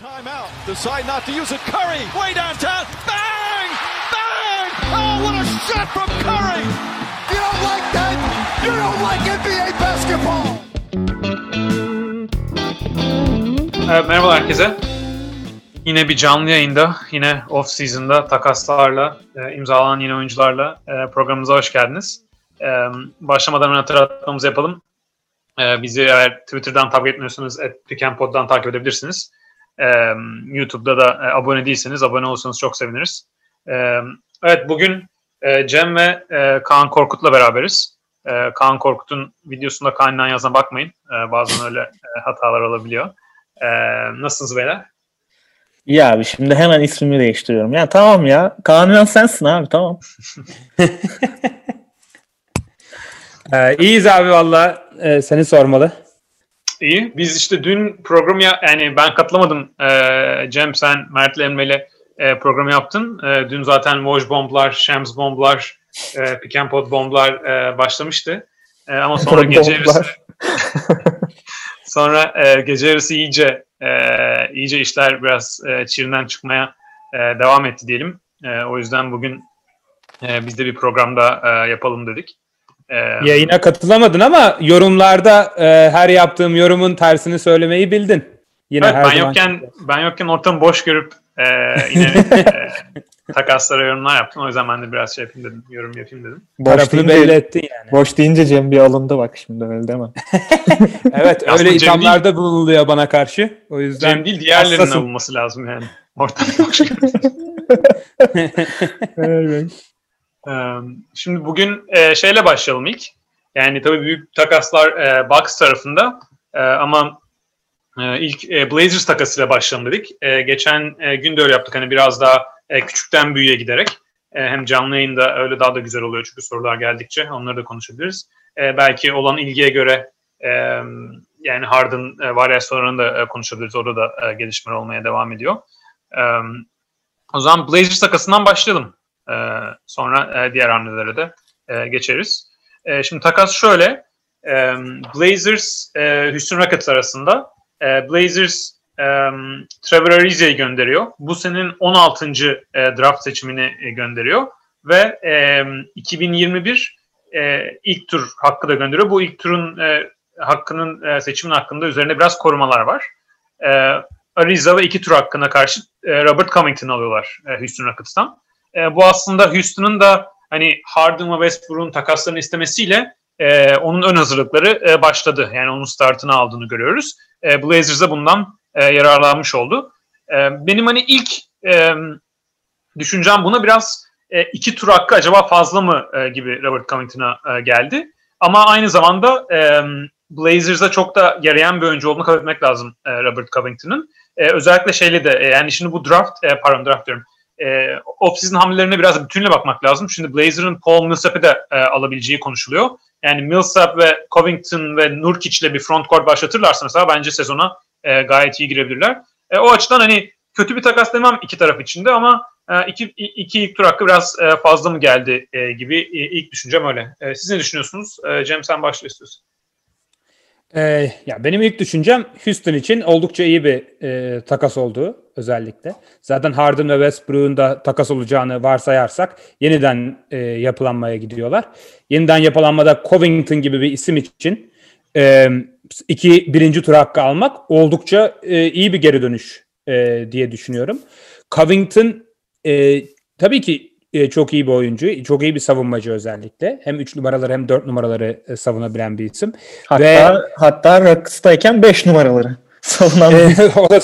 Timeout. Decide not to use it. Curry, way downtown. Bang! Bang! Oh, what a shot from Curry! You don't like that? You don't like NBA basketball! Evet, merhaba herkese. Yine bir canlı yayında, yine off season'da takaslarla, e, imzalanan yeni oyuncularla e, programımıza hoş geldiniz. E, başlamadan hatırlatmamızı yapalım. E, bizi eğer Twitter'dan takip etmiyorsanız @pickandpod'dan takip edebilirsiniz. E, YouTube'da da e, abone değilseniz abone olursanız çok seviniriz. E, evet bugün e, Cem ve e, Kaan Korkut'la beraberiz. E, Kaan Korkut'un videosunda Kaan'dan yazına bakmayın. E, bazen öyle e, hatalar olabiliyor. Ee, nasılsınız beyler? İyi abi şimdi hemen ismimi değiştiriyorum. Ya tamam ya. Kaan sensin abi tamam. Ee, iyiyiz abi valla. Ee, seni sormalı. İyi. Biz işte dün programı ya, yani ben katılamadım. Ee, Cem sen Mert'le Emre'yle e, programı yaptın. E, dün zaten Woj bomblar, Shams bomblar, e, Pick and Pod bomblar e, başlamıştı. E, ama sonra gece yarısı sonra e, gece yarısı iyice e, iyice işler biraz e, çığırından çıkmaya e, devam etti diyelim. E, o yüzden bugün e, biz de bir programda e, yapalım dedik. E, Yayına katılamadın ama yorumlarda e, her yaptığım yorumun tersini söylemeyi bildin. Yine Evet, her ben zaman. yokken ben yokken ortamı boş görüp e, yine e, takaslara yorumlar yaptım. O yüzden ben de biraz şey yapayım dedim. Yorum yapayım dedim. Boş Tarafını deyince, belli ettin yani. boş deyince Cem bir alındı bak şimdi öyle değil mi? Evet Aslında öyle Cem ithamlarda bulunuluyor bana karşı. O yüzden Cem değil diğerlerinin alınması lazım yani. Ortamı boş görüp. evet. Şimdi bugün şeyle başlayalım ilk. Yani tabii büyük takaslar Bucks tarafında ama ilk Blazers takasıyla başlayalım dedik. Geçen gün de öyle yaptık hani biraz daha küçükten büyüğe giderek. Hem canlı yayında öyle daha da güzel oluyor çünkü sorular geldikçe onları da konuşabiliriz. Belki olan ilgiye göre yani Harden varyasyonlarını da konuşabiliriz. Orada da gelişmeler olmaya devam ediyor. O zaman Blazers takasından başlayalım. Ee, sonra e, diğer hamlelere de e, geçeriz. E, şimdi takas şöyle. E, Blazers, e, Houston Rockets arasında e, Blazers e, Trevor Arize'yi gönderiyor. Bu senin 16. E, draft seçimini e, gönderiyor. Ve e, 2021 e, ilk tur hakkı da gönderiyor. Bu ilk turun e, hakkının e, seçimin hakkında üzerine biraz korumalar var. E, Ariza ve iki tur hakkına karşı e, Robert Covington alıyorlar e, Houston Rockets'tan. E, bu aslında Houston'ın da hani Harden ve Westbrook'un takaslarını istemesiyle e, onun ön hazırlıkları e, başladı. Yani onun startını aldığını görüyoruz. E, Blazers da bundan e, yararlanmış oldu. E, benim hani ilk e, düşüncem buna biraz e, iki tur hakkı acaba fazla mı e, gibi Robert Covington'a e, geldi. Ama aynı zamanda e, Blazers'a çok da yarayan bir oyuncu olduğunu kabul etmek lazım e, Robert Covington'ın. E, özellikle şeyle de e, yani şimdi bu draft, e, pardon draft diyorum, e, off-season hamlelerine biraz bütünle bakmak lazım. Şimdi Blazer'ın Paul Millsap'ı da e, alabileceği konuşuluyor. Yani Millsap ve Covington ve Nurkic ile bir front court başlatırlarsa mesela bence sezona e, gayet iyi girebilirler. E, o açıdan hani kötü bir takas demem iki taraf içinde ama e, iki, iki ilk tur hakkı biraz e, fazla mı geldi e, gibi e, ilk düşüncem öyle. E, siz ne düşünüyorsunuz? E, Cem sen başla istiyorsun. Ee, ya benim ilk düşüncem Houston için oldukça iyi bir e, takas olduğu özellikle. Zaten Harden ve Westbrook'un da takas olacağını varsayarsak yeniden e, yapılanmaya gidiyorlar. Yeniden yapılanmada Covington gibi bir isim için e, iki birinci tur hakkı almak oldukça e, iyi bir geri dönüş e, diye düşünüyorum. Covington e, tabii ki e, çok iyi bir oyuncu, çok iyi bir savunmacı özellikle. Hem 3 numaraları hem 4 numaraları e, savunabilen bir isim. Hatta, Ve- hatta Rockets'tayken 5 numaraları. Savunan o da,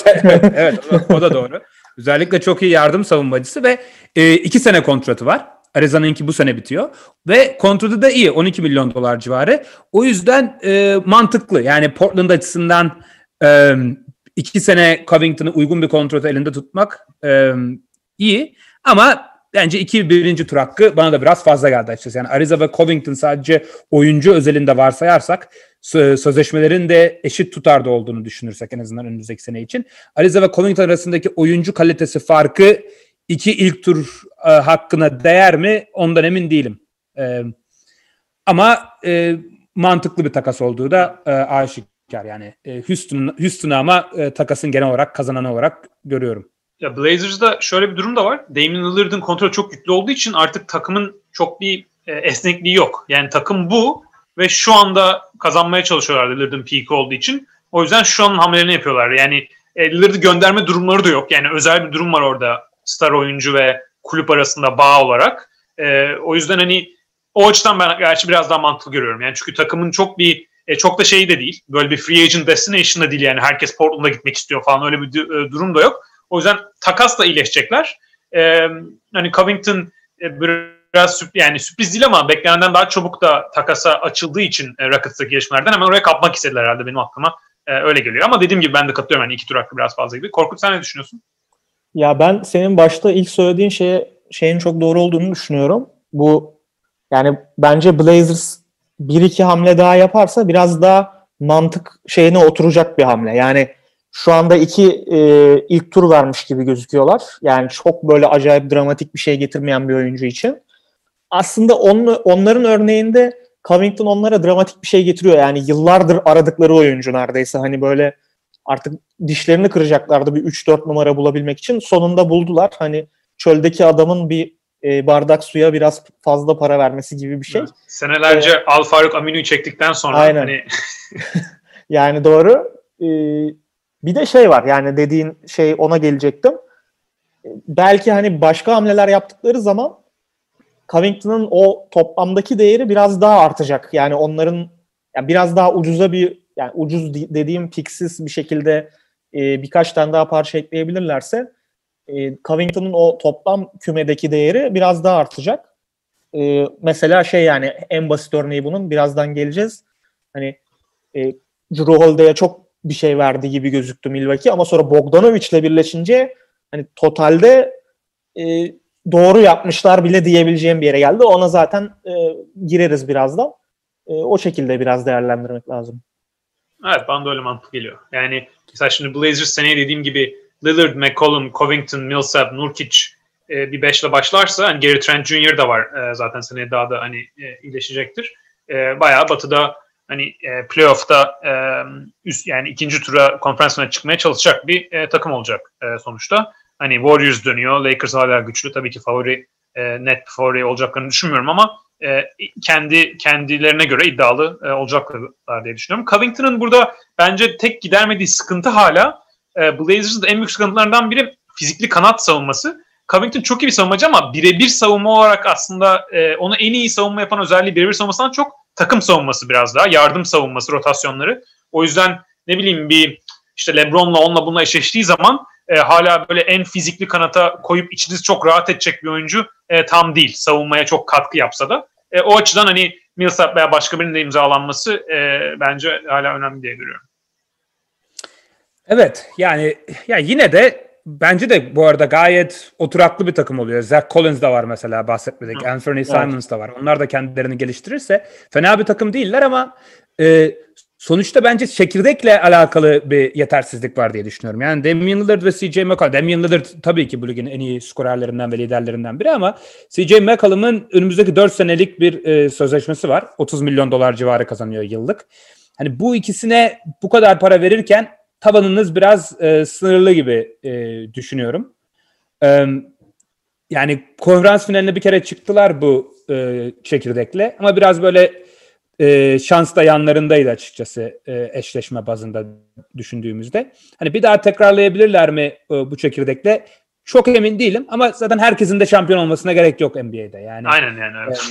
evet o da, o da doğru. Özellikle çok iyi yardım savunmacısı ve e, iki sene kontratı var. Arizona'nınki bu sene bitiyor. Ve kontratı da iyi. 12 milyon dolar civarı. O yüzden e, mantıklı. Yani Portland açısından e, iki sene Covington'ı uygun bir kontratı elinde tutmak e, iyi. Ama bence iki birinci tur hakkı bana da biraz fazla geldi açıkçası. Yani Ariza ve Covington sadece oyuncu özelinde varsayarsak sö- sözleşmelerin de eşit tutarda olduğunu düşünürsek en azından önümüzdeki sene için. Ariza ve Covington arasındaki oyuncu kalitesi farkı iki ilk tur e, hakkına değer mi ondan emin değilim. E, ama e, mantıklı bir takas olduğu da e, aşikar. kar yani. E, Houston Houston'ı ama e, takasın genel olarak kazananı olarak görüyorum. Ya Blazers'da şöyle bir durum da var. Damian Lillard'ın kontrolü çok yüklü olduğu için artık takımın çok bir e, esnekliği yok. Yani takım bu ve şu anda kazanmaya çalışıyorlar Lillard'ın peak olduğu için. O yüzden şu an hamlelerini yapıyorlar. Yani e, Lillard'ı gönderme durumları da yok. Yani özel bir durum var orada star oyuncu ve kulüp arasında bağ olarak. E, o yüzden hani o açıdan ben gerçi biraz daha mantıklı görüyorum. Yani çünkü takımın çok bir e, çok da şey de değil. Böyle bir free agent destination da değil yani. Herkes Portland'a gitmek istiyor falan öyle bir e, durum da yok. O yüzden takasla iyileşecekler. E, hani Covington e, biraz sürp yani sürpriz değil ama beklenenden daha çabuk da takasa açıldığı için e, Rockets'taki gelişmelerden hemen oraya kapmak istediler herhalde benim aklıma. E, öyle geliyor. Ama dediğim gibi ben de katılıyorum. Yani iki tur hakkı biraz fazla gibi. Korkut sen ne düşünüyorsun? Ya ben senin başta ilk söylediğin şeye şeyin çok doğru olduğunu düşünüyorum. Bu yani bence Blazers bir iki hamle daha yaparsa biraz daha mantık şeyine oturacak bir hamle. Yani şu anda iki e, ilk tur vermiş gibi gözüküyorlar. Yani çok böyle acayip dramatik bir şey getirmeyen bir oyuncu için. Aslında on, onların örneğinde Covington onlara dramatik bir şey getiriyor. Yani yıllardır aradıkları oyuncu neredeyse. Hani böyle artık dişlerini kıracaklardı bir 3-4 numara bulabilmek için. Sonunda buldular. Hani çöldeki adamın bir e, bardak suya biraz fazla para vermesi gibi bir şey. Evet. Senelerce ee, Al Faruk Aminu'yu çektikten sonra aynen. hani yani doğru. Ee, bir de şey var yani dediğin şey ona gelecektim. Belki hani başka hamleler yaptıkları zaman Covington'ın o toplamdaki değeri biraz daha artacak. Yani onların yani biraz daha ucuza bir yani ucuz dediğim piksiz bir şekilde e, birkaç tane daha parça ekleyebilirlerse e, Covington'ın o toplam kümedeki değeri biraz daha artacak. E, mesela şey yani en basit örneği bunun birazdan geleceğiz. Hani e, Drew Holiday'e çok bir şey verdi gibi gözüktü Milwaukee ama sonra Bogdanovic'le birleşince hani totalde e, doğru yapmışlar bile diyebileceğim bir yere geldi. Ona zaten e, gireriz birazdan. E, o şekilde biraz değerlendirmek lazım. Evet bana da öyle mantık geliyor. Yani mesela şimdi Blazers seneye dediğim gibi Lillard, McCollum, Covington, Millsap, Nurkic e, bir beşle başlarsa hani Gary Trent Jr. da var e, zaten seneye daha da hani e, iyileşecektir. E, bayağı batıda hani e, playoff'ta e, üst yani ikinci tura konferansına çıkmaya çalışacak bir e, takım olacak e, sonuçta. Hani Warriors dönüyor. Lakers hala güçlü. Tabii ki favori e, net favori olacaklarını düşünmüyorum ama e, kendi kendilerine göre iddialı e, olacaklar diye düşünüyorum. Covington'ın burada bence tek gidermediği sıkıntı hala e, Blazers'ın en büyük sıkıntılarından biri fizikli kanat savunması. Covington çok iyi bir savunmacı ama birebir savunma olarak aslında e, onu en iyi savunma yapan özelliği birebir savunmasından çok takım savunması biraz daha. Yardım savunması, rotasyonları. O yüzden ne bileyim bir işte Lebron'la onunla bununla eşleştiği zaman e, hala böyle en fizikli kanata koyup içiniz çok rahat edecek bir oyuncu e, tam değil. Savunmaya çok katkı yapsa da. E, o açıdan hani Millsap veya başka birinin de imzalanması e, bence hala önemli diye görüyorum. Evet yani ya yine de bence de bu arada gayet oturaklı bir takım oluyor. Zach Collins da var mesela bahsetmedik. Hı. Anthony Simons evet. da var. Onlar da kendilerini geliştirirse fena bir takım değiller ama e, sonuçta bence çekirdekle alakalı bir yetersizlik var diye düşünüyorum. Yani Damian Lillard ve CJ McCollum. Damian Lillard tabii ki bu ligin en iyi skorerlerinden ve liderlerinden biri ama CJ McCollum'un önümüzdeki 4 senelik bir e, sözleşmesi var. 30 milyon dolar civarı kazanıyor yıllık. Hani bu ikisine bu kadar para verirken tavanınız biraz e, sınırlı gibi e, düşünüyorum. E, yani konferans finaline bir kere çıktılar bu e, çekirdekle ama biraz böyle e, şans da yanlarındaydı açıkçası e, eşleşme bazında düşündüğümüzde. Hani bir daha tekrarlayabilirler mi e, bu çekirdekle? Çok emin değilim ama zaten herkesin de şampiyon olmasına gerek yok NBA'de. Yani Aynen yani evet.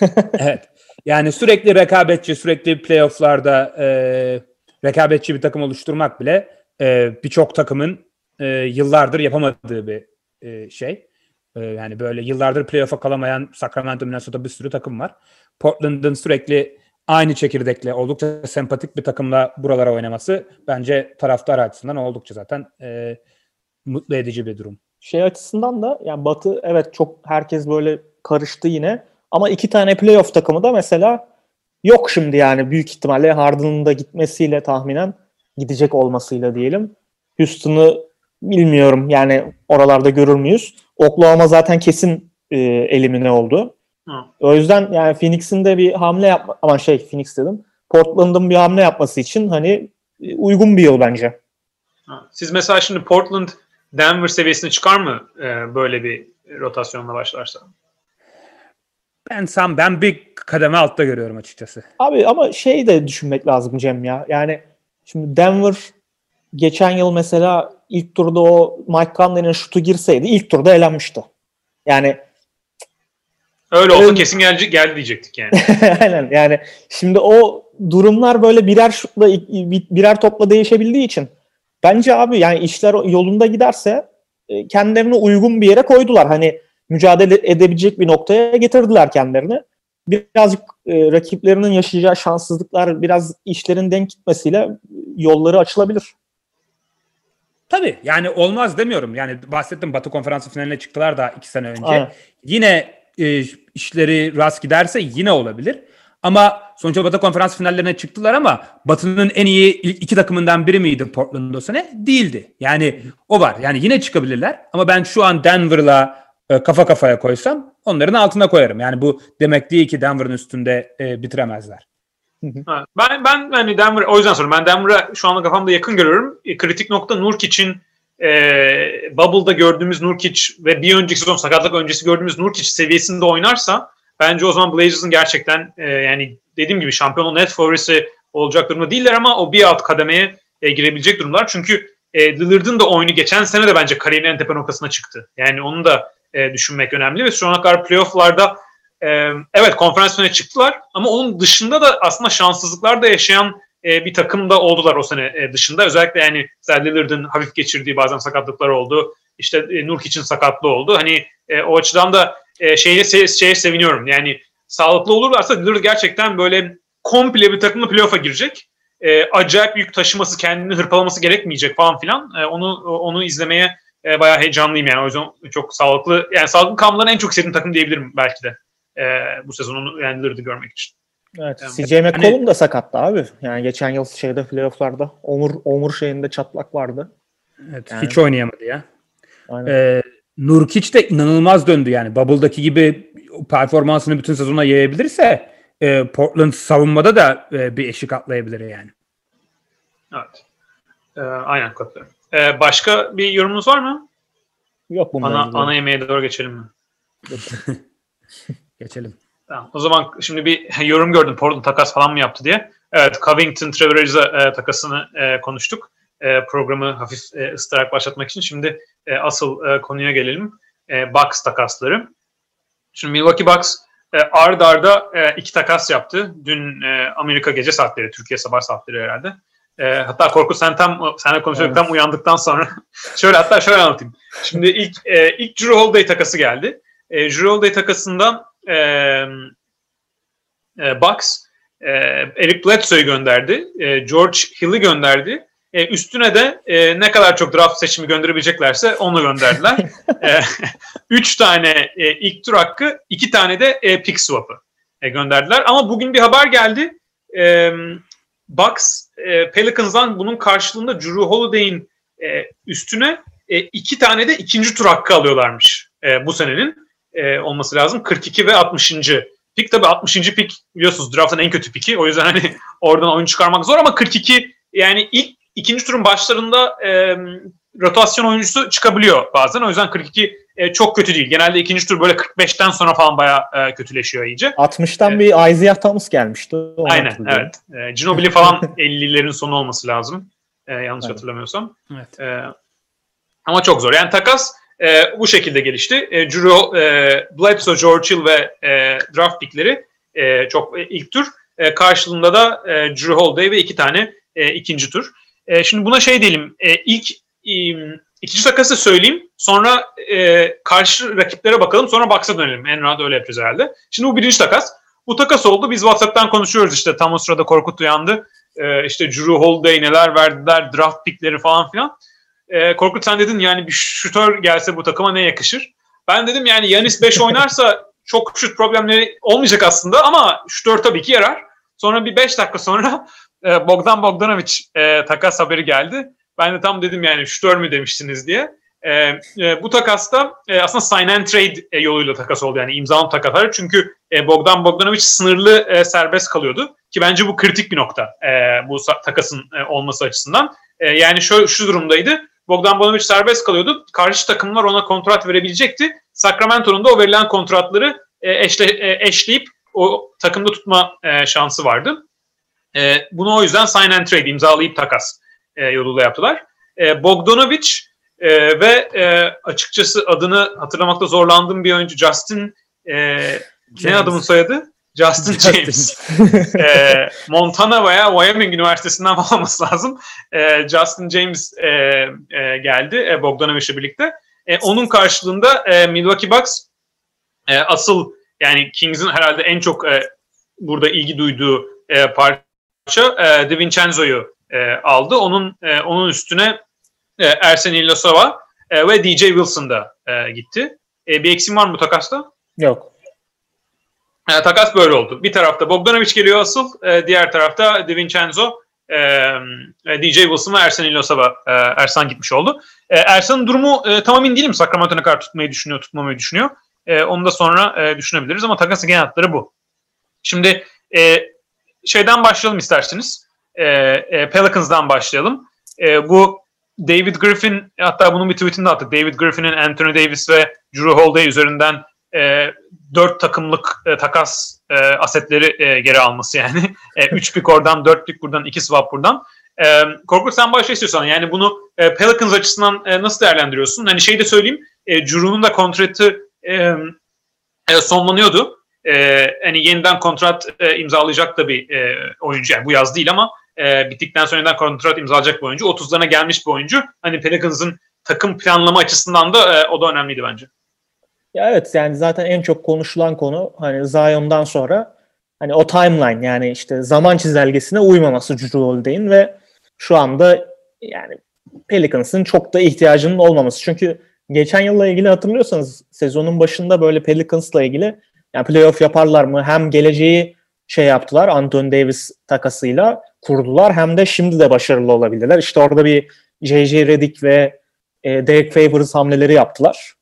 evet. Yani sürekli rekabetçi, sürekli playoff'larda e, rekabetçi bir takım oluşturmak bile e, birçok takımın e, yıllardır yapamadığı bir e, şey. E, yani böyle yıllardır playoff'a kalamayan Sacramento, Minnesota bir sürü takım var. Portland'ın sürekli aynı çekirdekle oldukça sempatik bir takımla buralara oynaması bence taraftar açısından oldukça zaten e, mutlu edici bir durum. Şey açısından da yani Batı evet çok herkes böyle karıştı yine ama iki tane playoff takımı da mesela yok şimdi yani büyük ihtimalle Harden'ın da gitmesiyle tahminen gidecek olmasıyla diyelim. Houston'ı bilmiyorum yani oralarda görür müyüz? Oklahoma zaten kesin e, elimine oldu. Hı. O yüzden yani Phoenix'in de bir hamle yapma ama şey Phoenix dedim. Portland'ın bir hamle yapması için hani e, uygun bir yol bence. Siz mesela şimdi Portland Denver seviyesine çıkar mı e, böyle bir rotasyonla başlarsa? Ben sam ben bir kademe altta görüyorum açıkçası. Abi ama şey de düşünmek lazım Cem ya. Yani şimdi Denver geçen yıl mesela ilk turda o Mike Conley'nin şutu girseydi ilk turda elenmişti. Yani Öyle olsa Öyle- kesin geldi, geldi diyecektik yani. aynen yani şimdi o durumlar böyle birer şutla birer topla değişebildiği için bence abi yani işler yolunda giderse e, kendilerine uygun bir yere koydular. Hani mücadele edebilecek bir noktaya getirdiler kendilerini. Birazcık e, rakiplerinin yaşayacağı şanssızlıklar biraz işlerin denk gitmesiyle yolları açılabilir. Tabii yani olmaz demiyorum. Yani bahsettim Batı Konferansı finaline çıktılar da iki sene önce. Aynen. Yine e, işleri rast giderse yine olabilir. Ama sonuçta Batı Konferans finallerine çıktılar ama Batı'nın en iyi ilk iki takımından biri miydi Portland o sene? Değildi. Yani o var. Yani yine çıkabilirler. Ama ben şu an Denver'la e, kafa kafaya koysam onların altına koyarım. Yani bu demek değil ki Denver'ın üstünde e, bitiremezler. Ben ben hani Denver o yüzden soruyorum. Ben Denver'a şu anda kafamda yakın görüyorum. E, kritik nokta Nurkic'in e, Bubble'da gördüğümüz Nurkic ve bir önceki sezon sakatlık öncesi gördüğümüz Nurkic seviyesinde oynarsa bence o zaman Blazers'ın gerçekten e, yani dediğim gibi şampiyonun net favorisi olacak durumda değiller ama o bir alt kademeye e, girebilecek durumlar. Çünkü e, Lillard'ın da oyunu geçen sene de bence kariyerinin en tepe noktasına çıktı. Yani onu da e, düşünmek önemli ve şu ana kadar playoff'larda e, evet konferans finaline çıktılar ama onun dışında da aslında şanssızlıklar da yaşayan e, bir takım da oldular o sene e, dışında. Özellikle yani mesela Lillard'ın hafif geçirdiği bazen sakatlıklar oldu. İşte e, Nurkic'in sakatlığı oldu. Hani e, o açıdan da e, şeye, şeye seviniyorum. Yani sağlıklı olurlarsa Lillard gerçekten böyle komple bir takımla playoff'a girecek. E, acayip yük taşıması, kendini hırpalaması gerekmeyecek falan filan. E, onu onu izlemeye e, bayağı heyecanlıyım yani. O yüzden çok sağlıklı, yani sağlıklı kalmaların en çok sevdiğim takım diyebilirim belki de. E, bu sezonu yani Lillard'ı görmek için. Evet. Yani- CJ McCollum da sakattı abi. Yani geçen yıl şeyde playoff'larda omur omur şeyinde çatlak vardı. Evet, Yani- Hiç oynayamadı ya. Aynen. Ee, Nurkic de inanılmaz döndü yani. Bubble'daki gibi performansını bütün sezona yayabilirse e, Portland savunmada da e, bir eşik atlayabilir yani. Evet. E, aynen katılıyorum. E, başka bir yorumunuz var mı? Yok bundan Ana, ana yemeğe doğru geçelim mi? Geçelim. Tamam. O zaman şimdi bir yorum gördüm. Portland takas falan mı yaptı diye. Evet, Covington, Trevor Ariza e, takasını e, konuştuk. E, programı hafif e, ısıtarak başlatmak için. Şimdi e, asıl e, konuya gelelim. E, Bucks takasları. Şimdi Milwaukee Bucks e, ard arda e, iki takas yaptı. Dün e, Amerika gece saatleri, Türkiye sabah saatleri herhalde. E, hatta Korkut sen tam seninle konuşuyorduk Evet. tam uyandıktan sonra şöyle hatta şöyle anlatayım. Şimdi ilk e, ilk Drew Holiday takası geldi. E, Drew Holiday takasında e, e, Bucks e, Eric Bledsoe'yu gönderdi. E, George Hill'i gönderdi. E, üstüne de e, ne kadar çok draft seçimi gönderebileceklerse onu gönderdiler. e, üç tane e, ilk tur hakkı, iki tane de e, pick swap'ı e, gönderdiler. Ama bugün bir haber geldi. E, Bucks e, Pelicans'dan bunun karşılığında Drew Holiday'in e, üstüne e, iki tane de ikinci tur hakkı alıyorlarmış e, bu senenin e, olması lazım. 42 ve 60. Pik tabii 60. pik biliyorsunuz draft'ın en kötü piki. O yüzden hani oradan oyun çıkarmak zor ama 42 yani ilk ikinci turun başlarında e, rotasyon oyuncusu çıkabiliyor bazen. O yüzden 42 e, çok kötü değil. Genelde ikinci tur böyle 45'ten sonra falan bayağı e, kötüleşiyor iyice. 60'tan Evet. bir Isaiah Thomas gelmişti. Aynen hatırlıyorum. evet. E, Ginobili falan 50'lerin sonu olması lazım. E, yanlış Aynen. hatırlamıyorsam. Evet. E, ama çok zor. Yani takas e, bu şekilde gelişti. E, Drew, e, Bledsoe, George Hill ve e, draft pickleri e, çok e, ilk tur. E, karşılığında da e, Drew Holiday ve iki tane e, ikinci tur. E, şimdi buna şey diyelim. E, ilk e, ikinci takası söyleyeyim. Sonra e, karşı rakiplere bakalım. Sonra Bucks'a dönelim. En rahat öyle yapacağız herhalde. Şimdi bu birinci takas. Bu takas oldu. Biz WhatsApp'tan konuşuyoruz işte. Tam o sırada Korkut uyandı. E, işte Drew Holiday neler verdiler. Draft pickleri falan filan. E, Korkut sen dedin yani bir şutör gelse bu takıma ne yakışır? Ben dedim yani Yanis 5 oynarsa çok şut problemleri olmayacak aslında ama şutör tabii ki yarar. Sonra bir 5 dakika sonra e, Bogdan Bogdanovic e, takas haberi geldi. Ben de tam dedim yani şutör mü demiştiniz diye. E, e, bu takasta e, aslında sign and trade e, yoluyla takas oldu yani imzalı takaslar. Çünkü e, Bogdan Bogdanovic sınırlı e, serbest kalıyordu. ki bence bu kritik bir nokta e, bu takasın e, olması açısından. E, yani şu, şu durumdaydı. Bogdan Bogdanovic serbest kalıyordu. Karşı takımlar ona kontrat verebilecekti. Sacramento'nun da o verilen kontratları e, eşle, e, eşleyip o takımda tutma e, şansı vardı. E, bunu o yüzden sign and trade imzalayıp takas e, yoluyla yaptılar. E, Bogdanovic e, ve e, açıkçası adını hatırlamakta zorlandığım bir oyuncu Justin e, ne adamın soyadı? Justin, James. e, Montana veya Wyoming Üniversitesi'nden olması lazım. E, Justin James e, e, geldi e, Bogdanovic'le birlikte. E, onun karşılığında e, Milwaukee Bucks e, asıl yani Kings'in herhalde en çok e, burada ilgi duyduğu e, parça e, DiVincenzo'yu e, aldı. Onun e, onun üstüne e, Ersen İlyasova e, ve DJ Wilson da e, gitti. E, bir eksim var mı takasta? Yok. E, takas böyle oldu. Bir tarafta Bogdanovic geliyor asıl, e, diğer tarafta DiVincenzo, e, e DJ Wilson ve Ersan İlyasova e, Ersan gitmiş oldu. E, Ersan'ın durumu e, tam emin değilim. Sacramento'na kadar tutmayı düşünüyor, tutmamayı düşünüyor. E, onu da sonra e, düşünebiliriz ama takasın genel hatları bu. Şimdi e, şeyden başlayalım isterseniz. E, e, Pelicans'dan başlayalım. E, bu David Griffin hatta bunun bir tweetini de attık. David Griffin'in Anthony Davis ve Drew Holiday üzerinden e, dört takımlık e, takas e, asetleri e, geri alması yani. E, üç pick oradan, dört pick buradan, iki swap buradan. E, Korkut sen başla istiyorsan. Yani bunu e, Pelicans açısından e, nasıl değerlendiriyorsun? Hani şey de söyleyeyim. E, Drew'nun da kontratı e, e, sonlanıyordu. E, hani yeniden kontrat e, imzalayacak da bir e, oyuncu. Yani bu yaz değil ama e, bittikten sonra yeniden kontrat imzalayacak bir oyuncu. 30'larına gelmiş bir oyuncu. Hani Pelicans'ın takım planlama açısından da e, o da önemliydi bence. Ya evet yani zaten en çok konuşulan konu hani Zion'dan sonra hani o timeline yani işte zaman çizelgesine uymaması Drew Holiday'in ve şu anda yani Pelicans'ın çok da ihtiyacının olmaması. Çünkü geçen yılla ilgili hatırlıyorsanız sezonun başında böyle Pelicans'la ilgili yani playoff yaparlar mı hem geleceği şey yaptılar Anthony Davis takasıyla kurdular hem de şimdi de başarılı olabilirler. İşte orada bir J.J. Redick ve e, Derek Favors hamleleri yaptılar.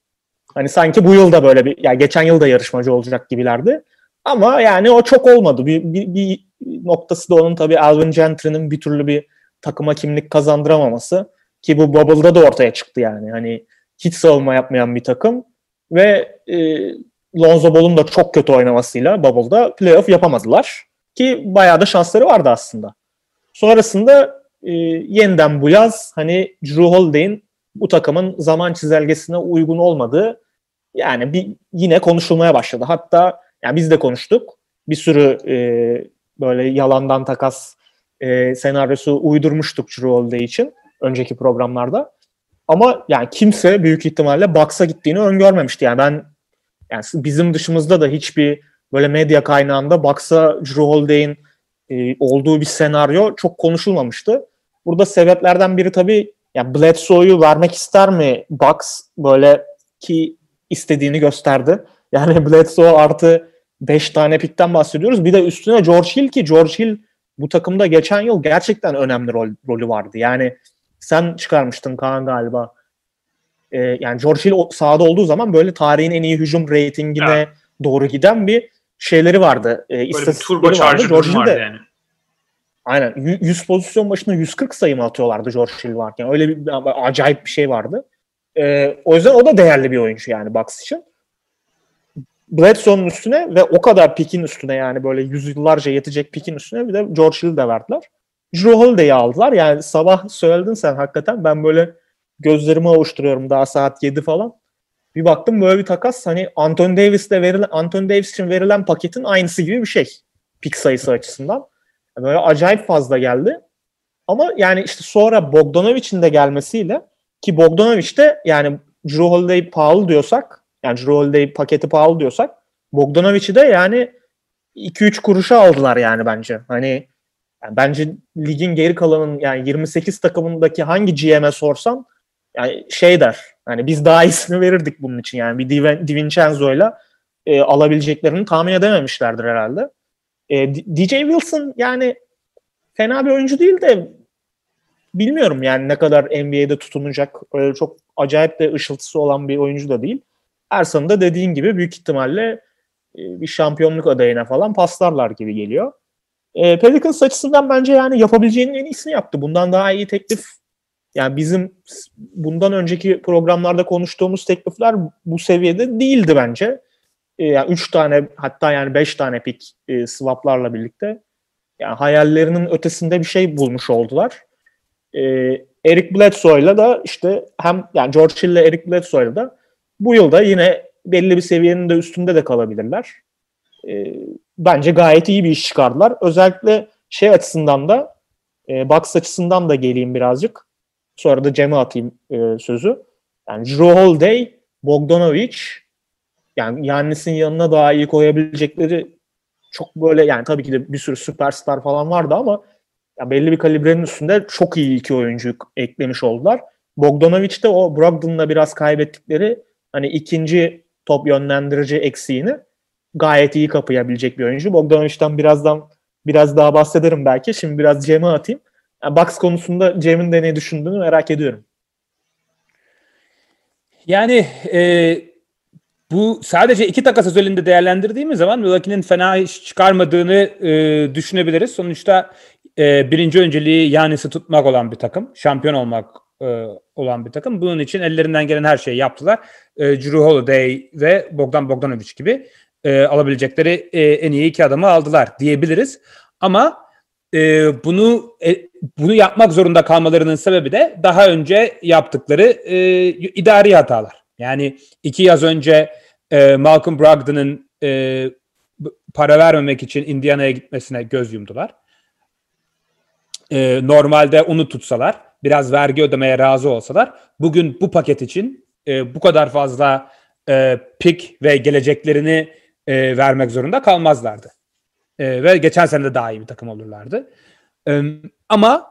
Hani sanki bu yılda böyle bir, yani geçen yılda yarışmacı olacak gibilerdi. Ama yani o çok olmadı. Bir, bir, bir noktası da onun tabii Alvin Gentry'nin bir türlü bir takıma kimlik kazandıramaması. Ki bu Bubble'da da ortaya çıktı yani. Hani hiç savunma yapmayan bir takım ve e, Lonzo Ball'un da çok kötü oynamasıyla Bubble'da playoff yapamadılar. Ki bayağı da şansları vardı aslında. Sonrasında e, yeniden bu yaz hani Drew Holiday'in bu takımın zaman çizelgesine uygun olmadığı yani bir yine konuşulmaya başladı. Hatta yani biz de konuştuk. Bir sürü e, böyle yalandan takas e, senaryosu uydurmuştuk Drew Holiday için önceki programlarda. Ama yani kimse büyük ihtimalle Bucks'a gittiğini öngörmemişti. Yani ben yani bizim dışımızda da hiçbir böyle medya kaynağında Bucks'a Drew Holiday'in e, olduğu bir senaryo çok konuşulmamıştı. Burada sebeplerden biri tabii yani Bledsoe'yu vermek ister mi Bucks böyle ki istediğini gösterdi. Yani Bledsoe artı 5 tane pikten bahsediyoruz. Bir de üstüne George Hill ki George Hill bu takımda geçen yıl gerçekten önemli rol, rolü vardı. Yani sen çıkarmıştın Kaan galiba. Ee, yani George Hill sahada olduğu zaman böyle tarihin en iyi hücum reytingine evet. doğru giden bir şeyleri vardı. E, böyle bir turbo vardı. George Hill de, yani. Aynen. 100 pozisyon başına 140 sayı mı atıyorlardı George Hill varken. Öyle bir acayip bir şey vardı. Ee, o yüzden o da değerli bir oyuncu yani Bucks için. Bledsoe'nun üstüne ve o kadar pikin üstüne yani böyle yüzyıllarca yetecek pikin üstüne bir de George Hill de verdiler. Drew Holiday'i aldılar. Yani sabah söyledin sen hakikaten ben böyle gözlerimi avuşturuyorum daha saat 7 falan. Bir baktım böyle bir takas hani Anthony Davis'le verilen Anthony Davis için verilen paketin aynısı gibi bir şey. Pik sayısı açısından. Böyle acayip fazla geldi. Ama yani işte sonra Bogdanovic'in de gelmesiyle ki Bogdanovic de yani Drew Holiday pahalı diyorsak yani Drew Holiday paketi pahalı diyorsak Bogdanovic'i de yani 2-3 kuruşa aldılar yani bence. Hani yani bence ligin geri kalanın yani 28 takımındaki hangi GM'e sorsan yani şey der. Yani biz daha iyisini verirdik bunun için yani bir DiVincenzo'yla e, alabileceklerini tahmin edememişlerdir herhalde. E, DJ Wilson yani fena bir oyuncu değil de bilmiyorum yani ne kadar NBA'de tutunacak. Öyle çok acayip de ışıltısı olan bir oyuncu da değil. Ersan'ı da dediğin gibi büyük ihtimalle e, bir şampiyonluk adayına falan paslarlar gibi geliyor. E, Pelicans açısından bence yani yapabileceğinin en iyisini yaptı. Bundan daha iyi teklif yani bizim bundan önceki programlarda konuştuğumuz teklifler bu seviyede değildi bence. E, yani 3 tane hatta yani 5 tane pick e, swaplarla birlikte yani hayallerinin ötesinde bir şey bulmuş oldular. E, Eric Bledsoe'yla da işte hem yani George Hill ile Eric Bledsoe'yla da bu yılda yine belli bir seviyenin de üstünde de kalabilirler. E, bence gayet iyi bir iş çıkardılar. Özellikle şey açısından da e, box açısından da geleyim birazcık. Sonra da Cem'e atayım e, sözü. Yani Drew Holiday, Bogdanovic yani Yannis'in yanına daha iyi koyabilecekleri çok böyle yani tabii ki de bir sürü süperstar falan vardı ama ya belli bir kalibrenin üstünde çok iyi iki oyuncu eklemiş oldular. Bogdanovic de o Brogdon'la biraz kaybettikleri hani ikinci top yönlendirici eksiğini gayet iyi kapayabilecek bir oyuncu. Bogdanovic'den birazdan biraz daha bahsederim belki. Şimdi biraz Cem'e atayım. Yani Bucks konusunda Cem'in de ne düşündüğünü merak ediyorum. Yani e, bu sadece iki takas özelinde değerlendirdiğimiz zaman Milwaukee'nin fena iş çıkarmadığını e, düşünebiliriz. Sonuçta e, birinci önceliği Yanis'i tutmak olan bir takım. Şampiyon olmak e, olan bir takım. Bunun için ellerinden gelen her şeyi yaptılar. E, Drew Holiday ve Bogdan Bogdanovic gibi e, alabilecekleri e, en iyi iki adamı aldılar diyebiliriz. Ama e, bunu e, bunu yapmak zorunda kalmalarının sebebi de daha önce yaptıkları e, idari hatalar. Yani iki yaz önce e, Malcolm Brogdon'ın e, para vermemek için Indiana'ya gitmesine göz yumdular. E, normalde onu tutsalar, biraz vergi ödemeye razı olsalar, bugün bu paket için e, bu kadar fazla e, pik ve geleceklerini e, vermek zorunda kalmazlardı. E, ve geçen sene de daha iyi bir takım olurlardı. E, ama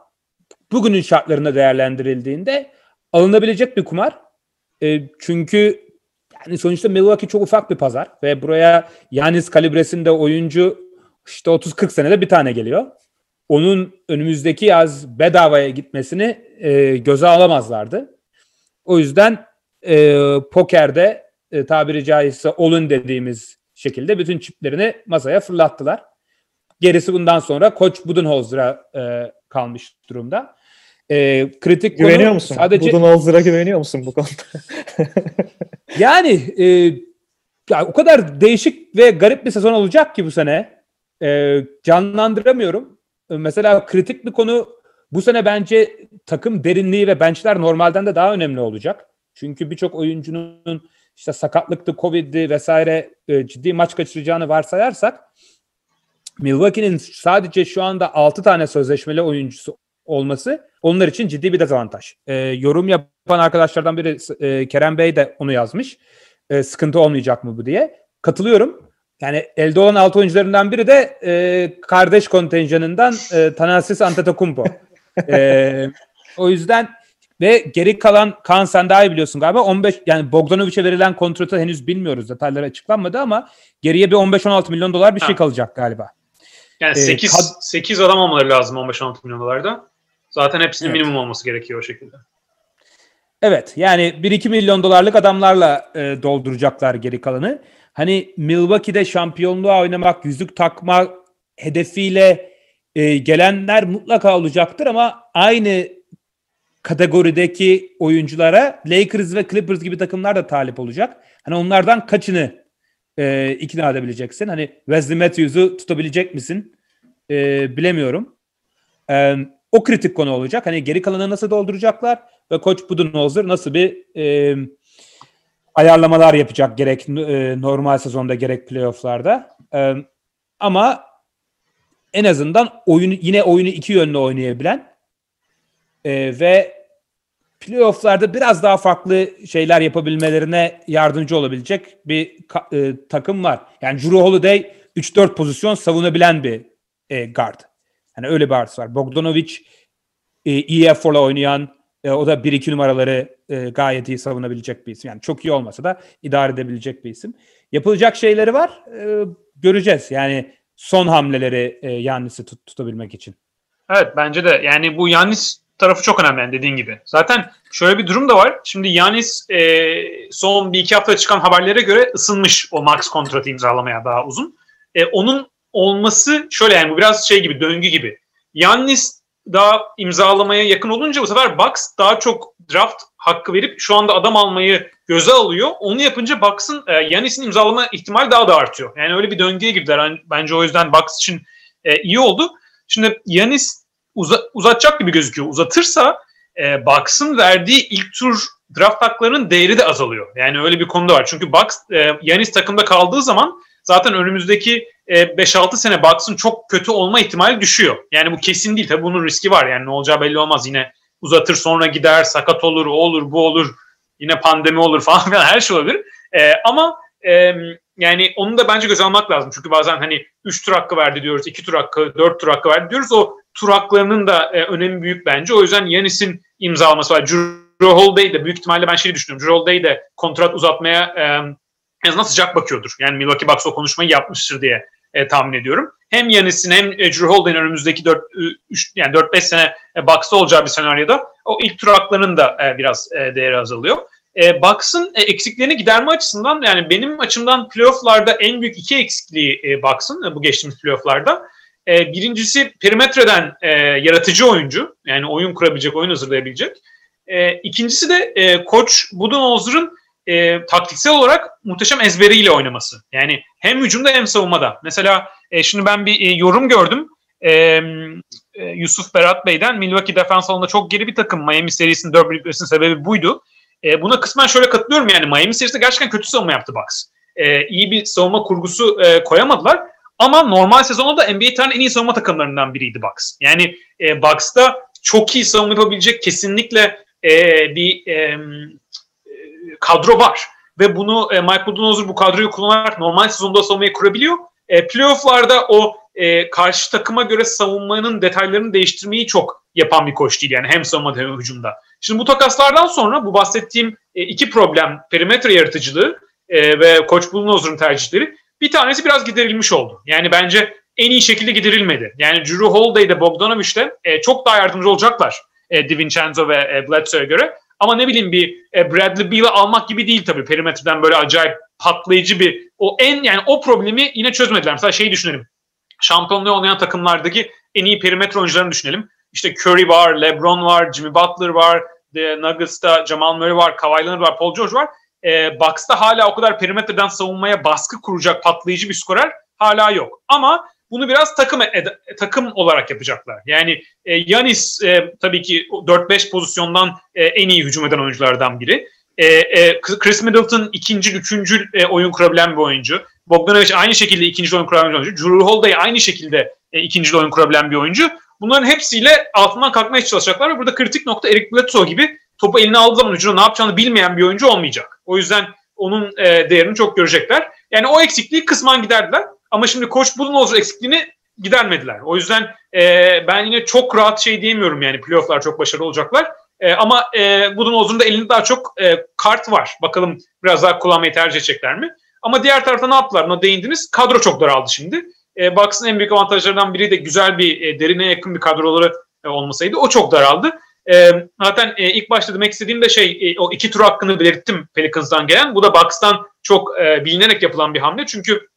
bugünün şartlarında değerlendirildiğinde alınabilecek bir kumar. E, çünkü yani sonuçta Milwaukee çok ufak bir pazar ve buraya Yanis kalibresinde oyuncu işte 30-40 senede bir tane geliyor. Onun önümüzdeki yaz bedavaya gitmesini e, göze alamazlardı. O yüzden e, pokerde e, tabiri caizse olun dediğimiz şekilde bütün çiplerini masaya fırlattılar. Gerisi bundan sonra Koç Budenholzer'a e, kalmış durumda. E, kritik güveniyor konu musun? Sadece Budenholzer'a güveniyor musun bu konuda? yani e, ya o kadar değişik ve garip bir sezon olacak ki bu sene. E, canlandıramıyorum. E, mesela kritik bir konu bu sene bence takım derinliği ve benchler normalden de daha önemli olacak. Çünkü birçok oyuncunun işte sakatlıktı, Covid'di vesaire e, ciddi maç kaçıracağını varsayarsak Milwaukee'nin sadece şu anda 6 tane sözleşmeli oyuncusu olması onlar için ciddi bir dezavantaj. E, yorum yapan arkadaşlardan biri e, Kerem Bey de onu yazmış. E, sıkıntı olmayacak mı bu diye. Katılıyorum. Yani elde olan 6 oyuncularından biri de e, kardeş kontenjanından e, Thanasis Antetokounmpo. e, o yüzden ve geri kalan Kaan sen daha iyi biliyorsun galiba 15 yani Bogdanovic'e verilen kontratı henüz bilmiyoruz detayları açıklanmadı ama geriye bir 15-16 milyon dolar bir şey kalacak galiba. Yani 8, ee, kad- 8 adam olmaları lazım 15-16 milyon dolarda. Zaten hepsinin evet. minimum olması gerekiyor o şekilde. Evet yani 1-2 milyon dolarlık adamlarla e, dolduracaklar geri kalanı. Hani Milwaukee'de şampiyonluğa oynamak, yüzük takma hedefiyle e, gelenler mutlaka olacaktır ama aynı kategorideki oyunculara Lakers ve Clippers gibi takımlar da talip olacak. Hani onlardan kaçını e, ikna edebileceksin? Hani Wesley Matthews'u tutabilecek misin? E, bilemiyorum. E, o kritik konu olacak. Hani geri kalanı nasıl dolduracaklar ve Koç Budenholzer nasıl bir e, ayarlamalar yapacak gerek e, normal sezonda gerek playofflarda. E, ama en azından oyunu yine oyunu iki yönlü oynayabilen e, ve playofflarda biraz daha farklı şeyler yapabilmelerine yardımcı olabilecek bir e, takım var. Yani Drew Holiday 3-4 pozisyon savunabilen bir e, guard. Yani öyle bir artısı var. Bogdanovic e, iyi eforla oynayan e, o da 1-2 numaraları e, gayet iyi savunabilecek bir isim. Yani çok iyi olmasa da idare edebilecek bir isim. Yapılacak şeyleri var. E, göreceğiz. Yani son hamleleri e, Yannis'i tut, tutabilmek için. Evet bence de. Yani bu Yannis tarafı çok önemli yani dediğin gibi. Zaten şöyle bir durum da var. Şimdi Yanis e, son bir iki hafta çıkan haberlere göre ısınmış o max kontratı imzalamaya daha uzun. E, onun olması şöyle yani bu biraz şey gibi döngü gibi. Yannis daha imzalamaya yakın olunca bu sefer Bucks daha çok draft hakkı verip şu anda adam almayı göze alıyor. Onu yapınca Bucks'ın e, Yannis'in imzalama ihtimali daha da artıyor. Yani öyle bir döngüye girdiler. Bence o yüzden Bucks için e, iyi oldu. Şimdi Yanis uza, uzatacak gibi gözüküyor. Uzatırsa e, Bucks'ın verdiği ilk tur draft haklarının değeri de azalıyor. Yani öyle bir konuda var. Çünkü Bucks e, Yanis takımda kaldığı zaman zaten önümüzdeki e, 5-6 sene Bucks'ın çok kötü olma ihtimali düşüyor. Yani bu kesin değil. Tabii bunun riski var. Yani ne olacağı belli olmaz. Yine uzatır sonra gider, sakat olur, o olur, bu olur. Yine pandemi olur falan filan her şey olabilir. E, ama e, yani onu da bence göz almak lazım. Çünkü bazen hani 3 tur hakkı verdi diyoruz, 2 tur hakkı, 4 tur hakkı verdi diyoruz. O tur haklarının da e, önemi büyük bence. O yüzden Yanis'in imzalaması var. Drew Holiday de büyük ihtimalle ben şey düşünüyorum. Drew Holiday de kontrat uzatmaya e, en azından sıcak bakıyordur. Yani Milwaukee Bucks o konuşmayı yapmıştır diye e, tahmin ediyorum. Hem Yanis'in hem e, Drew Holiday'in önümüzdeki 4 3 yani 4-5 sene e, Bucks'ta olacağı bir senaryoda o ilk tur haklarının da e, biraz e, değeri azalıyor. E, Bucks'ın e, eksiklerini giderme açısından yani benim açımdan playofflarda en büyük iki eksikliği e, Bucks'ın e, bu geçtiğimiz playofflarda. E, birincisi perimetreden e, yaratıcı oyuncu yani oyun kurabilecek, oyun hazırlayabilecek. E, ikincisi de e, koç Budenholzer'ın e, taktiksel olarak muhteşem ezberiyle oynaması. Yani hem hücumda hem savunmada. Mesela e, şimdi ben bir e, yorum gördüm. E, e, Yusuf Berat Bey'den Milwaukee defans alanında çok geri bir takım. Miami serisinin 4 bitmesinin sebebi buydu. E, buna kısmen şöyle katılıyorum yani Miami serisinde gerçekten kötü savunma yaptı Bucks. E, iyi bir savunma kurgusu e, koyamadılar. Ama normal sezonda da NBA tarihinin en iyi savunma takımlarından biriydi Bucks. Yani e, Bucks'ta çok iyi savunma yapabilecek kesinlikle e, bir e, kadro var. Ve bunu e, Mike Budenholzer bu kadroyu kullanarak normal sezonda savunmayı kurabiliyor. E, playoff'larda o e, karşı takıma göre savunmanın detaylarını değiştirmeyi çok yapan bir koç değil. Yani hem savunmada hem hücumda. Şimdi bu takaslardan sonra bu bahsettiğim e, iki problem perimetre yaratıcılığı e, ve koç Budenholzer'ın tercihleri bir tanesi biraz giderilmiş oldu. Yani bence en iyi şekilde giderilmedi. Yani Drew Holiday'de Bogdanovic'de e, çok daha yardımcı olacaklar e, DiVincenzo ve e, Bledsoe'ya göre. Ama ne bileyim bir e, Bradley Beal'ı almak gibi değil tabii. Perimetreden böyle acayip patlayıcı bir o en yani o problemi yine çözmediler. Mesela şeyi düşünelim. Şampiyonluğu oynayan takımlardaki en iyi perimetre oyuncularını düşünelim. İşte Curry var, LeBron var, Jimmy Butler var, The Nuggets'ta Jamal Murray var, Kawhi Leonard var, Paul George var. E, Bucks'ta hala o kadar perimetreden savunmaya baskı kuracak patlayıcı bir skorer hala yok. Ama bunu biraz takım takım olarak yapacaklar. Yani e, Yanis e, tabii ki 4-5 pozisyondan e, en iyi hücum eden oyunculardan biri. E, e, Chris Middleton ikinci, üçüncü e, oyun kurabilen bir oyuncu. Bogdanovic aynı şekilde ikinci oyun kurabilen bir oyuncu. Drew Holiday aynı şekilde e, ikinci oyun kurabilen bir oyuncu. Bunların hepsiyle altından kalkmaya çalışacaklar ve burada kritik nokta Eric Bledsoe gibi topu eline aldığı zaman hücumda ne yapacağını bilmeyen bir oyuncu olmayacak. O yüzden onun e, değerini çok görecekler. Yani o eksikliği kısmen giderdiler. Ama şimdi koç Budenholzer eksikliğini gidermediler. O yüzden e, ben yine çok rahat şey diyemiyorum yani playofflar çok başarılı olacaklar. E, ama e, Budenholzer'ın da elinde daha çok e, kart var. Bakalım biraz daha kullanmayı tercih edecekler mi? Ama diğer tarafta ne yaptılar? Buna değindiniz. Kadro çok daraldı şimdi. E, Bucks'ın en büyük avantajlarından biri de güzel bir e, derine yakın bir kadroları e, olmasaydı. O çok daraldı. E, zaten e, ilk başta demek istediğim de şey e, o iki tur hakkını belirttim Pelicans'dan gelen. Bu da Bucks'tan çok e, bilinerek yapılan bir hamle. Çünkü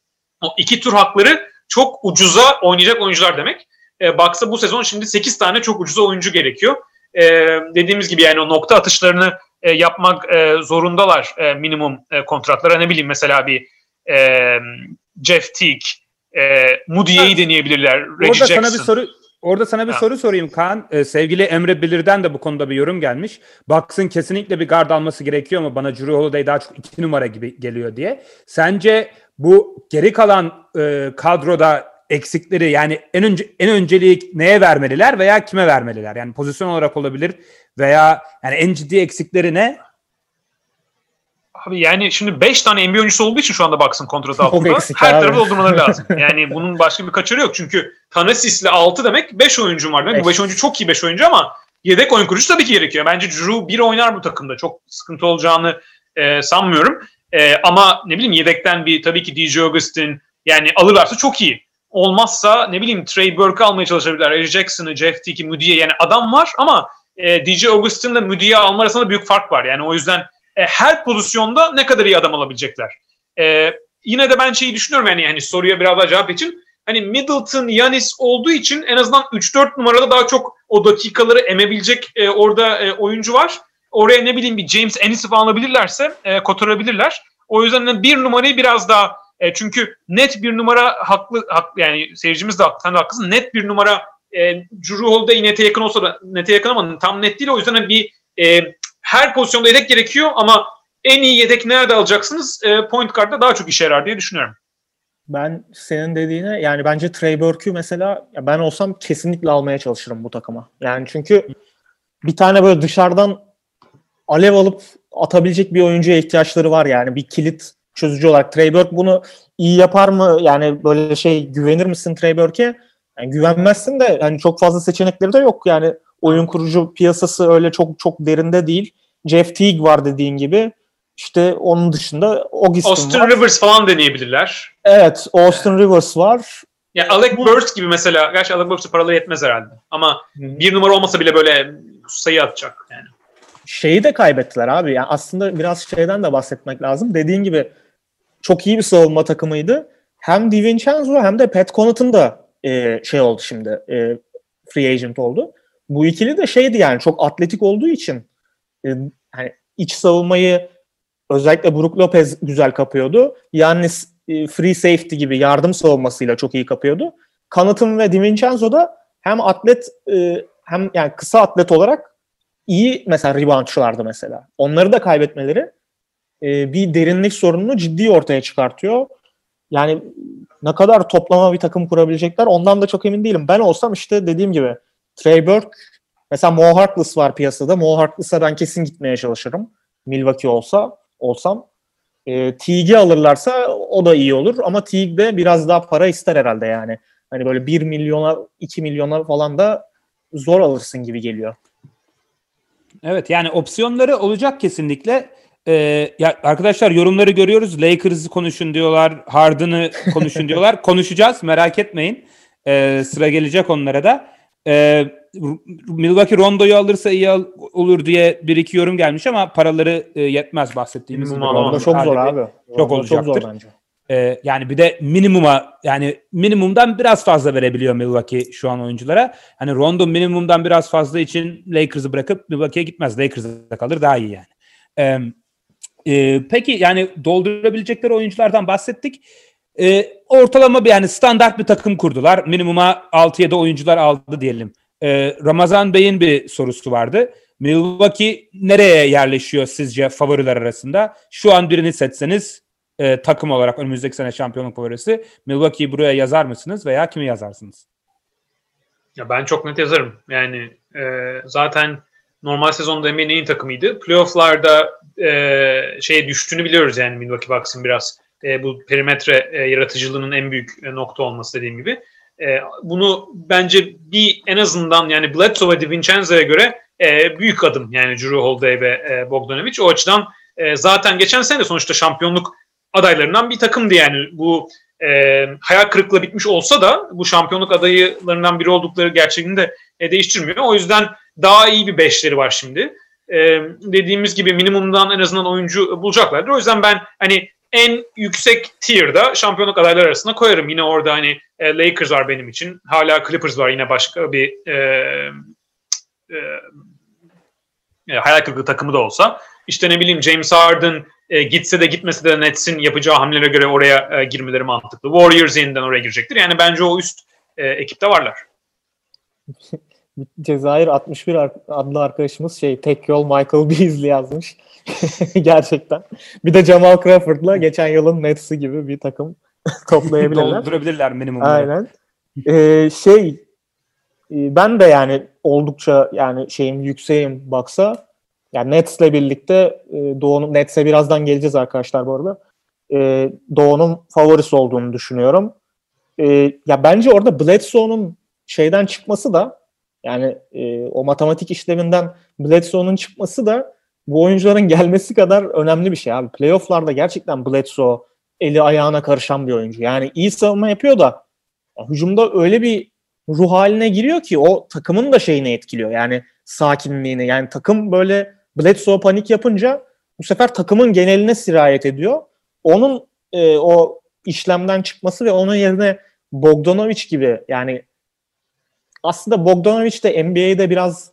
o iki tur hakları çok ucuza oynayacak oyuncular demek. E, Bucks'a bu sezon şimdi 8 tane çok ucuza oyuncu gerekiyor. E, dediğimiz gibi yani o nokta atışlarını e, yapmak e, zorundalar e, minimum e, kontratlara. Ne bileyim mesela bir e, Jeff Teague, e, Moody'yi deneyebilirler. Reggie Orada Jackson. sana bir soru Orada sana bir Ha. soru sorayım Kaan. Ee, sevgili Emre Bilir'den de bu konuda bir yorum gelmiş. Bucks'ın kesinlikle bir guard alması gerekiyor ama bana Drew Holiday daha çok iki numara gibi geliyor diye. Sence bu geri kalan e, kadroda eksikleri yani en önce en önceliği neye vermeliler veya kime vermeliler? Yani pozisyon olarak olabilir veya yani en ciddi eksikleri ne? Abi yani şimdi 5 tane NBA oyuncusu olduğu için şu anda Bucks'ın kontratı altında her tarafı doldurmaları lazım. Yani bunun başka bir kaçarı yok. Çünkü Tanasis'le 6 demek 5 oyuncu var. demek. Bu Beş. 5 oyuncu çok iyi 5 oyuncu ama yedek oyun kurucu tabii ki gerekiyor. Bence Drew bir oynar bu takımda. Çok sıkıntı olacağını e, sanmıyorum. E, ama ne bileyim yedekten bir tabii ki DJ Augustin yani alırlarsa çok iyi. Olmazsa ne bileyim Trey Burke almaya çalışabilirler. Reggie Jackson'ı, Jeff Teague'i, Moody'ye yani adam var ama e, DJ Augustin'le Moody'ye alma arasında büyük fark var. Yani o yüzden e, her pozisyonda ne kadar iyi adam alabilecekler. E, yine de ben şeyi düşünüyorum yani, yani soruya biraz daha cevap için. hani Middleton, Yanis olduğu için en azından 3-4 numarada daha çok o dakikaları emebilecek e, orada e, oyuncu var. Oraya ne bileyim bir James Ennis'i falan alabilirlerse e, kotarabilirler. O yüzden de bir numarayı biraz daha e, çünkü net bir numara haklı, haklı yani seyircimiz de haklı, sen haklısın. Net bir numara e, Drew Holiday nete yakın olsa da nete yakın ama tam net değil. O yüzden bir e, her pozisyonda yedek gerekiyor ama en iyi yedek nerede alacaksınız? E, point guard'da daha çok işe yarar diye düşünüyorum. Ben senin dediğine yani bence Trey Burke'ü mesela ben olsam kesinlikle almaya çalışırım bu takıma. Yani çünkü bir tane böyle dışarıdan alev alıp atabilecek bir oyuncuya ihtiyaçları var yani bir kilit çözücü olarak. Trey Burke bunu iyi yapar mı? Yani böyle şey güvenir misin Trey Burke'e? Yani güvenmezsin de hani çok fazla seçenekleri de yok. Yani oyun kurucu piyasası öyle çok çok derinde değil. Jeff Teague var dediğin gibi. İşte onun dışında Augustin Austin var. Rivers falan deneyebilirler. Evet, Austin Rivers var. Ya Alec Burks gibi mesela. Gerçi Alec Burks'e paraları yetmez herhalde. Ama bir numara olmasa bile böyle sayı atacak yani. Şeyi de kaybettiler abi. Yani aslında biraz şeyden de bahsetmek lazım. Dediğin gibi çok iyi bir savunma takımıydı. Hem DiVincenzo hem de Pat Connaughton da e, şey oldu şimdi. E, free agent oldu. Bu ikili de şeydi yani çok atletik olduğu için e, hani iç savunmayı özellikle Brook Lopez güzel kapıyordu. Yannis e, free safety gibi yardım savunmasıyla çok iyi kapıyordu. Connaughton ve DiVincenzo da hem atlet e, hem yani kısa atlet olarak iyi mesela reboundçulardı mesela. Onları da kaybetmeleri e, bir derinlik sorununu ciddi ortaya çıkartıyor. Yani ne kadar toplama bir takım kurabilecekler ondan da çok emin değilim. Ben olsam işte dediğim gibi Trey Burke mesela Mo Harkless var piyasada. Mo Harkless'a ben kesin gitmeye çalışırım. Milwaukee olsa olsam. E, Teague'i alırlarsa o da iyi olur ama Teague de biraz daha para ister herhalde yani. Hani böyle 1 milyona 2 milyona falan da zor alırsın gibi geliyor. Evet yani opsiyonları olacak kesinlikle. Ee, ya arkadaşlar yorumları görüyoruz. Lakers'ı konuşun diyorlar. Harden'ı konuşun diyorlar. Konuşacağız merak etmeyin. Ee, sıra gelecek onlara da. Ee, Milwaukee Rondo'yu alırsa iyi al- olur diye bir iki yorum gelmiş ama paraları e, yetmez bahsettiğimiz gibi. Rondo çok zor abi. Çok Orada olacaktır. Çok zor bence. Ee, yani bir de minimuma yani minimumdan biraz fazla verebiliyor Milwaukee şu an oyunculara. Hani Rondo minimumdan biraz fazla için Lakers'ı bırakıp Milwaukee'ye gitmez. Lakers'da kalır daha iyi yani. Ee, e, peki yani doldurabilecekleri oyunculardan bahsettik. Ee, ortalama bir yani standart bir takım kurdular. Minimuma 6-7 oyuncular aldı diyelim. Ee, Ramazan Bey'in bir sorusu vardı. Milwaukee nereye yerleşiyor sizce favoriler arasında? Şu an birini seçseniz e, takım olarak önümüzdeki sene şampiyonluk favorisi Milwaukee'yi buraya yazar mısınız veya kimi yazarsınız? Ya ben çok net yazarım. Yani e, zaten normal sezonda NBA'nin en iyi takımıydı. Playoff'larda e, şey düştüğünü biliyoruz yani Milwaukee Bucks'ın biraz e, bu perimetre e, yaratıcılığının en büyük e, nokta olması dediğim gibi. E, bunu bence bir en azından yani Bledsoe ve DiVincenzo'ya göre e, büyük adım yani Drew Holiday ve e, Bogdanovic. O açıdan e, zaten geçen sene sonuçta şampiyonluk adaylarından bir takımdı yani. Bu e, hayal kırıklığı bitmiş olsa da bu şampiyonluk adaylarından biri oldukları gerçeğini de e, değiştirmiyor. O yüzden daha iyi bir beşleri var şimdi. E, dediğimiz gibi minimumdan en azından oyuncu bulacaklardır. O yüzden ben hani en yüksek tier'da şampiyonluk adayları arasında koyarım. Yine orada hani e, Lakers var benim için. Hala Clippers var yine başka bir e, e, e, hayal kırıklığı takımı da olsa. İşte ne bileyim James Harden e, gitse de gitmese de Nets'in yapacağı hamlelere göre oraya e, girmeleri mantıklı. Warriors yeniden oraya girecektir. Yani bence o üst e, ekipte varlar. Cezayir 61 ar- adlı arkadaşımız şey tek yol Michael Beasley yazmış. Gerçekten. Bir de Jamal Crawford'la geçen yılın Nets'i gibi bir takım toplayabilirler. Doldurabilirler minimumları. Aynen. Ee, şey e, ben de yani oldukça yani şeyim yükseğim baksa yani Nets'le birlikte e, Doğu'nun Nets'e birazdan geleceğiz arkadaşlar bu arada. E, Doğu'nun favorisi olduğunu düşünüyorum. E, ya bence orada Bledsoe'nun şeyden çıkması da yani e, o matematik işleminden Bledsoe'nun çıkması da bu oyuncuların gelmesi kadar önemli bir şey abi. Playoff'larda gerçekten Bledsoe eli ayağına karışan bir oyuncu. Yani iyi savunma yapıyor da hücumda öyle bir ruh haline giriyor ki o takımın da şeyini etkiliyor. Yani sakinliğini. Yani takım böyle Bledsoe panik yapınca bu sefer takımın geneline sirayet ediyor. Onun e, o işlemden çıkması ve onun yerine Bogdanovic gibi yani aslında Bogdanovic de NBA'de biraz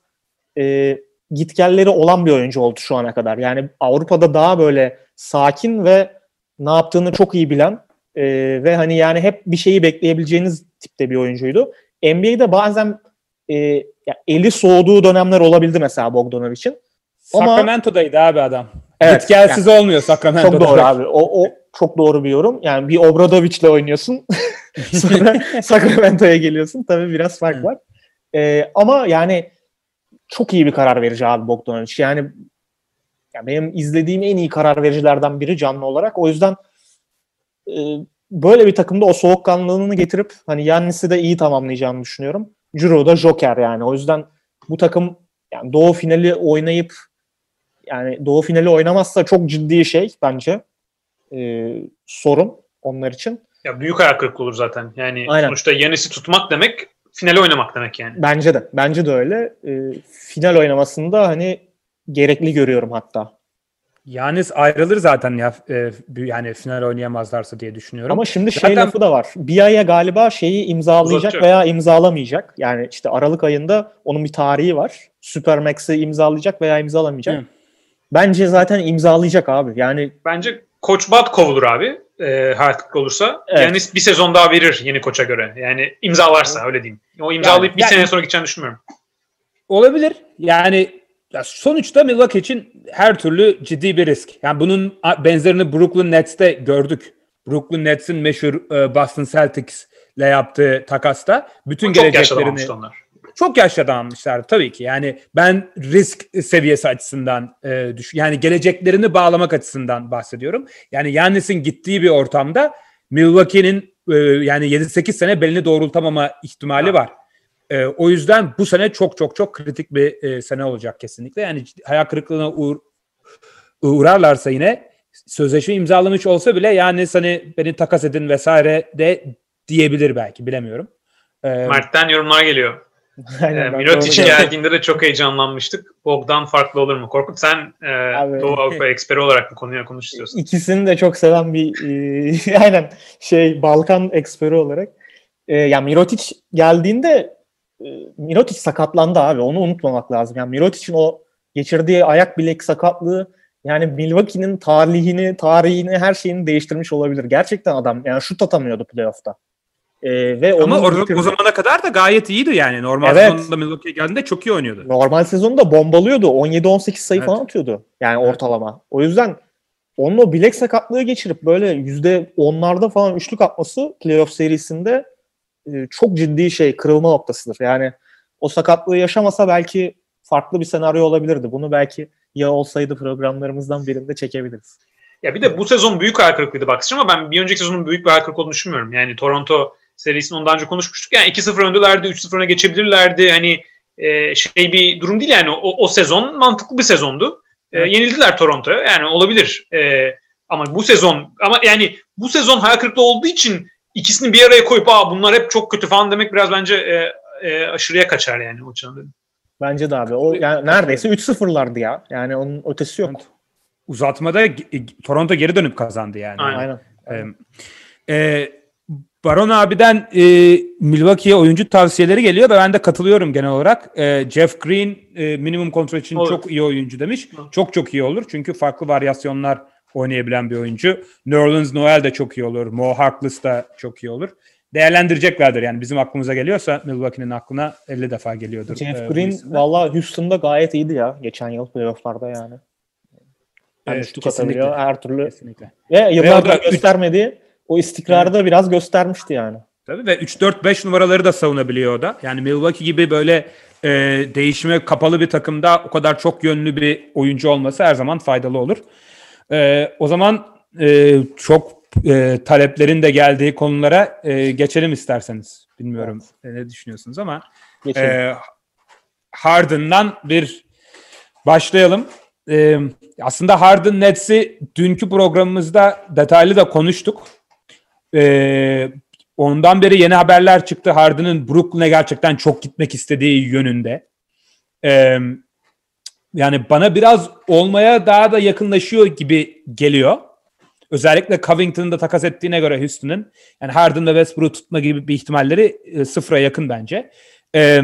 e, gitgelleri olan bir oyuncu oldu şu ana kadar. Yani Avrupa'da daha böyle sakin ve ne yaptığını çok iyi bilen e, ve hani yani hep bir şeyi bekleyebileceğiniz tipte bir oyuncuydu. NBA'de bazen e, ya eli soğuduğu dönemler olabildi mesela Bogdanovic'in. Ama- Sacramento'daydı abi adam. Evet, Git gelsiz olmuyor Sacramento'da. Çok doğru abi. O, o çok doğru bir yorum. Yani bir Obradovic'le oynuyorsun. Sonra Sacramento'ya geliyorsun. Tabii biraz fark var. Ee, ama yani çok iyi bir karar verici abi Bogdanovic. Yani, yani benim izlediğim en iyi karar vericilerden biri canlı olarak. O yüzden e, böyle bir takımda o soğukkanlılığını getirip hani Yannis'i de iyi tamamlayacağını düşünüyorum. Ciro da Joker yani. O yüzden bu takım yani Doğu finali oynayıp yani Doğu finali oynamazsa çok ciddi şey bence. Ee, sorun onlar için. Ya büyük ayak kırıklığı olur zaten. Yani Aynen. sonuçta Yanis'i tutmak demek finale oynamak demek yani. Bence de. Bence de öyle. Ee, final oynamasında hani gerekli görüyorum hatta. Yanis ayrılır zaten ya e, yani final oynayamazlarsa diye düşünüyorum. Ama şimdi şey Zaten- lafı da var. Bir aya galiba şeyi imzalayacak Uzatacak. veya imzalamayacak. Yani işte Aralık ayında onun bir tarihi var. Supermax'i imzalayacak veya imzalamayacak. Hı. Bence zaten imzalayacak abi. Yani Bence Koç Bat kovulur abi. E, hayatlık olursa. Evet. Yanis bir sezon daha verir yeni koça göre. Yani imzalarsa öyle diyeyim. O imzalayıp bir yani- sene sonra gideceğini düşünmüyorum. Olabilir. Yani ya sonuçta Milwaukee için her türlü ciddi bir risk. Yani bunun benzerini Brooklyn Nets'te gördük. Brooklyn Nets'in meşhur e, Boston Celtics'le yaptığı takasta bütün yaşlı geleceklerini. Çok yaşlı tabii ki. Yani ben risk seviyesi açısından e, düş yani geleceklerini bağlamak açısından bahsediyorum. Yani Yannis'in gittiği bir ortamda Milwaukee'nin e, yani 7-8 sene belini doğrultamama ihtimali var. E, o yüzden bu sene çok çok çok kritik bir e, sene olacak kesinlikle. Yani hayal kırıklığına uğur, uğrarlarsa yine sözleşme imzalamış olsa bile yani hani beni takas edin vesaire de diyebilir belki bilemiyorum. E, Mert'ten yorumlar geliyor. aynen E, Mirotic geldiğinde de çok heyecanlanmıştık. Bogdan farklı olur mu? Korkut sen e, Abi. Doğu Avrupa eksperi olarak bu konuya konuş istiyorsun. İkisini de çok seven bir e, aynen şey Balkan eksperi olarak. E, ya Mirotic geldiğinde e, Mirotic sakatlandı abi. Onu unutmamak lazım. Yani Mirotic'in o geçirdiği ayak bilek sakatlığı yani Milwaukee'nin tarihini, tarihini, her şeyini değiştirmiş olabilir. Gerçekten adam yani şut atamıyordu playoff'ta. E, ve Ama orada, getirdiği- o zamana kadar da gayet iyiydi yani. Normal Evet. sezonunda Milwaukee'ye geldiğinde çok iyi oynuyordu. normal sezonda bombalıyordu. 17-18 sayı Evet. falan atıyordu. Yani Evet. ortalama. O yüzden onun o bilek sakatlığı geçirip böyle yüzde onlarda falan üçlük atması playoff serisinde e, çok ciddi şey kırılma noktasıdır. Yani o sakatlığı yaşamasa belki farklı bir senaryo olabilirdi. Bunu belki ya olsaydı programlarımızdan birinde çekebiliriz. Ya bir de bu sezon büyük hayal kırıklığıydı Bucks ama ben bir önceki sezonun büyük bir hayal kırıklığı olduğunu düşünmüyorum. Yani Toronto serisini ondan önce konuşmuştuk. Yani 2-0 öndelerdi, 3-0 öne geçebilirlerdi. Hani e, şey bir durum değil yani. O, o sezon mantıklı bir sezondu. E, Evet. yenildiler Toronto'ya. Yani olabilir. E, ama bu sezon ama yani bu sezon hayal kırıklığı olduğu için ikisini bir araya koyup Aa, bunlar hep çok kötü falan demek biraz bence e, e, aşırıya kaçar yani o açıdan. Bence de abi. O yani neredeyse 3-0'lardı ya. Yani onun ötesi yok. Evet. Uzatmada Toronto geri dönüp kazandı yani. Aynen. Aynen. Ee, e, Baron abiden e, Milwaukee'ye oyuncu tavsiyeleri geliyor ve ben de katılıyorum genel olarak. E, Jeff Green e, minimum kontrol için Olur. çok iyi oyuncu demiş. Olur. Çok çok iyi olur çünkü farklı varyasyonlar oynayabilen bir oyuncu. Nerlens Noel de çok iyi olur. Mo Harkless da çok iyi olur. Değerlendireceklerdir yani bizim aklımıza geliyorsa Milwaukee'nin aklına 50 defa geliyordur. Jeff e, Green valla Houston'da gayet iyiydi ya geçen yıl playoff'larda yani. Hem Evet, kesinlikle. atabiliyor her türlü. Kesinlikle. Ve yıllardır da üç- göstermediği o istikrarı da biraz göstermişti yani. Tabii ve 3-4-5 numaraları da savunabiliyor o da. Yani Milwaukee gibi böyle e, değişime kapalı bir takımda o kadar çok yönlü bir oyuncu olması her zaman faydalı olur. E, o zaman e, çok e, taleplerin de geldiği konulara e, geçelim isterseniz. Bilmiyorum e, ne düşünüyorsunuz ama Geçelim. e, Harden'dan bir başlayalım. E, aslında Harden Nets'i dünkü programımızda detaylı da konuştuk. E, ondan beri yeni haberler çıktı. Harden'ın Brooklyn'e gerçekten çok gitmek istediği yönünde. E, yani bana biraz olmaya daha da yakınlaşıyor gibi geliyor. Özellikle Covington'ı da takas ettiğine göre Houston'ın yani Harden ve Westbrook tutma gibi bir ihtimalleri e, sıfıra yakın bence. E,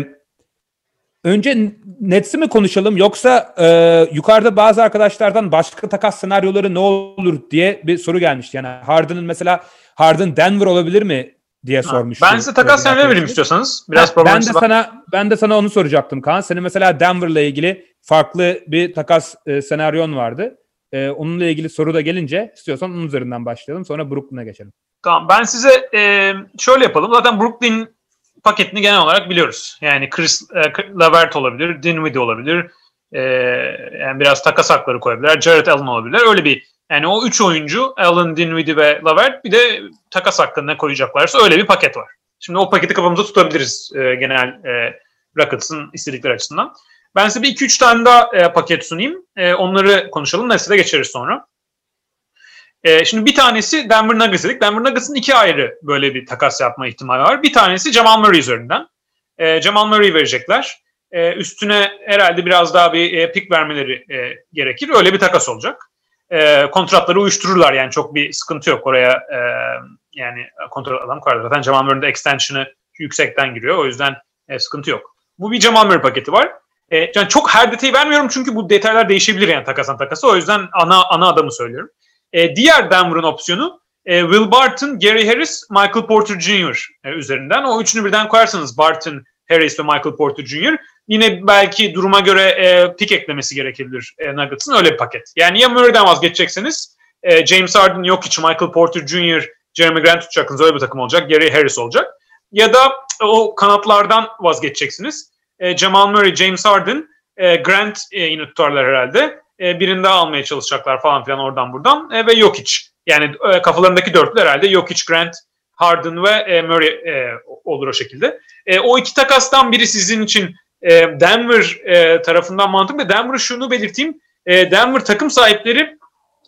önce Nets'i mi konuşalım yoksa e, yukarıda bazı arkadaşlardan başka takas senaryoları ne olur diye bir soru gelmişti. Yani Harden'ın mesela Harden Denver olabilir mi diye sormuştu. Ben size takas senaryo vereyim istiyorsanız. Biraz ben, ben de problemsiz- sana ben de sana onu soracaktım Kaan. Senin mesela Denver'la ilgili farklı bir takas e, senaryon vardı. E, onunla ilgili soru da gelince istiyorsan onun üzerinden başlayalım. Sonra Brooklyn'a geçelim. Tamam ben size e, şöyle yapalım. Zaten Brooklyn paketini genel olarak biliyoruz. Yani Chris e, Lavert olabilir, Dinwiddie olabilir. E, yani biraz takas hakları koyabilirler. Jared Allen olabilir. Öyle bir yani o üç oyuncu Allen, Dinwiddie ve Lavert bir de takas hakkını ne koyacaklarsa öyle bir paket var. Şimdi o paketi kafamızda tutabiliriz e, genel e, Rockets'ın istedikleri açısından. Ben size bir iki üç tane daha e, paket sunayım. E, onları konuşalım. Nesile geçeriz sonra. E, şimdi bir tanesi Denver Nuggets dedik. Denver Nuggets'ın iki ayrı böyle bir takas yapma ihtimali var. Bir tanesi Jamal Murray üzerinden. E, Jamal Murray verecekler. E, üstüne herhalde biraz daha bir e, pick vermeleri e, gerekir. Öyle bir takas olacak. E, kontratları uyuştururlar yani çok bir sıkıntı yok oraya. E, yani kontrat adam koyarlar. Zaten Jamal Murray'in de extension'ı yüksekten giriyor. O yüzden e, sıkıntı yok. Bu bir Jamal Murray paketi var. E, yani çok her detayı vermiyorum çünkü bu detaylar değişebilir yani takasan takası. O yüzden ana ana adamı söylüyorum. E, diğer Denver'ın opsiyonu e, Will Barton, Gary Harris, Michael Porter Jr. E, üzerinden. O üçünü birden koyarsanız Barton, Harris ve Michael Porter Jr. Yine belki duruma göre e, pick eklemesi gerekebilir e, Nuggets'ın öyle bir paket. Yani ya Murray'den vazgeçeceksiniz, e, James Harden yok hiç Michael Porter Jr., Jeremy Grant tutacaksınız öyle bir takım olacak. Gary Harris olacak. Ya da o kanatlardan vazgeçeceksiniz. E, Jamal Murray, James Harden, e, Grant e, yine tutarlar herhalde. E, birini daha almaya çalışacaklar falan filan oradan buradan. E, ve Jokic. Yani e, kafalarındaki dörtlü herhalde Jokic, Grant, Harden ve e, Murray e, olur o şekilde. E, o iki takastan biri sizin için e, Denver e, tarafından mantıklı. Denver'ı şunu belirteyim. E, Denver takım sahipleri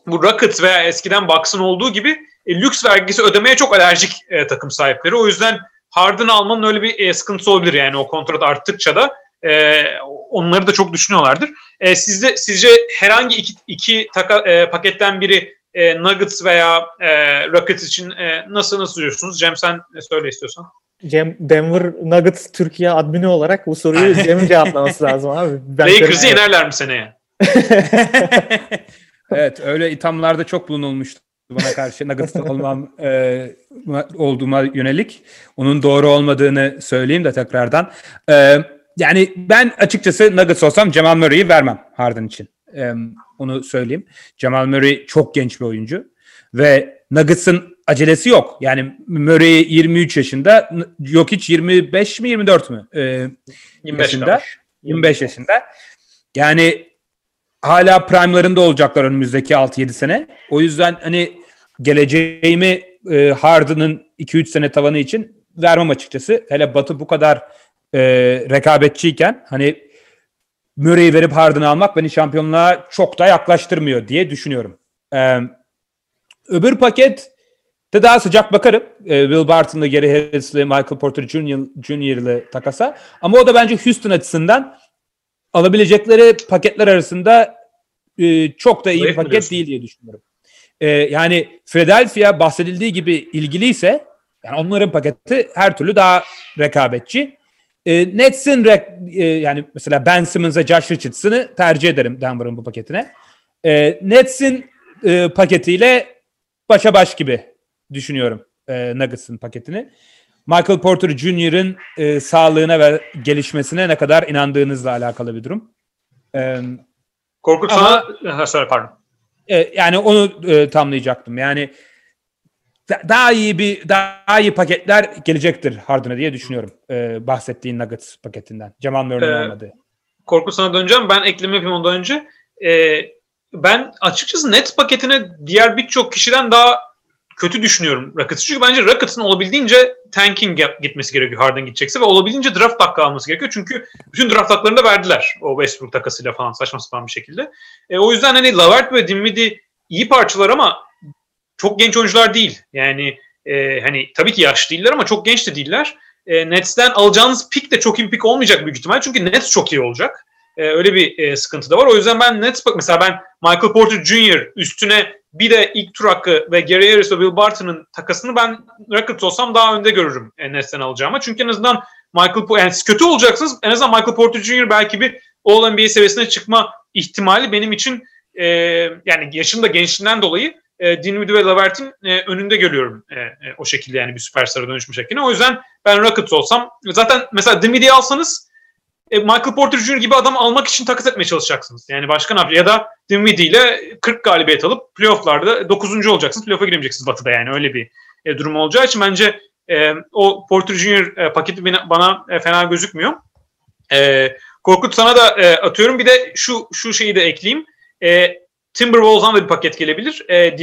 bu Rockets veya eskiden Bucks'ın olduğu gibi lüks vergisi ödemeye çok alerjik takım sahipleri. O yüzden Harden almanın öyle bir e, sıkıntısı olabilir yani o kontrat arttıkça da onları da çok düşünüyorlardır. E, sizde sizce herhangi iki, iki taka, paketten biri e, Nuggets veya e, Rockets için nasıl nasıl diyorsunuz? Cem sen söyle istiyorsan. Cem Denver Nuggets Türkiye admini olarak bu soruyu Cem'in cevaplaması lazım abi. Ben Lakers'ı yenerler mi seneye? evet öyle ithamlarda çok bulunulmuştu bana karşı Nuggets'ta olmam e, olduğuma yönelik. Onun doğru olmadığını söyleyeyim de tekrardan. E, yani ben açıkçası Nuggets olsam Jamal Murray'i vermem Harden için. E, onu söyleyeyim. Jamal Murray çok genç bir oyuncu ve Nuggets'ın acelesi yok. Yani Murray 23 yaşında, Jokic 25 mi 24 mü? E, 25 yaşında. kalmış. 25 yaşında. Yani hala prime'larında olacaklar önümüzdeki 6-7 sene. O yüzden hani geleceğimi e, Harden'ın 2-3 sene tavanı için vermem açıkçası. Hele Batı bu kadar e, rekabetçiyken hani Murray'i verip Harden'ı almak beni şampiyonluğa çok da yaklaştırmıyor diye düşünüyorum. E, öbür paket de daha sıcak bakarım. E, Will Barton'la Gary Harris'le Michael Porter Jr. Jr.'le takasa. Ama o da bence Houston açısından alabilecekleri paketler arasında e, çok da iyi bir paket değil diye düşünüyorum. E, yani Philadelphia bahsedildiği gibi ilgiliyse yani onların paketi her türlü daha rekabetçi. E, Nets'in re- e, yani mesela Ben Simmons'a Josh Richardson'ı tercih ederim Denver'ın bu paketine. E, Nets'in e, paketiyle başa baş gibi düşünüyorum e, Nuggets'ın paketini. Michael Porter Jr.'ın e, sağlığına ve gelişmesine ne kadar inandığınızla alakalı bir durum. E, Korkut Ama- sana... Ha, söyle pardon. e, yani onu e, tamlayacaktım. Yani da- daha iyi bir daha iyi paketler gelecektir Harden'a diye düşünüyorum. E, bahsettiğin Nuggets paketinden. Jamal Murray'nin Ee, olmadığı. Korkut sana döneceğim. Ben ekleme yapayım ondan önce. Ee, ben açıkçası Nets paketine diğer birçok kişiden daha kötü düşünüyorum Rockets'ı. Çünkü bence Rockets'ın olabildiğince tanking gitmesi gerekiyor Harden gidecekse ve olabildiğince draft hakkı alması gerekiyor. Çünkü bütün draft haklarını da verdiler o Westbrook takasıyla falan saçma sapan bir şekilde. E, o yüzden hani Lavert ve Dinwiddie iyi parçalar ama çok genç oyuncular değil. Yani e, hani tabii ki yaşlı değiller ama çok genç de değiller. E, Nets'ten alacağınız pick de çok iyi pick olmayacak büyük ihtimal. Çünkü Nets çok iyi olacak. E, öyle bir e, sıkıntı da var. O yüzden ben Nets bak mesela ben Michael Porter Jr. üstüne bir de ilk tur hakkı ve Gary Harris ve Will Barton'ın takasını ben Rockets olsam daha önde görürüm e, Nets'ten alacağıma. Çünkü en azından Michael yani kötü olacaksınız. En azından Michael Porter Jr. belki bir All NBA seviyesine çıkma ihtimali benim için e, yani yaşım da gençliğinden dolayı e, Dinwiddie ve Lavert'in e, önünde görüyorum e, e, o şekilde yani bir süperstara dönüşmüş şeklini. O yüzden ben Rockets olsam zaten mesela Dinwiddie'yi alsanız e, Michael Porter Jr. gibi adam almak için takas etmeye çalışacaksınız. Yani başka ne yapacak? Ya da Dinwiddie ile 40 galibiyet alıp playofflarda 9. olacaksınız. Playoff'a giremeyeceksiniz Batı'da yani öyle bir e, durum olacağı için bence e, o Porter Jr. E, paketi bana e, fena gözükmüyor. E, Korkut sana da e, atıyorum. Bir de şu şu şeyi de ekleyeyim. E, Timberwolves'dan da bir paket gelebilir. E,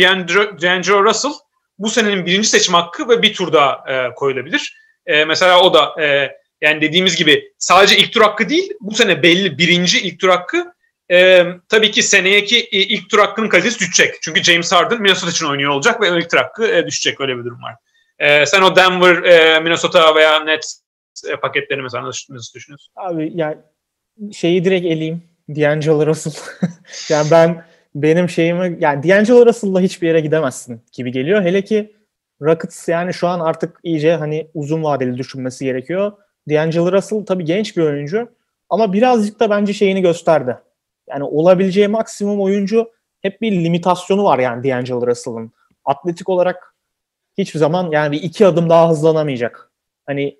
D'Angelo Russell bu senenin birinci seçim hakkı ve bir tur daha e, koyulabilir. E, mesela o da e, yani dediğimiz gibi sadece ilk tur hakkı değil bu sene belli birinci ilk tur hakkı e, tabii ki seneyeki ilk tur hakkının kalitesi düşecek. Çünkü James Harden Minnesota için oynuyor olacak ve ilk tur hakkı e, düşecek öyle bir durum var. E, sen o Denver, e, Minnesota veya Nets e, paketlerini mesela nasıl, nasıl düşünüyorsun? Abi yani şeyi direkt eleyeyim. D'Angelo Russell. yani ben benim şeyimi yani D'Angelo Russell'la hiçbir yere gidemezsin gibi geliyor. Hele ki Rockets yani şu an artık iyice hani uzun vadeli düşünmesi gerekiyor. D'Angelo Russell tabii genç bir oyuncu ama birazcık da bence şeyini gösterdi. Yani olabileceği maksimum oyuncu hep bir limitasyonu var yani D'Angelo Russell'ın. Atletik olarak hiçbir zaman yani bir iki adım daha hızlanamayacak. Hani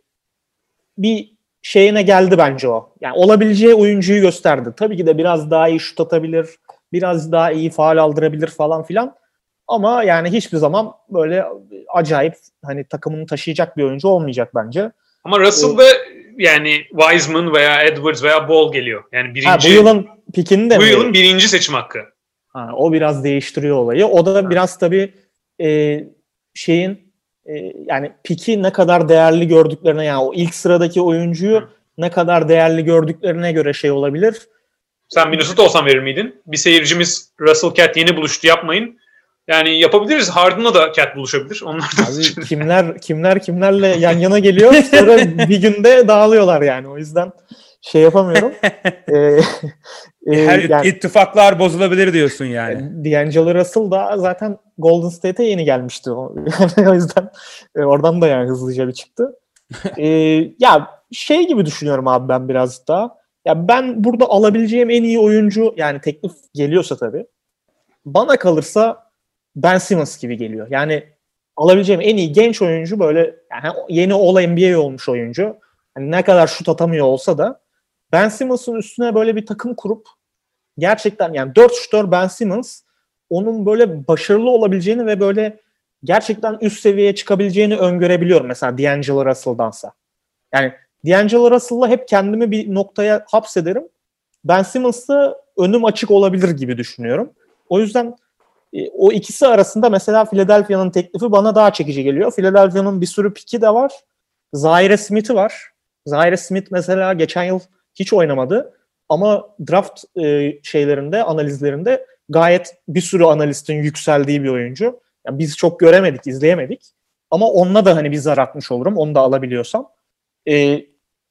bir şeyine geldi bence o. Yani olabileceği oyuncuyu gösterdi. Tabii ki de biraz daha iyi şut atabilir, biraz daha iyi faal aldırabilir falan filan. Ama yani hiçbir zaman böyle acayip hani takımını taşıyacak bir oyuncu olmayacak bence. Ama Russell ve yani Wiseman veya Edwards veya Ball geliyor. Yani birinci. Ha, bu yılın pikini de Bu mi? yılın birinci seçim hakkı. Ha, o biraz değiştiriyor olayı. O da ha. biraz tabii e, şeyin e, yani piki ne kadar değerli gördüklerine yani o ilk sıradaki oyuncuyu Hı. ne kadar değerli gördüklerine göre şey olabilir. Sen Minnesota olsan verir miydin? Bir seyircimiz Russell Cat yeni buluştu yapmayın. Yani yapabiliriz. Harden'la da Cat buluşabilir. Onlar da Abi, kimler kimler kimlerle yan yana geliyor sonra bir günde dağılıyorlar yani. O yüzden şey yapamıyorum. ee, e, Her yani, ittifaklar bozulabilir diyorsun yani. D'Angelo Russell da zaten Golden State'e yeni gelmişti. Yani o yüzden e, oradan da yani hızlıca bir çıktı. ee, ya şey gibi düşünüyorum abi ben biraz daha. Ya ben burada alabileceğim en iyi oyuncu yani teklif geliyorsa tabii. Bana kalırsa Ben Simmons gibi geliyor. Yani alabileceğim en iyi genç oyuncu böyle yani yeni All NBA olmuş oyuncu. Yani ne kadar şut atamıyor olsa da Ben Simmons'ın üstüne böyle bir takım kurup gerçekten yani 4 şutör Ben Simmons onun böyle başarılı olabileceğini ve böyle gerçekten üst seviyeye çıkabileceğini öngörebiliyorum mesela D'Angelo Russell'dansa. Yani D'Angelo Russell'la hep kendimi bir noktaya hapsederim. Ben Simmons'la önüm açık olabilir gibi düşünüyorum. O yüzden o ikisi arasında mesela Philadelphia'nın teklifi bana daha çekici geliyor. Philadelphia'nın bir sürü piki de var. Zaire Smith'i var. Zaire Smith mesela geçen yıl hiç oynamadı. Ama draft e, şeylerinde, analizlerinde gayet bir sürü analistin yükseldiği bir oyuncu. Yani biz çok göremedik, izleyemedik. Ama onunla da hani bir zar atmış olurum. Onu da alabiliyorsam. E,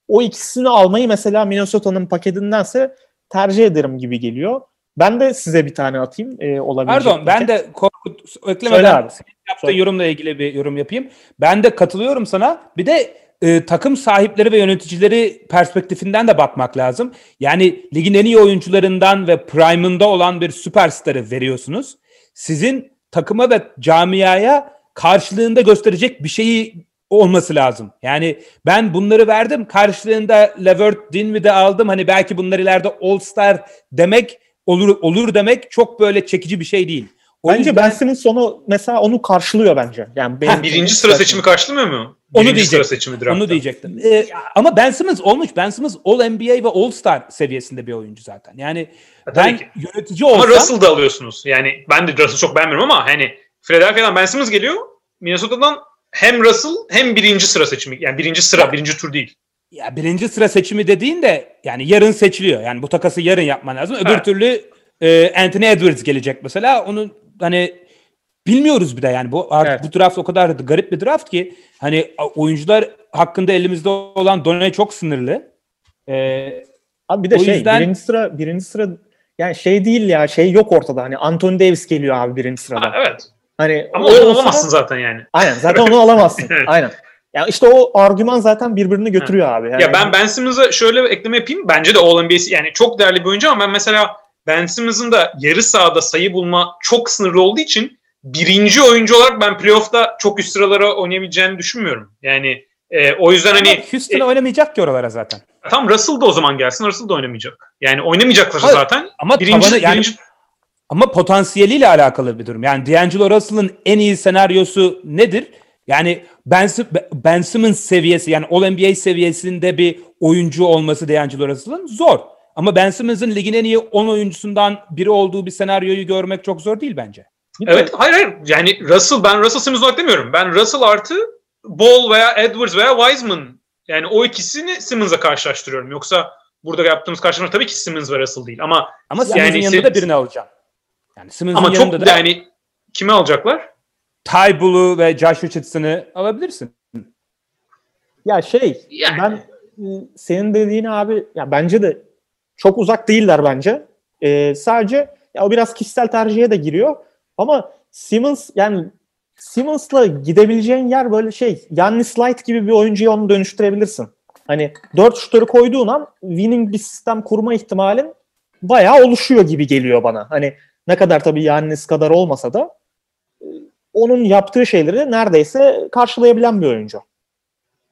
o ikisini almayı mesela Minnesota'nın paketindense tercih ederim gibi geliyor. Ben de size bir tane atayım e, olabilecek. Pardon ben de Korkut eklemeden yaptığı yorumla ilgili bir yorum yapayım. Ben de katılıyorum sana. Bir de e, takım sahipleri ve yöneticileri perspektifinden de bakmak lazım. Yani ligin en iyi oyuncularından ve prime'ında olan bir süperstarı veriyorsunuz. Sizin takıma ve camiaya karşılığında gösterecek bir şeyi olması lazım. Yani ben bunları verdim. Karşılığında Levert Dinwiddie aldım. Hani belki bunlar ileride All Star demek olur olur demek çok böyle çekici bir şey değil. O bence yüzden... Ben Simmons sonu mesela onu karşılıyor bence. Yani benim ha, birinci sıra seçimi karşılamıyor mu? Birinci onu diyecektim. Sıra seçimi draftta. Onu diyecektim. Ee, ama Ben Simmons olmuş. Ben Simmons All NBA ve All Star seviyesinde bir oyuncu zaten. Yani ha, ben ki. yönetici olsam... Ama Russell da alıyorsunuz. Yani ben de Russell'ı çok beğenmiyorum ama hani Philadelphia'dan Ben Simmons geliyor. Minnesota'dan hem Russell hem birinci sıra seçimi. Yani birinci sıra, birinci tur değil. Ya birinci sıra seçimi dediğin de yani yarın seçiliyor. Yani bu takası yarın yapman lazım. Öbür evet. türlü e, Anthony Edwards gelecek mesela. Onu hani bilmiyoruz bir de yani bu artık evet. bu draft o kadar garip bir draft ki hani oyuncular hakkında elimizde olan donay çok sınırlı. Ee, Abi bir de şey yüzden... birinci sıra birinci sıra yani şey değil ya şey yok ortada. Hani Anthony Davis geliyor abi birinci sırada. Ha, evet. Hani Ama onu alamazsın zaten yani. Aynen zaten onu alamazsın. Evet. Aynen. Yani işte o argüman zaten birbirini götürüyor abi. Yani Ya ben Ben Simmons'a şöyle bir ekleme yapayım. Bence de All NBA'si yani çok değerli bir oyuncu ama ben mesela Ben Simmons'ın da yarı sahada sayı bulma çok sınırlı olduğu için birinci oyuncu olarak ben playoff'ta çok üst sıralara oynayabileceğini düşünmüyorum. Yani e, o yüzden hani Ama Houston'a oynamayacak ki oralara zaten. tam Russell da o zaman gelsin. Russell da oynamayacak. Yani oynamayacaklar Hayır, zaten. Ama Birinci, tabanı yani birinci ama potansiyeliyle alakalı bir durum. Yani D'Angelo Russell'ın en iyi senaryosu nedir? Yani Ben, ben Simmons seviyesi yani All NBA seviyesinde bir oyuncu olması D'Angelo Russell'ın zor. Ama Ben Simmons'ın ligin en iyi 10 oyuncusundan biri olduğu bir senaryoyu görmek çok zor değil bence. Evet hayır hayır yani Russell ben Russell Simmons olarak demiyorum. Ben Russell artı Ball veya Edwards veya Wiseman yani o ikisini Simmons'la karşılaştırıyorum. Yoksa burada yaptığımız karşılaşma tabii ki Simmons ve Russell değil ama Ama Yani Simmons'ın yanında se- da birini alacağım. Yani Simmons'ın ama yanında çok da yani kime alacaklar? Ty Bull'u ve Josh Richardson'ı alabilirsin. Ya şey Yani. ben e, senin dediğin abi ya bence de çok uzak değiller bence. E, sadece ya o biraz kişisel tercihe de giriyor. Ama Simmons yani Simmons'la gidebileceğin yer böyle şey Yannis Light gibi bir oyuncuya onu dönüştürebilirsin. Hani dört şutörü koyduğun an winning bir sistem kurma ihtimalin bayağı oluşuyor gibi geliyor bana. Hani ne kadar tabii Yannis kadar olmasa da onun yaptığı şeyleri neredeyse karşılayabilen bir oyuncu.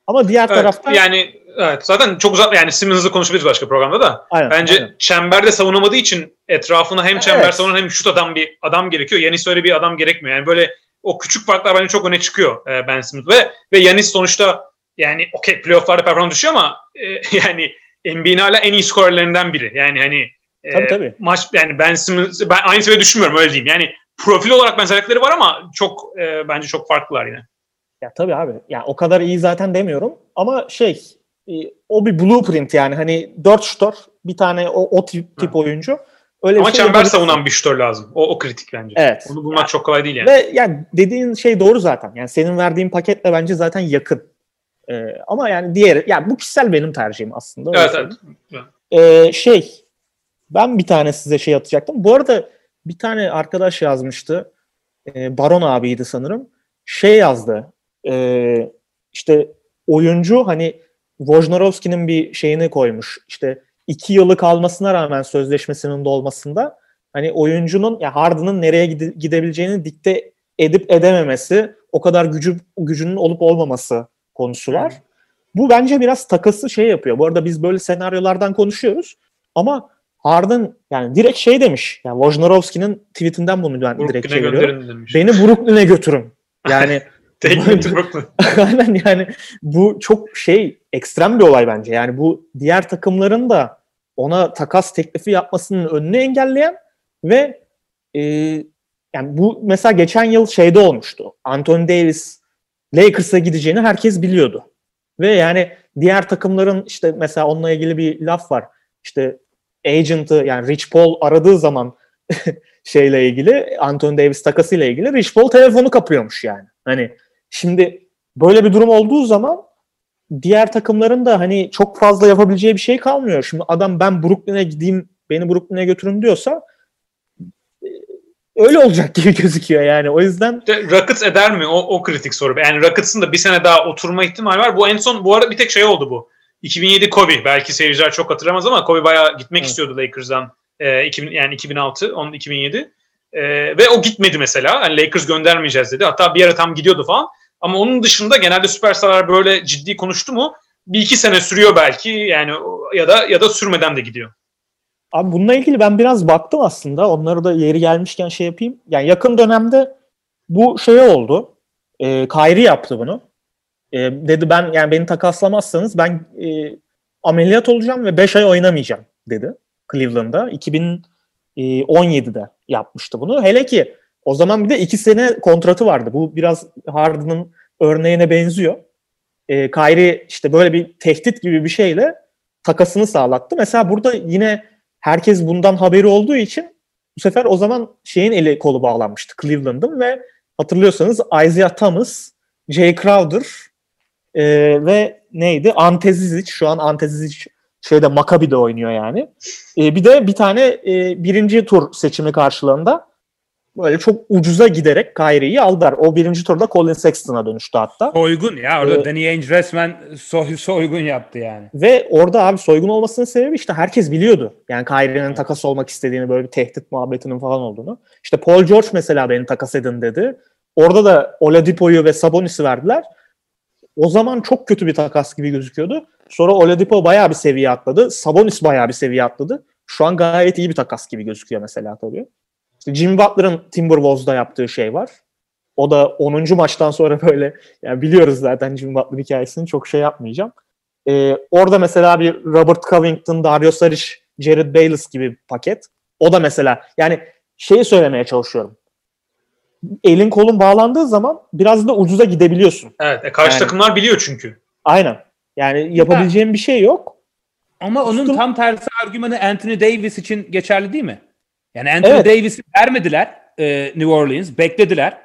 Ama diğer Evet, tarafta yani evet, zaten çok uzak yani Simmons'ı konuşabiliriz başka programda da. Aynen, Bence aynen. çemberde savunamadığı için etrafına hem çember Evet. savunan hem şut adam bir adam gerekiyor. Yanis öyle bir adam gerekmiyor. Yani böyle o küçük farklar bence çok öne çıkıyor e, Ben Simmons ve ve Yanis sonuçta yani okey playoff'larda performans düşüyor ama e, yani NBA'nin hala en iyi skorerlerinden biri. Yani hani e, Tabii, tabii. maç yani Ben Simmons ben aynı seviyede düşünmüyorum öyle diyeyim. Yani profil olarak benzerlikleri var ama çok e, bence çok farklılar yine. Ya tabii abi. Ya o kadar iyi zaten demiyorum ama şey e, o bir blueprint yani hani dört şutör bir tane o, o tip, tip oyuncu. Öyle Ama şey çember yapabilirsin. savunan bir şutör lazım. O, o kritik bence. Evet. Onu bulmak çok kolay değil yani. Ve yani dediğin şey doğru zaten. Yani senin verdiğin paketle bence zaten yakın. Ee, ama yani diğeri ya bu kişisel benim tercihim aslında. evet söyleyeyim. evet. Ee, şey ben bir tane size şey atacaktım. Bu arada bir tane arkadaş yazmıştı. Ee, Baron abiydi sanırım. Şey yazdı. Ee, işte oyuncu hani Wojnarowski'nin bir şeyini koymuş. İşte iki yılı kalmasına rağmen sözleşmesinin dolmasında hani oyuncunun ya Harden'ın nereye gide- gidebileceğini dikte edip edememesi, o kadar gücü gücünün olup olmaması konusu var. Bu bence biraz takası şey yapıyor. Bu arada biz böyle senaryolardan konuşuyoruz ama Harden yani direkt şey demiş. Yani Wojnarowski'nin tweetinden bunu ben direkt çeviriyorum. demiş. Beni Brooklyn'e götürün. Yani aynen yani bu çok şey ekstrem bir olay bence. Yani bu diğer takımların da ona takas teklifi yapmasının önünü engelleyen ve e, yani bu mesela geçen yıl şeyde olmuştu. Anthony Davis Lakers'a gideceğini herkes biliyordu. Ve yani diğer takımların işte mesela onunla ilgili bir laf var. İşte agent'ı yani Rich Paul aradığı zaman şeyle ilgili Anthony Davis takasıyla ilgili Rich Paul telefonu kapıyormuş yani. Hani şimdi böyle bir durum olduğu zaman diğer takımların da hani çok fazla yapabileceği bir şey kalmıyor. Şimdi adam ben Brooklyn'e gideyim beni Brooklyn'e götürün diyorsa e, öyle olacak gibi gözüküyor yani. O yüzden Rockets eder mi? O, o kritik soru. Yani Rockets'ın da bir sene daha oturma ihtimali var. Bu en son bu arada bir tek şey oldu bu. 2007 Kobe. Belki seyirciler çok hatırlamaz ama Kobe bayağı gitmek Evet. istiyordu Lakers'dan. Ee, 2000, yani 2006, onun 2007. Ee, ve o gitmedi mesela. Yani Lakers göndermeyeceğiz dedi. Hatta bir ara tam gidiyordu falan. Ama onun dışında genelde süperstarlar böyle ciddi konuştu mu bir iki sene sürüyor belki yani ya da ya da sürmeden de gidiyor. Abi bununla ilgili ben biraz baktım aslında. Onları da yeri gelmişken şey yapayım. Yani yakın dönemde bu şey oldu. E, Kyrie yaptı bunu. E, dedi ben yani beni takaslamazsanız ben e, ameliyat olacağım ve 5 ay oynamayacağım dedi Cleveland'da. 2017'de yapmıştı bunu. Hele ki o zaman bir de 2 sene kontratı vardı. Bu biraz Harden'ın örneğine benziyor. E, Kyrie işte böyle bir tehdit gibi bir şeyle takasını sağlattı. Mesela burada yine herkes bundan haberi olduğu için bu sefer o zaman şeyin eli kolu bağlanmıştı Cleveland'ın ve hatırlıyorsanız Isaiah Thomas, Jay Crowder e, ve neydi? Ante Zizic. Şu an Ante Zizic Şeyde Maccabi'de oynuyor yani. E, bir de bir tane e, birinci tur seçimi karşılığında böyle çok ucuza giderek Kyrie'yi aldılar. O birinci turda Colin Sexton'a dönüştü hatta. Soygun ya orada Ee, Danny Ainge resmen soy, soygun yaptı yani. Ve orada abi soygun olmasının sebebi işte herkes biliyordu. Yani Kyrie'nin takas olmak istediğini böyle bir tehdit muhabbetinin falan olduğunu. İşte Paul George mesela beni takas edin dedi. Orada da Oladipo'yu ve Sabonis'i verdiler. O zaman çok kötü bir takas gibi gözüküyordu. Sonra Oladipo bayağı bir seviye atladı. Sabonis bayağı bir seviye atladı. Şu an gayet iyi bir takas gibi gözüküyor mesela tabii. İşte Jimmy Butler'ın Timberwolves'da yaptığı şey var. O da 10. maçtan sonra böyle yani biliyoruz zaten Jimmy Butler hikayesini çok şey yapmayacağım. Ee, orada mesela bir Robert Covington, Dario Saric, Jared Bayless gibi bir paket. O da mesela yani şeyi söylemeye çalışıyorum. Elin kolun bağlandığı zaman biraz da ucuza gidebiliyorsun. Evet. E, karşı Yani- takımlar biliyor çünkü. Aynen. Yani yapabileceğin bir şey yok. Ama onun Houston- tam tersi argümanı Anthony Davis için geçerli değil mi? Yani Anthony Evet. Davis'i vermediler e, New Orleans. Beklediler.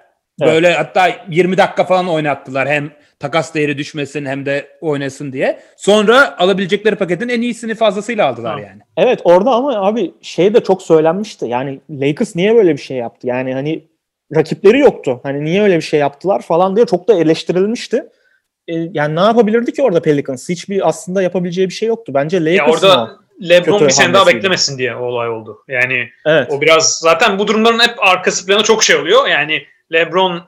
Evet. Böyle hatta 20 dakika falan oynattılar. Hem takas değeri düşmesin hem de oynasın diye. Sonra alabilecekleri paketin en iyisini fazlasıyla aldılar Tamam. yani. Evet orada ama abi şey de çok söylenmişti. Yani Lakers niye böyle bir şey yaptı? Yani hani rakipleri yoktu. Hani niye öyle bir şey yaptılar falan diye çok da eleştirilmişti. E, yani ne yapabilirdi ki orada Pelicans? Hiçbir aslında yapabileceği bir şey yoktu. Bence Lakers'ın orada. LeBron bir sene daha beklemesin diye o olay oldu. Yani Evet. o biraz zaten bu durumların hep arkası planı çok şey oluyor. Yani LeBron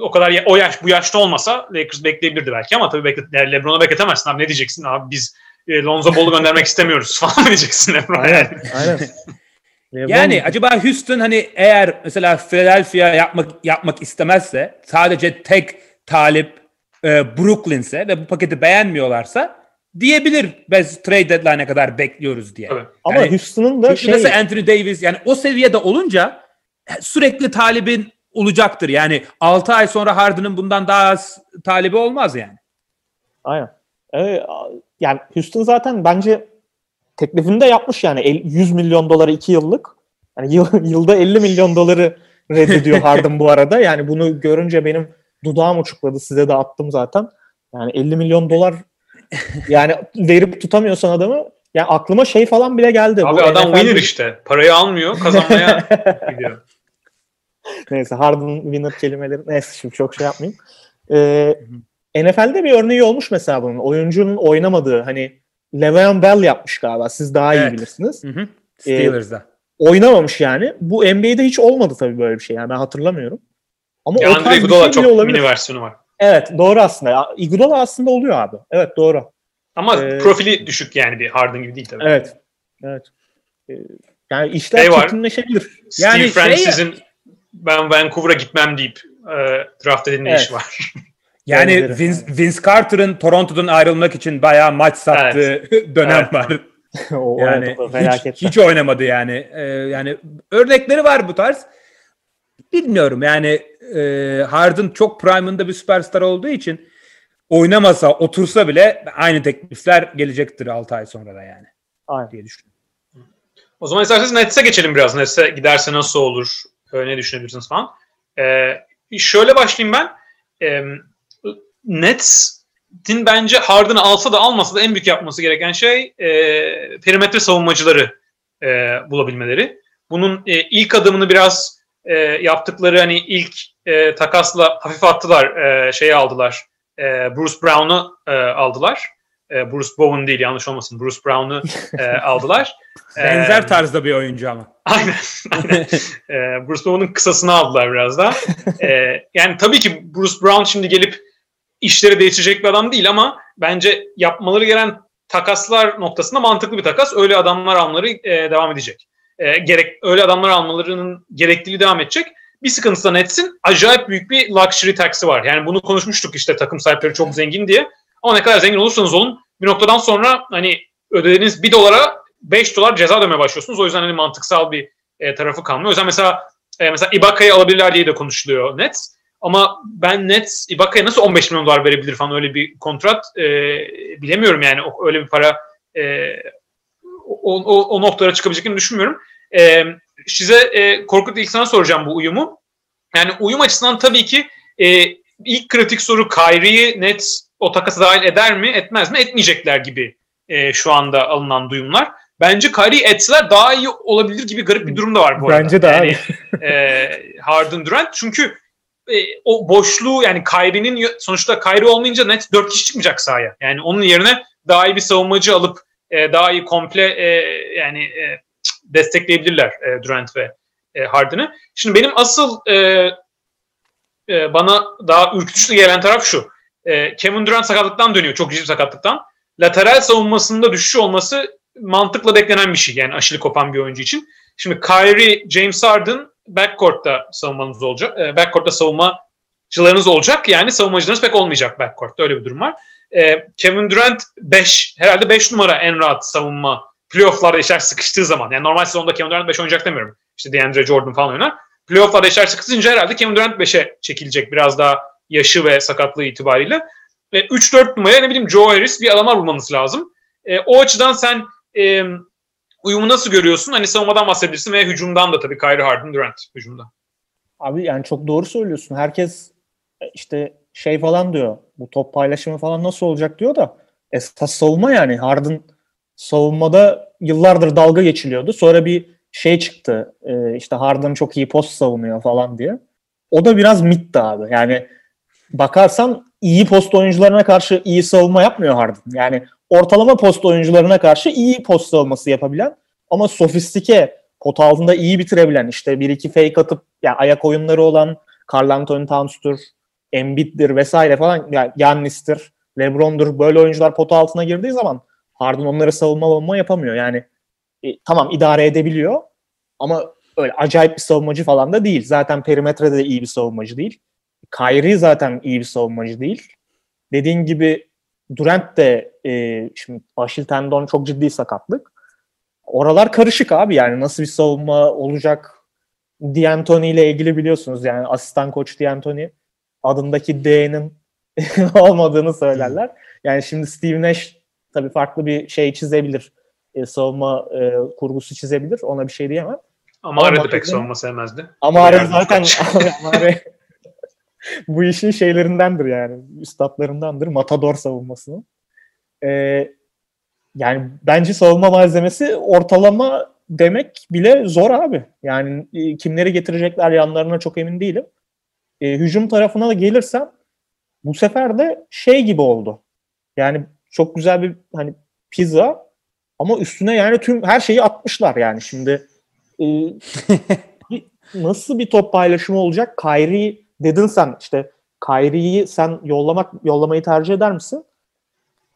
o kadar o yaş bu yaşta olmasa Lakers bekleyebilirdi belki ama tabii beklet, yani LeBron'a bekletemezsin abi ne diyeceksin abi biz e, Lonzo Ball'u göndermek istemiyoruz falan diyeceksin LeBron'a yani. Aynen. Aynen. LeBron- Yani acaba Houston hani eğer mesela Philadelphia yapmak yapmak istemezse sadece tek talip e, Brooklyn'se ve bu paketi beğenmiyorlarsa diyebilir biz trade deadline'e kadar bekliyoruz diye. Ama Yani Houston'ın da şey mesela Anthony Davis yani o seviyede olunca e, sürekli talibin olacaktır. Yani 6 ay sonra Harden'ın bundan daha az talibi olmaz yani. Aynen. Evet, a- yani Houston zaten bence teklifini de yapmış yani El- 100 milyon doları 2 yıllık. Yani yıl- yılda 50 milyon doları reddediyor Harden bu arada. Yani bunu görünce benim dudağım uçukladı. Size de attım zaten. Yani 50 milyon dolar yani verip tutamıyorsan adamı yani aklıma şey falan bile geldi. Abi Bu adam NFL'de winner işte. Parayı almıyor kazanmaya gidiyor. Neyse Harden winner kelimeleri neyse şimdi çok şey yapmayayım. Ee, NFL'de bir örneği olmuş mesela bunun. Oyuncunun oynamadığı hani Le'Veon Bell yapmış galiba. Siz daha iyi Evet. bilirsiniz. Hı hı. Steelers'da. Oynamamış yani. Bu NBA'de hiç olmadı tabii böyle bir şey. Yani ben hatırlamıyorum. Ama o Yani tarz bir şey çok olabilir. mini versiyonu var. Evet doğru aslında. Ya, Iguodala aslında oluyor abi. Evet doğru. Ama Ee, profili düşük yani bir Harden gibi değil tabii. Evet. Evet. Ee, yani işler Şey var. çirkinleşebilir. Steve Yani şey- Francis'in ben Vancouver'a gitmem deyip e, draft edilme Evet. işi var. Yani. Vince, Vince Carter'ın Toronto'dan ayrılmak için bayağı maç sattığı dönem Evet. var. o Yani evet, hiç, hiç oynamadı yani. Ee, yani örnekleri var bu tarz. Bilmiyorum yani e, Harden çok prime'ında bir süperstar olduğu için oynamasa, otursa bile aynı teklifler gelecektir 6 ay sonra da yani Aynen. diye düşünüyorum. O zaman isterseniz Nets'e geçelim biraz. Nets'e giderse nasıl olur? E, ne düşünebilirsiniz falan. E, şöyle başlayayım ben. E, Nets'in bence Harden'ı alsa da almasa da en büyük yapması gereken şey e, perimetre savunmacıları e, bulabilmeleri. Bunun e, ilk adımını biraz e, yaptıkları hani ilk e, takasla hafif attılar. E, şeyi aldılar. E, Bruce Brown'u e, aldılar. E, Bruce Bowen değil yanlış olmasın. Bruce Brown'u e, aldılar. Benzer Ee, tarzda bir oyuncu ama. Aynen. aynen. Ee, Bruce Brown'un kısasını aldılar biraz daha. Ee, yani tabii ki Bruce Brown şimdi gelip işleri değiştirecek bir adam değil ama bence yapmaları gelen takaslar noktasında mantıklı bir takas. Öyle adamlar almaları e, devam edecek. E, gerek öyle adamlar almalarının gerekliliği devam edecek. Bir sıkıntısı da Nets'in acayip büyük bir luxury tax'i var. Yani bunu konuşmuştuk işte takım sahipleri çok zengin diye. Ama ne kadar zengin olursanız olun bir noktadan sonra hani ödediğiniz 1 dolara 5 dolar ceza ödemeye başlıyorsunuz. O yüzden hani mantıksal bir e, tarafı kalmıyor. O yüzden mesela e, mesela Ibaka'yı alabilirler diye de konuşuluyor Nets. Ama ben Nets Ibaka'ya nasıl 15 milyon dolar verebilir falan öyle bir kontrat e, bilemiyorum yani o, öyle bir para e, o, o, o noktalara çıkabileceklerini düşünmüyorum. E, size e, Korkut ilk sana soracağım bu uyumu. Yani uyum açısından tabii ki e, ilk kritik soru Kyrie'yi Nets o takası dahil eder mi etmez mi etmeyecekler gibi e, şu anda alınan duyumlar. Bence Kyrie'yi etseler daha iyi olabilir gibi garip bir durum da var bu arada. Bence de yani, e, Harden Durant çünkü e, o boşluğu yani Kyrie'nin sonuçta Kyrie olmayınca net 4 kişi çıkmayacak sahaya. Yani onun yerine daha iyi bir savunmacı alıp e, daha iyi komple e, yani e, destekleyebilirler e, Durant ve e, Harden'ı. Şimdi benim asıl e, e, bana daha ürkütücü gelen taraf şu. E, Kevin Durant sakatlıktan dönüyor. Çok ciddi sakatlıktan. Lateral savunmasında düşüş olması mantıkla beklenen bir şey. Yani aşırı kopan bir oyuncu için. Şimdi Kyrie, James Harden backcourt'ta savunmanız olacak. E, backcourt'ta savunmacılarınız olacak. Yani savunmacılarınız pek olmayacak backcourt'ta. Öyle bir durum var. E, Kevin Durant 5, herhalde 5 numara en rahat savunma playoff'larda işler sıkıştığı zaman. Yani normal sezonda Kevin Durant 5 oynayacak demiyorum. İşte DeAndre Jordan falan oynar. Playoff'larda işler sıkışınca herhalde Kevin Durant 5'e çekilecek biraz daha yaşı ve sakatlığı itibariyle. Ve 3-4 numaraya ne bileyim Joe Harris bir adama bulmanız lazım. E, o açıdan sen e, uyumu nasıl görüyorsun? Hani savunmadan bahsedebilirsin ve hücumdan da tabii Kyrie Harden Durant hücumda. Abi yani çok doğru söylüyorsun. Herkes e, işte şey falan diyor. Bu top paylaşımı falan nasıl olacak diyor da esas savunma yani. Harden savunmada yıllardır dalga geçiliyordu. Sonra bir şey çıktı. E, işte Harden çok iyi post savunuyor falan diye. O da biraz mitti abi. Yani bakarsan iyi post oyuncularına karşı iyi savunma yapmıyor Harden. Yani ortalama post oyuncularına karşı iyi post savunması yapabilen ama sofistike pot altında iyi bitirebilen işte bir iki fake atıp yani ayak oyunları olan Carl Anthony Towns'tur, Embiid'dir vesaire falan yani Giannis'tir, LeBron'dur böyle oyuncular pot altına girdiği zaman Harden onları savunma savunma yapamıyor. Yani e, tamam idare edebiliyor ama öyle acayip bir savunmacı falan da değil. Zaten perimetrede de iyi bir savunmacı değil. Kyrie zaten iyi bir savunmacı değil. Dediğin gibi Durant de e, şimdi Aşil tendon çok ciddi sakatlık. Oralar karışık abi yani nasıl bir savunma olacak D'Antoni ile ilgili biliyorsunuz yani asistan koç D'Antoni adındaki D'nin olmadığını söylerler. Yani şimdi Steve Nash tabii farklı bir şey çizebilir. E, savunma e, kurgusu çizebilir. Ona bir şey diyemem. Ama Amare pek savunma sevmezdi. Amare zaten Amare bu işin şeylerindendir yani. Üstadlarındandır. Matador savunmasının. Ee, yani bence savunma malzemesi ortalama demek bile zor abi. Yani e, kimleri getirecekler yanlarına çok emin değilim. E, hücum tarafına da gelirsem bu sefer de şey gibi oldu. Yani çok güzel bir hani pizza ama üstüne yani tüm her şeyi atmışlar yani şimdi e, nasıl bir top paylaşımı olacak? Kyrie dedin sen işte Kyrie'yi sen yollamak yollamayı tercih eder misin?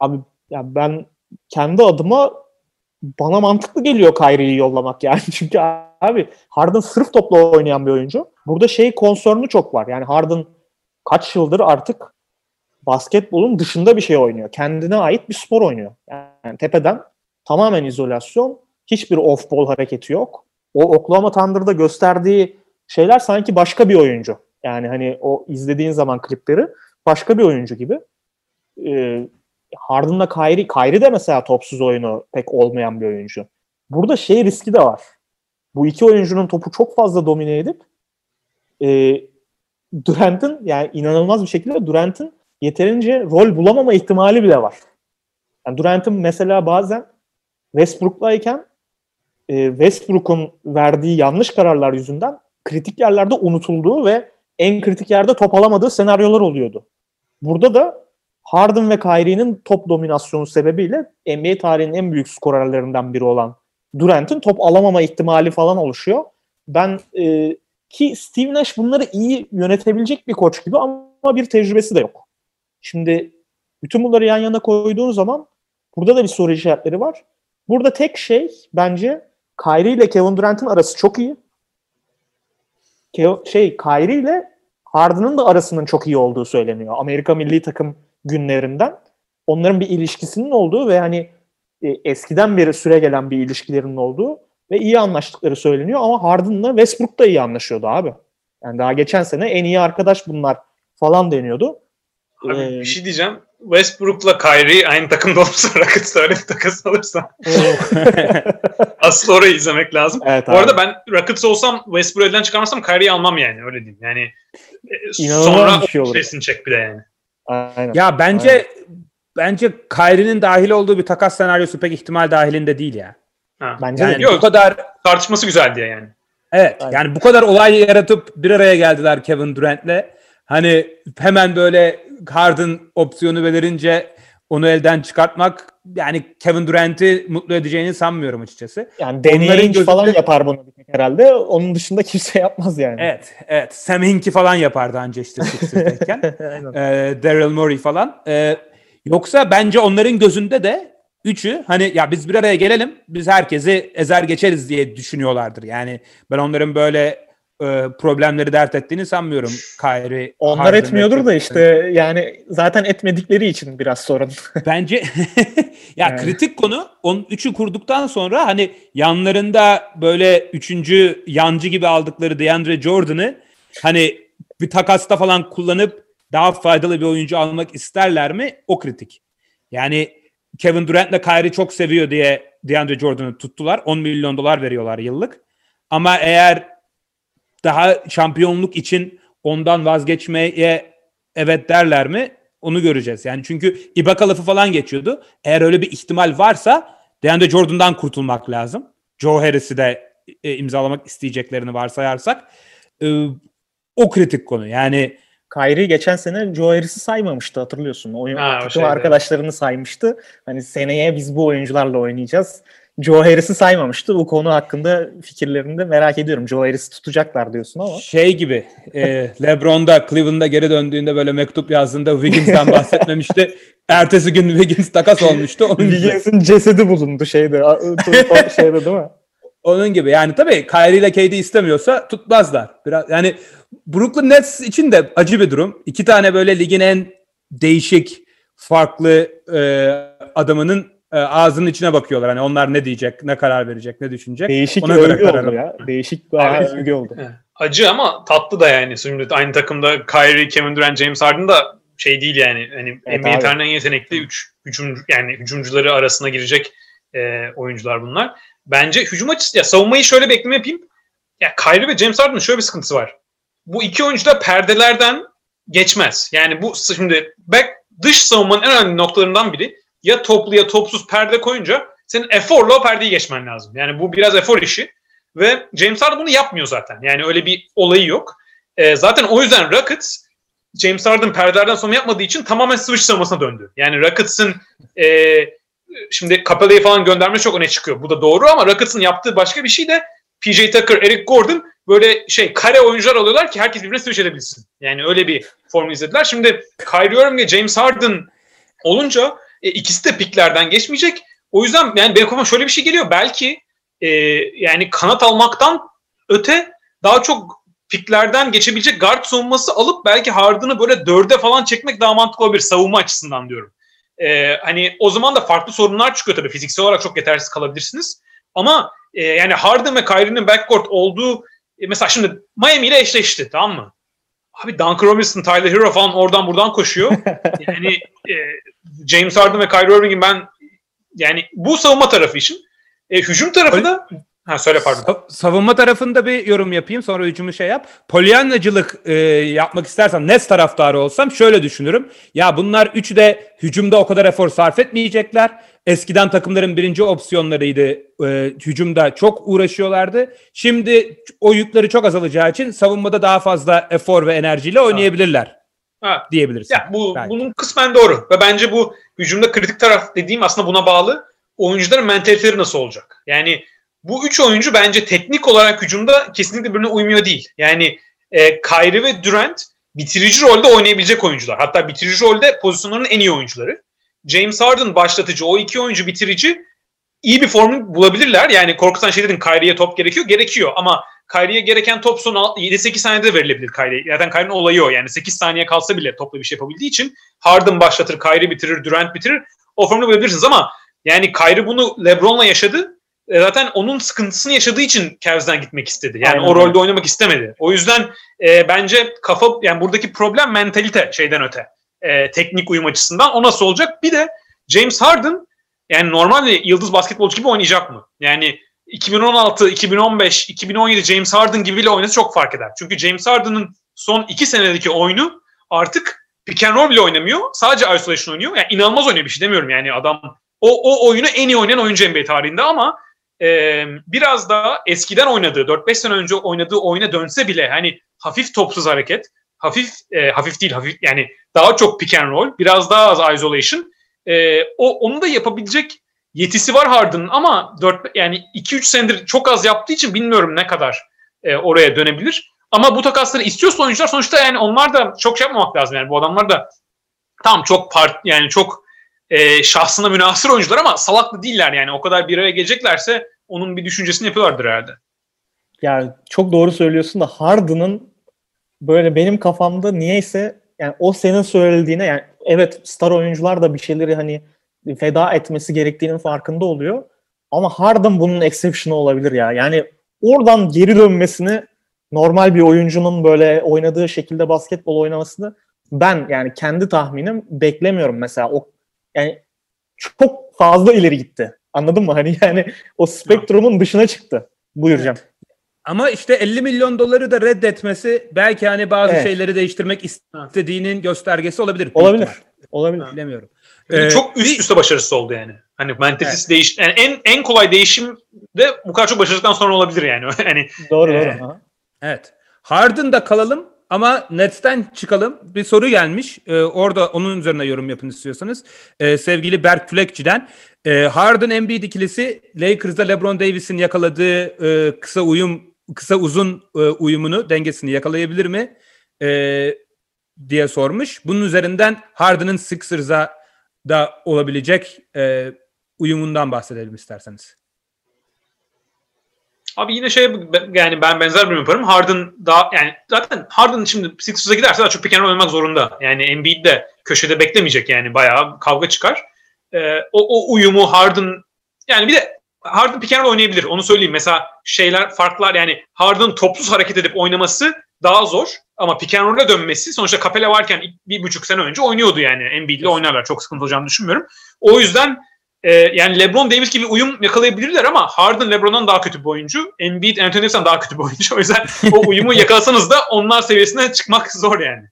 Abi ya ben kendi adıma bana mantıklı geliyor Kyrie'yi yollamak yani. Çünkü abi Harden sırf topla oynayan bir oyuncu. Burada şey konsörnü çok var. Yani Harden kaç yıldır artık basketbolun dışında bir şey oynuyor. Kendine ait bir spor oynuyor. Yani tepeden tamamen izolasyon. Hiçbir off-ball hareketi yok. O Oklahoma Thunder'da gösterdiği şeyler sanki başka bir oyuncu. Yani hani o izlediğin zaman klipleri başka bir oyuncu gibi. Ee, Harden'la Kyrie, Kyrie de mesela topsuz oyunu pek olmayan bir oyuncu. Burada şey riski de var. Bu iki oyuncunun topu çok fazla domine edip e, Durant'ın yani inanılmaz bir şekilde Durant'ın yeterince rol bulamama ihtimali bile var. Yani Durant'ın mesela bazen Westbrook'layken e, Westbrook'un verdiği yanlış kararlar yüzünden kritik yerlerde unutulduğu ve en kritik yerde top alamadığı senaryolar oluyordu. Burada da Harden ve Kyrie'nin top dominasyonu sebebiyle NBA tarihinin en büyük skorerlerinden biri olan Durant'ın top alamama ihtimali falan oluşuyor. Ben e, ki Steve Nash bunları iyi yönetebilecek bir koç gibi ama bir tecrübesi de yok. Şimdi bütün bunları yan yana koyduğun zaman burada da bir soru işaretleri var. Burada tek şey bence Kyrie ile Kevin Durant'ın arası çok iyi. Ke- şey Kyrie ile Harden'ın da arasının çok iyi olduğu söyleniyor. Amerika milli takım günlerinden. Onların bir ilişkisinin olduğu ve hani e, eskiden beri süre gelen bir ilişkilerinin olduğu ve iyi anlaştıkları söyleniyor ama Harden'la Westbrook da iyi anlaşıyordu abi. Yani daha geçen sene en iyi arkadaş bunlar falan deniyordu. Abi ee, bir şey diyeceğim. Westbrook'la Kyrie aynı takımda olursa Rockets öyle bir takas alırsa. Asıl orayı izlemek lazım. Evet, Bu arada ben Rockets olsam Westbrook'u elden çıkarmazsam Kyrie'yi almam yani öyle diyeyim. Yani e, İnanılmaz sonra bir şey olur. çek bir de yani. Aynen. Ya bence Aynen. bence Kyrie'nin dahil olduğu bir takas senaryosu pek ihtimal dahilinde değil ya. Ha. Bence Yani de. Yok. bu kadar Tartışması güzel diye yani. Evet Aynen. yani bu kadar olay yaratıp bir araya geldiler Kevin Durant'le. Hani hemen böyle Harden opsiyonu verince onu elden çıkartmak yani Kevin Durant'i mutlu edeceğini sanmıyorum açıkçası. Yani Danny Ainge falan gözünde- yapar bunu bir tek herhalde. Onun dışında kimse yapmaz yani. Evet, evet. Sam Hinkie falan yapardı anca işte Sixers'dayken. Aynen. Ee, Daryl Morey falan. Ee, yoksa bence onların gözünde de üçü hani ya biz bir araya gelelim biz herkesi ezer geçeriz diye düşünüyorlardır. Yani ben onların böyle e, problemleri dert ettiğini sanmıyorum. Kyrie, Onlar Harden, etmiyordur da Kevin işte yani zaten etmedikleri için biraz sorun. Bence ya Yani. kritik konu onun üçü kurduktan sonra hani yanlarında böyle üçüncü yancı gibi aldıkları DeAndre Jordan'ı hani bir takasta falan kullanıp daha faydalı bir oyuncu almak isterler mi? O kritik. Yani Kevin Durant'le Kyrie çok seviyor diye DeAndre Jordan'ı tuttular. 10 milyon dolar veriyorlar yıllık. Ama eğer daha şampiyonluk için ondan vazgeçmeye evet derler mi? Onu göreceğiz. Yani çünkü Ibaka lafı falan geçiyordu. Eğer öyle bir ihtimal varsa DeAndre Jordan'dan kurtulmak lazım. Joe Harris'i de e, imzalamak isteyeceklerini varsayarsak e, o kritik konu. Yani Kyrie geçen sene Joe Harris'i saymamıştı hatırlıyorsun. Oyun, Ha, o takım şeyde. arkadaşlarını saymıştı. Hani seneye biz bu oyuncularla oynayacağız. Joe Harris'i saymamıştı. Bu konu hakkında fikirlerini de merak ediyorum. Joe Harris'i tutacaklar diyorsun ama. şey gibi e, LeBron'da Cleveland'a geri döndüğünde böyle mektup yazdığında Wiggins'ten bahsetmemişti. Ertesi gün Wiggins takas olmuştu. Onun. Wiggins'in cesedi bulundu şeyde. şeyde değil mi? Onun gibi. Yani tabii Kyrie ile KD istemiyorsa tutmazlar. Biraz yani Brooklyn Nets için de acı bir durum. İki tane böyle ligin en değişik, farklı e, adamının e, ağzının içine bakıyorlar. Hani onlar ne diyecek, ne karar verecek, ne düşünecek. Değişik Ona göre karar oldu ya. Değişik Abi- övgü oldu. Acı ama tatlı da yani. Şimdi aynı takımda Kyrie, Kevin Durant, James Harden da şey değil yani. Hani Evet NBA tarihinin yetenekli 3 hücum yani hücumcuları arasına girecek e, oyuncular bunlar. Bence hücum açısı ya savunmayı şöyle bir ekleme yapayım. Ya Kyrie ve James Harden'ın şöyle bir sıkıntısı var. Bu iki oyuncu da perdelerden geçmez. Yani bu şimdi back dış savunmanın en önemli noktalarından biri ya toplu ya topsuz perde koyunca senin eforla o perdeyi geçmen lazım. Yani bu biraz efor işi. Ve James Harden bunu yapmıyor zaten. Yani öyle bir olayı yok. Ee, zaten o yüzden Rockets James Harden perdelerden sonra yapmadığı için tamamen switch savunmasına döndü. Yani Rockets'ın e, şimdi Capella'yı falan gönderme çok öne çıkıyor. Bu da doğru ama Rockets'ın yaptığı başka bir şey de PJ Tucker, Eric Gordon böyle şey kare oyuncular alıyorlar ki herkes birbirine switch edebilsin. Yani öyle bir formül izlediler. Şimdi Kyrie Irving ve James Harden olunca e, ikisi de piklerden geçmeyecek. O yüzden yani benim şöyle bir şey geliyor. Belki e, yani kanat almaktan öte daha çok piklerden geçebilecek guard savunması alıp belki Harden'ı böyle dörde falan çekmek daha mantıklı olabilir savunma açısından diyorum. E, hani o zaman da farklı sorunlar çıkıyor tabii. Fiziksel olarak çok yetersiz kalabilirsiniz. Ama e, yani Harden ve Kyrie'nin backcourt olduğu e, mesela şimdi Miami ile eşleşti tamam mı? Abi Duncan Robinson, Tyler Hero falan oradan buradan koşuyor. yani e, James Harden ve Kyrie Irving'in ben yani bu savunma tarafı için. E, hücum tarafı da ha söyle pardon. Sa- Savunma tarafında bir yorum yapayım sonra hücumu şey yap. Polyanlacılık e, yapmak istersem Nets taraftarı olsam şöyle düşünürüm. Ya bunlar üçü de hücumda o kadar efor sarf etmeyecekler. Eskiden takımların birinci opsiyonlarıydı. E, hücumda çok uğraşıyorlardı. Şimdi o yükleri çok azalacağı için savunmada daha fazla efor ve enerjiyle oynayabilirler Ha. diyebilirsin. Ya bu Belki. bunun kısmen doğru ve bence bu hücumda kritik taraf dediğim aslında buna bağlı. Oyuncuların mentaliteleri nasıl olacak? Yani bu üç oyuncu bence teknik olarak hücumda kesinlikle birbirine uymuyor değil. Yani e, Kyrie ve Durant bitirici rolde oynayabilecek oyuncular. Hatta bitirici rolde pozisyonlarının en iyi oyuncuları. James Harden başlatıcı, o iki oyuncu bitirici iyi bir formül bulabilirler. Yani korkutan şey dedin Kyrie'ye top gerekiyor. Gerekiyor ama Kyrie'ye gereken top son 7-8 saniyede verilebilir Kyrie. Zaten Kyrie'nin olayı o. Yani 8 saniye kalsa bile topla bir şey yapabildiği için Harden başlatır, Kyrie bitirir, Durant bitirir. O formülü bulabilirsiniz ama yani Kyrie bunu LeBron'la yaşadı. E, Zaten onun sıkıntısını yaşadığı için Cavs'den gitmek istedi. Yani Aynen o rolde oynamak istemedi. O yüzden e, bence kafa yani buradaki problem mentalite şeyden öte. E, teknik uyum açısından o nasıl olacak? Bir de James Harden yani normal bir yıldız basketbolcu gibi oynayacak mı? Yani 2016, 2015, 2017 James Harden gibiyle oynasa çok fark eder. Çünkü James Harden'ın son iki senedeki oyunu artık pick and roll bile oynamıyor. Sadece isolation oynuyor. Yani inanılmaz oynuyor bir şey demiyorum yani adam. O, o oyunu en iyi oynayan oyuncu NBA tarihinde ama e, biraz daha eskiden oynadığı, 4-5 sene önce oynadığı oyuna dönse bile hani hafif topsuz hareket, hafif e, hafif değil hafif yani daha çok pick and roll, biraz daha az isolation. E, o onu da yapabilecek yetisi var Harden'ın ama 4 yani 2-3 senedir çok az yaptığı için bilmiyorum ne kadar e, oraya dönebilir. Ama bu takasları istiyorsa oyuncular sonuçta yani onlar da çok şey yapmamak lazım yani bu adamlar da tam çok part yani çok e, şahsına münasır oyuncular ama salaklı değiller yani o kadar bir araya geleceklerse onun bir düşüncesini yapıyorlardır herhalde. Yani çok doğru söylüyorsun da Harden'ın böyle benim kafamda niyeyse yani o senin söylediğine yani evet star oyuncular da bir şeyleri hani feda etmesi gerektiğinin farkında oluyor. Ama Harden bunun exception'ı olabilir ya. Yani oradan geri dönmesini normal bir oyuncunun böyle oynadığı şekilde basketbol oynamasını ben yani kendi tahminim beklemiyorum mesela. O yani çok fazla ileri gitti. Anladın mı? Hani yani o spektrumun dışına çıktı. Buyuracağım. Evet. Ama işte 50 milyon doları da reddetmesi belki hani bazı evet. şeyleri değiştirmek istediğinin göstergesi olabilir. Olabilir. Olabilir. Bilemiyorum. Ee, çok üst üste başarısı oldu yani. Hani mentalitesi evet. değiş yani en en kolay değişim de bu kadar çok başardıktan sonra olabilir yani. hani Doğru e, doğru. Evet. Harden'da kalalım ama Nets'ten çıkalım. Bir soru gelmiş. Ee, orada onun üzerine yorum yapın istiyorsanız. Ee, sevgili Berk Tülekçi'den. Ee, Harden Embiid ikilisi Lakers'da LeBron Davis'in yakaladığı e, kısa uyum kısa uzun e, uyumunu dengesini yakalayabilir mi? E, diye sormuş. Bunun üzerinden Harden'ın Sixers'a da olabilecek e, uyumundan bahsedelim isterseniz. Abi yine şey yani ben benzer bir yaparım. Harden daha yani zaten Harden şimdi Sixers'a giderse daha çok pick oynamak zorunda. Yani Embiid de köşede beklemeyecek yani bayağı kavga çıkar. Ee, o, o uyumu Harden yani bir de Harden pick and oynayabilir. Onu söyleyeyim. Mesela şeyler farklar yani Harden topsuz hareket edip oynaması daha zor. Ama pick and roll'a dönmesi sonuçta Capella varken bir buçuk sene önce oynuyordu yani. Embiid'le oynarlar. Çok sıkıntı olacağını düşünmüyorum. O yüzden e, yani LeBron Davis gibi uyum yakalayabilirler ama Harden LeBron'dan daha kötü bir oyuncu. Embiid Anthony Davis'ten daha kötü bir oyuncu. O yüzden o uyumu yakalasanız da onlar seviyesine çıkmak zor yani.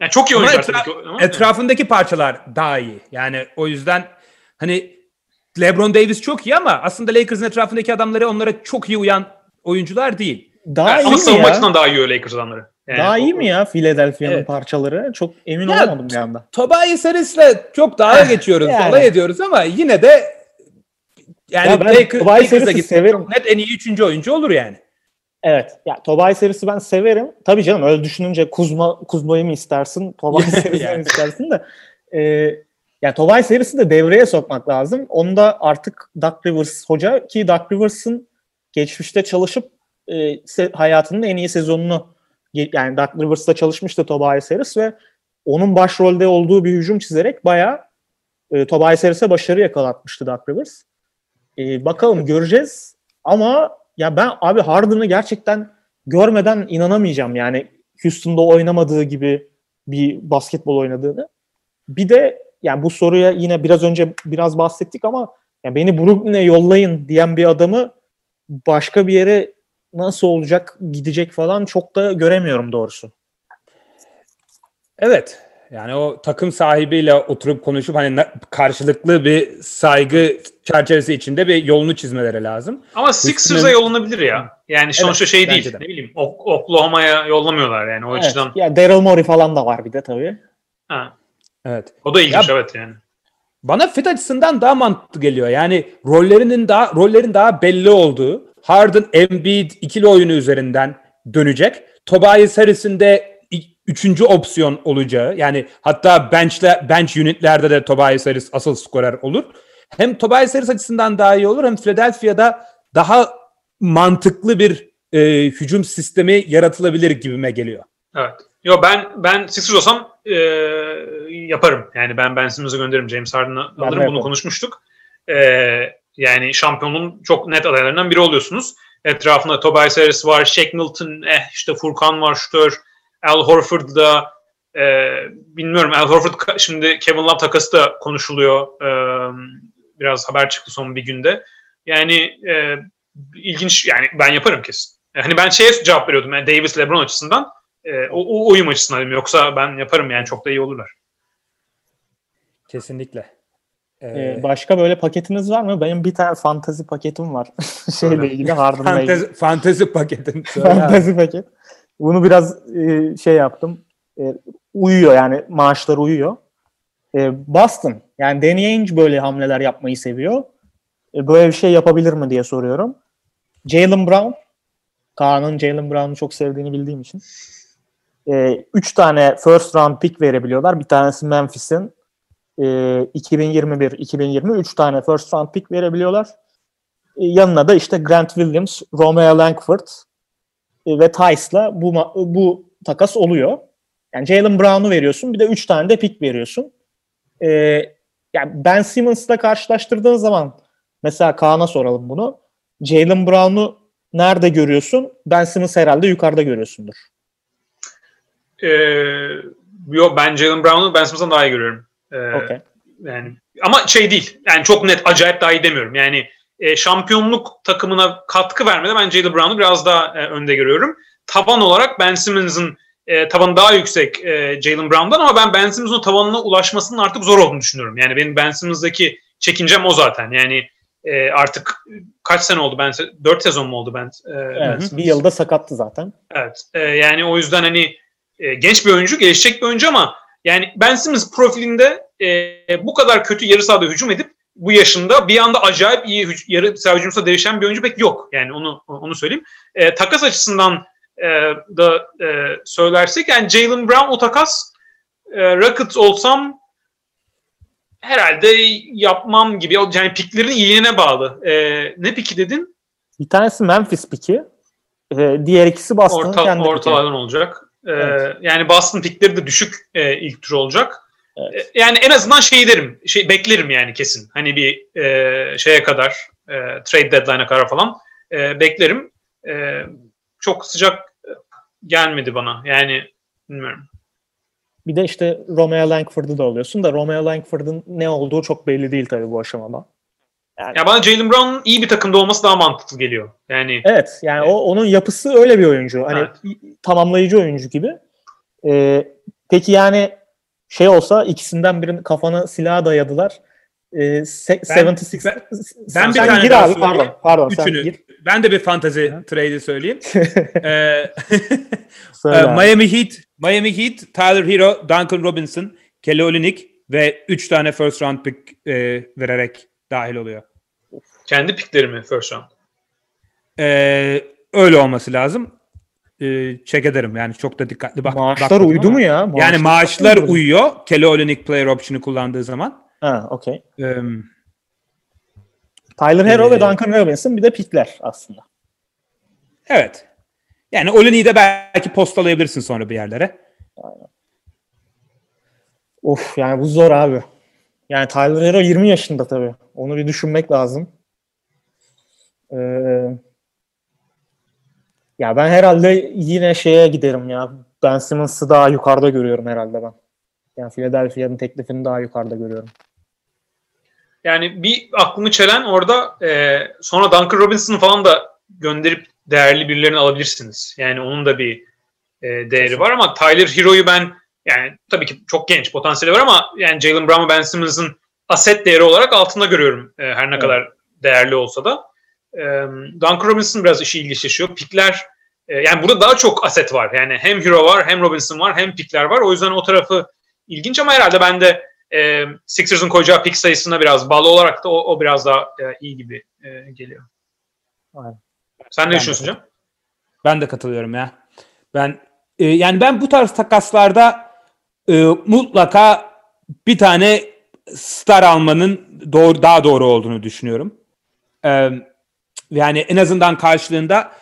Yani çok iyi oyuncular etra- tabii ki. Etrafındaki parçalar daha iyi. Yani o yüzden hani LeBron Davis çok iyi ama aslında Lakers'ın etrafındaki adamları onlara çok iyi uyan oyuncular değil. Daha yani iyi ama savunma açısından daha iyi o Lakers adamları. Yani daha iyi mi ya Philadelphia'nın evet. parçaları? Çok emin ya, olamadım bir anda. Tobias Harris'le çok daha geçiyoruz, yani. alay ediyoruz ama yine de yani ya ben Lakers, Lakers'a severim. net en iyi üçüncü oyuncu olur yani. Evet. Ya Tobias Harris'i ben severim. Tabii canım öyle düşününce Kuzma Kuzma'yı mı istersin? Tobias Harris'i mi istersin de. E, yani Tobias Harris'i de devreye sokmak lazım. Onu da artık Doug Rivers hoca ki Doug Rivers'ın geçmişte çalışıp e, hayatının en iyi sezonunu yani Doug Rivers'ta çalışmıştı Tobias Harris ve onun başrolde olduğu bir hücum çizerek bayağı e, Tobias Harris'e başarı yakalatmıştı Doug Rivers. E, bakalım göreceğiz ama ya ben abi Harden'ı gerçekten görmeden inanamayacağım yani Houston'da oynamadığı gibi bir basketbol oynadığını. Bir de yani bu soruya yine biraz önce biraz bahsettik ama yani beni Brooklyn'e yollayın diyen bir adamı başka bir yere nasıl olacak, gidecek falan çok da göremiyorum doğrusu. Evet. Yani o takım sahibiyle oturup konuşup hani karşılıklı bir saygı çerçevesi içinde bir yolunu çizmeleri lazım. Ama Sixers'a yollanabilir ya. Yani sonuçta evet, şey değil. De. Ne bileyim Oklahoma'ya yollamıyorlar yani o evet. açıdan. Ya Daryl Morey falan da var bir de tabii. Ha. Evet. O da ilginç ya, evet yani. Bana fit açısından daha mantıklı geliyor. Yani rollerinin daha rollerin daha belli olduğu Harden, Embiid ikili oyunu üzerinden dönecek. Tobias Harris'in de üçüncü opsiyon olacağı yani hatta bench'le, bench unitlerde de Tobias Harris asıl skorer olur. Hem Tobias Harris açısından daha iyi olur hem Philadelphia'da daha mantıklı bir e, hücum sistemi yaratılabilir gibime geliyor. Evet. Yo ben ben Sixers olsam e, yaparım. Yani ben Ben Simmons'ı gönderirim. James Harden'ı alırım. Bunu konuşmuştuk. E, yani şampiyonluğun çok net adaylarından biri oluyorsunuz. Etrafında Tobias Harris var, Shaq Milton, eh işte Furkan var, Ştör, Al Horford da e, bilmiyorum Al Horford şimdi Kevin Love takası da konuşuluyor. E, biraz haber çıktı son bir günde. Yani e, ilginç yani ben yaparım kesin. Hani ben şeye cevap veriyordum yani Davis LeBron açısından. E, o, o oyun açısından dedim. Yoksa ben yaparım yani çok da iyi olurlar. Kesinlikle. Ee, Ee, başka böyle paketiniz var mı? Benim bir tane fantazi paketim var. Şeyle ilgili, Harden'la ilgili. fantezi, fantezi paketin. Fantazi paket. Bunu biraz e, şey yaptım. E, uyuyor yani maaşlar uyuyor. E, Boston yani Danny Ainge böyle hamleler yapmayı seviyor. E, böyle bir şey yapabilir mi diye soruyorum. Jalen Brown. Kaan'ın Jalen Brown'u çok sevdiğini bildiğim için. E, üç tane first round pick verebiliyorlar. Bir tanesi Memphis'in. E, 2021, 2020 üç tane first round pick verebiliyorlar. E, yanına da işte Grant Williams, Romeo Langford, e, ve Tice'la bu bu takas oluyor. Yani Jalen Brown'u veriyorsun bir de 3 tane de pick veriyorsun. Ee, yani Ben Simmons'la karşılaştırdığın zaman mesela Kaan'a soralım bunu. Jalen Brown'u nerede görüyorsun? Ben Simmons herhalde yukarıda görüyorsundur. Ee, yo, ben Jalen Brown'u Ben Simmons'dan daha iyi görüyorum. Ee, Okey. Yani ama şey değil. Yani çok net acayip daha iyi demiyorum. Yani e, şampiyonluk takımına katkı vermede ben Jalen Brown'u biraz daha e, önde görüyorum. Taban olarak Ben Simmons'ın e, tavanı daha yüksek e, Jalen Brown'dan ama ben Ben Simmons'ın tavanına ulaşmasının artık zor olduğunu düşünüyorum. Yani benim Ben Simmons'daki çekincem o zaten. Yani e, artık kaç sene oldu ben 4 sezon mu oldu ben? E, Ben Evet, Simmons? bir yılda sakattı zaten. Evet. E, yani o yüzden hani e, genç bir oyuncu, gelişecek bir oyuncu ama yani Ben Simmons profilinde e, bu kadar kötü yarı sahada hücum edip bu yaşında bir anda acayip iyi hüc- yarı saha hücumsa değişen bir oyuncu pek yok. Yani onu onu söyleyeyim. E, takas açısından e, da e, söylersek yani Jalen Brown o takas e, Rockets olsam herhalde yapmam gibi. Yani piklerin iyiliğine bağlı. E, ne piki dedin? Bir tanesi Memphis piki. Ee, diğer ikisi Boston'ın Orta, kendi piki. ortalardan olacak. Ee, Evet. Yani Boston pikleri de düşük e, ilk tur olacak. Evet. E, Yani en azından şey derim, şey beklerim yani kesin. Hani bir e, şeye kadar, e, trade deadline'a kadar falan e, beklerim. E, çok sıcak gelmedi bana. Yani bilmiyorum. Bir de işte Romeo Langford'u da alıyorsun da Romeo Langford'un ne olduğu çok belli değil tabii bu aşamada. Ya bana Jalen Brown'un iyi bir takımda olması daha mantıklı geliyor. Yani Evet yani o onun yapısı öyle bir oyuncu. Hani Evet. tamamlayıcı oyuncu gibi. Ee, peki yani şey olsa ikisinden birinin kafana silah dayadılar. Ee, se- Ben- 76 ben- sen, ben bir sen tane gir abi pardon pardon sen Üçünü. gir. Ben de bir fantazi trade'i söyleyeyim. Ee, Söyle Ee, abi. Miami Heat, Miami Heat, Tyler Hero, Duncan Robinson, Kelly Olynyk ve 3 tane first round pick e, vererek dahil oluyor. kendi pikleri mi first round? Ee, öyle olması lazım. Ee, check ederim yani çok da dikkatli bak. Maaşlar uydu ama. mu ya? Yani maaşlar uydu. uyuyor. Kelly Olynyk player option'ı kullandığı zaman. Ha okey. Ee, Tyler Hero Ee, ve Duncan Robinson bir de pikler aslında. evet. Yani Olynyk'i de belki postalayabilirsin sonra bir yerlere. Of yani bu zor abi. Yani Tyler Hero 20 yaşında tabii. Onu bir düşünmek lazım. Ee, ya ben herhalde yine şeye giderim ya. Ben Simmons'ı daha yukarıda görüyorum herhalde ben. Yani Philadelphia'nın teklifini daha yukarıda görüyorum. Yani bir aklımı çelen orada e, sonra Duncan Robinson'ı falan da gönderip değerli birilerini alabilirsiniz. Yani onun da bir e, değeri var ama Tyler Hero'yu ben yani tabii ki çok genç potansiyeli var ama yani Jalen Brown Ben Simmons'ın aset değeri olarak altında görüyorum e, her ne Evet. kadar değerli olsa da. E, Duncan Robinson biraz işi ilginçleşiyor. Pikler e, yani burada daha çok aset var. Yani hem Hero var hem Robinson var hem pikler var. O yüzden o tarafı ilginç ama herhalde ben de e, Sixers'ın koyacağı pick sayısına biraz bağlı olarak da o, o biraz daha e, iyi gibi e, geliyor. Aynen. Sen ne Ben de düşünüyorsun Can? Ben de katılıyorum ya. Ben e, yani ben bu tarz takaslarda e, mutlaka bir tane star almanın doğru daha doğru olduğunu düşünüyorum. E, yani en azından karşılığında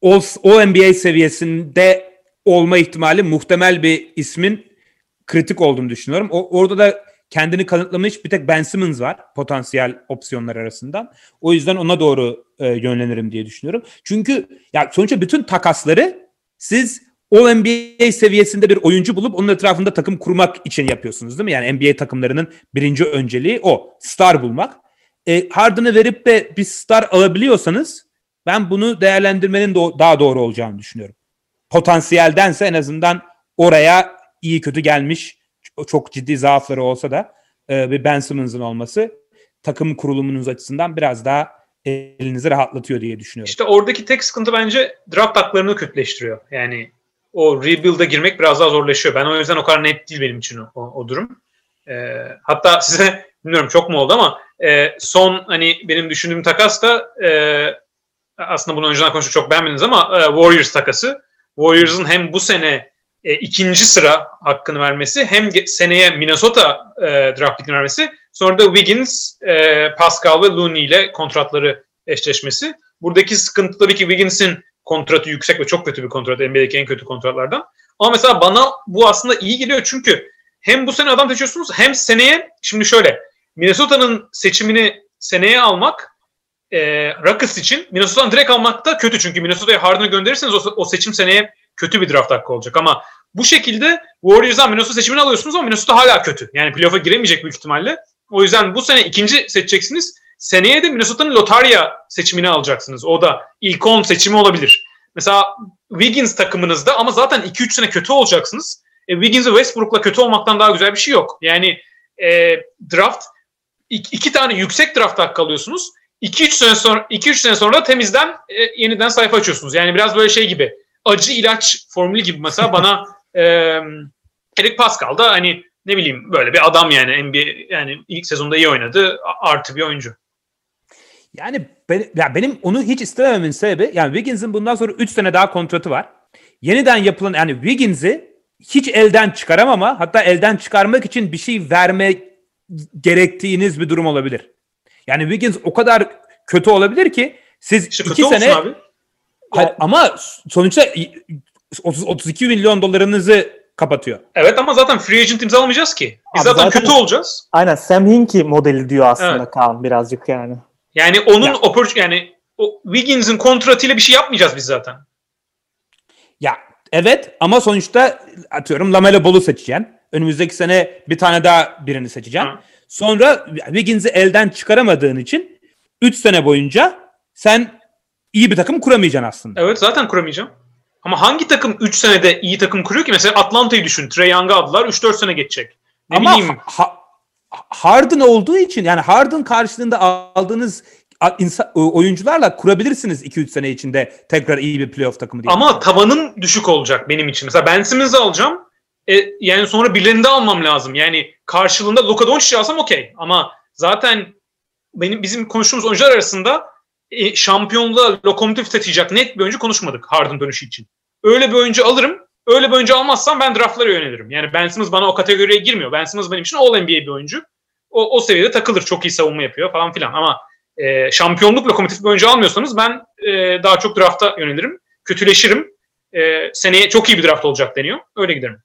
o, NBA seviyesinde olma ihtimali muhtemel bir ismin kritik olduğunu düşünüyorum. O, orada da kendini kanıtlamış bir tek Ben Simmons var potansiyel opsiyonlar arasından. O yüzden ona doğru e, yönlenirim diye düşünüyorum. Çünkü ya sonuçta bütün takasları siz o NBA seviyesinde bir oyuncu bulup onun etrafında takım kurmak için yapıyorsunuz değil mi? Yani NBA takımlarının birinci önceliği o. Star bulmak. E, Harden'ı verip de bir star alabiliyorsanız ben bunu değerlendirmenin do- daha doğru olacağını düşünüyorum. potansiyeldense en azından oraya iyi kötü gelmiş çok ciddi zaafları olsa da e, bir Ben Simmons'ın olması takım kurulumunuz açısından biraz daha elinizi rahatlatıyor diye düşünüyorum. İşte oradaki tek sıkıntı bence draft haklarını kötüleştiriyor. Yani o rebuild'a girmek biraz daha zorlaşıyor. Ben o yüzden o kadar net değil benim için o, o, durum. Ee, hatta size bilmiyorum çok mu oldu ama e, son hani benim düşündüğüm takas da e, aslında bunu önceden konuştuk çok beğenmediniz ama e, Warriors takası. Warriors'ın hem bu sene e, ikinci sıra hakkını vermesi hem seneye Minnesota e, draft pickini vermesi sonra da Wiggins, e, Pascal ve Looney ile kontratları eşleşmesi. Buradaki sıkıntı tabii ki Wiggins'in kontratı yüksek ve çok kötü bir kontrat. NBA'deki en kötü kontratlardan. Ama mesela bana bu aslında iyi geliyor çünkü hem bu sene adam seçiyorsunuz hem seneye şimdi şöyle Minnesota'nın seçimini seneye almak e, Rockets için Minnesota'dan direkt almak da kötü çünkü Minnesota'ya Harden'ı gönderirseniz o, o seçim seneye kötü bir draft hakkı olacak ama bu şekilde Warriors'dan Minnesota seçimini alıyorsunuz ama Minnesota hala kötü. Yani playoff'a giremeyecek büyük ihtimalle. O yüzden bu sene ikinci seçeceksiniz. Seneye de Minnesota'nın lotarya seçimini alacaksınız. O da ilk 10 seçimi olabilir. Mesela Wiggins takımınızda ama zaten 2-3 sene kötü olacaksınız. E, Wiggins ve Westbrook'la kötü olmaktan daha güzel bir şey yok. Yani e, draft iki, iki tane yüksek draft hakkı alıyorsunuz. 2-3 sene sonra 2-3 sene sonra temizden e, yeniden sayfa açıyorsunuz. Yani biraz böyle şey gibi acı ilaç formülü gibi mesela bana e, Eric Pascal da hani ne bileyim böyle bir adam yani NBA yani ilk sezonda iyi oynadı artı bir oyuncu. Yani ben, ya benim onu hiç istemememin sebebi yani Wiggins'in bundan sonra 3 sene daha kontratı var. Yeniden yapılan yani Wiggins'i hiç elden çıkaramama hatta elden çıkarmak için bir şey verme gerektiğiniz bir durum olabilir. Yani Wiggins o kadar kötü olabilir ki siz İşte iki kötü sene olsun abi. Ha- ama sonuçta 30 32 milyon dolarınızı kapatıyor. Evet ama zaten free agent imzalamayacağız ki. Biz Abi zaten, zaten- kötü olacağız. Aynen Sam Hinkie modeli diyor aslında Evet. Kaan birazcık yani. Yani onun Ya. oppor- yani o Wiggins'in kontratıyla bir şey yapmayacağız biz zaten. Ya evet ama sonuçta atıyorum Lamelo Ball'u seçeceksin. Önümüzdeki sene bir tane daha birini seçeceksin. Hı. Sonra Wiggins'i elden çıkaramadığın için 3 sene boyunca sen iyi bir takım kuramayacaksın aslında. Evet zaten kuramayacağım. Ama hangi takım 3 senede iyi takım kuruyor ki? Mesela Atlanta'yı düşün. Trey Young'ı aldılar. 3-4 sene geçecek. Ne Ama bileyim. ha- Harden olduğu için yani Harden karşılığında aldığınız a- insa- oyuncularla kurabilirsiniz 2-3 sene içinde tekrar iyi bir playoff takımı diye. Ama tavanın düşük olacak benim için. Mesela Ben Simmons'ı alacağım. E, yani sonra birilerini de almam lazım. Yani karşılığında Luka Doncic'i alsam okey. Ama zaten benim bizim konuştuğumuz oyuncular arasında e, şampiyonluğa lokomotif taşıyacak net bir oyuncu konuşmadık Harden dönüşü için. Öyle bir oyuncu alırım. Öyle bir oyuncu almazsam ben draftlara yönelirim. Yani Ben Simmons bana o kategoriye girmiyor. Ben Simmons benim için All NBA bir oyuncu. O, o seviyede takılır. Çok iyi savunma yapıyor falan filan. Ama e, şampiyonluk lokomotif bir oyuncu almıyorsanız ben e, daha çok drafta yönelirim. Kötüleşirim. E, seneye çok iyi bir draft olacak deniyor. Öyle giderim.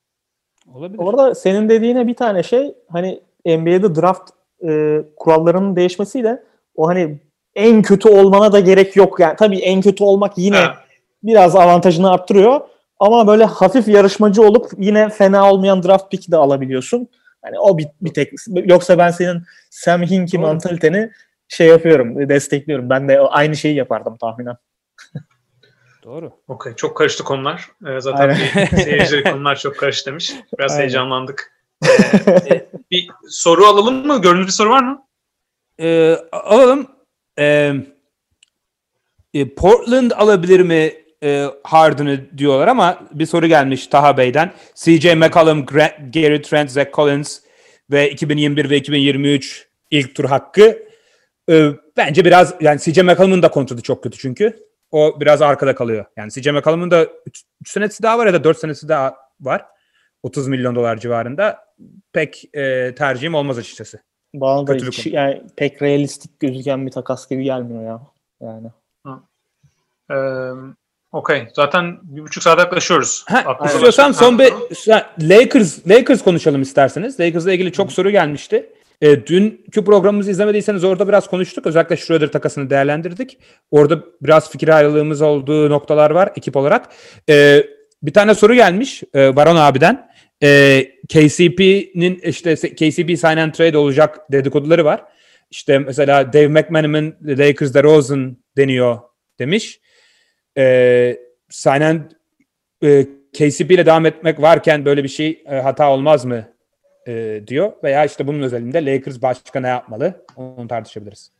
Olabilir. Orada senin dediğine bir tane şey hani NBA'de draft e, kurallarının değişmesiyle o hani en kötü olmana da gerek yok. Yani tabii en kötü olmak yine Ha. biraz avantajını arttırıyor. Ama böyle hafif yarışmacı olup yine fena olmayan draft pick de alabiliyorsun. Hani o bir, bir tek. Yoksa ben senin Sam Hinkie mantaliteni şey yapıyorum, destekliyorum. Ben de aynı şeyi yapardım tahminen. Doğru. Okey. Çok karıştı konular. E, zaten seyircileri konular çok karıştı demiş. Biraz Aynen. heyecanlandık. E, e, bir soru alalım mı? Gördüğünüz bir soru var mı? Ee, alalım. Ee, e, Portland alabilir mi e, Harden'ı diyorlar ama bir soru gelmiş Taha Bey'den. CJ McCollum, Gra- Gary Trent, Zach Collins ve 2021 ve 2023 ilk tur hakkı. Ee, bence biraz yani CJ McCollum'un da kontratı çok kötü çünkü. O biraz arkada kalıyor. Yani CJ McCollum'un da 3 senesi daha var ya da 4 senesi daha var. 30 milyon dolar civarında. Pek e, tercihim olmaz açıkçası. Bana da hiç, yani pek realistik gözüken bir takas gibi gelmiyor ya. Yani. Ee, Okey. Zaten bir buçuk saat yaklaşıyoruz. Ha, istiyorsan son bir Lakers Lakers konuşalım isterseniz. Lakers'la ilgili çok soru gelmişti. E, dünkü programımızı izlemediyseniz orada biraz konuştuk. Özellikle Schroeder takasını değerlendirdik. Orada biraz fikir ayrılığımız olduğu noktalar var ekip olarak. E, bir tane soru gelmiş e, Baron abiden. E, KCP'nin işte KCP sign and trade olacak dedikoduları var. İşte mesela Dave McManamon Lakers'da Rosen deniyor demiş. E, sign and e, KCP ile devam etmek varken böyle bir şey e, hata olmaz mı e, diyor. Veya işte bunun özelinde Lakers başka ne yapmalı onu tartışabiliriz.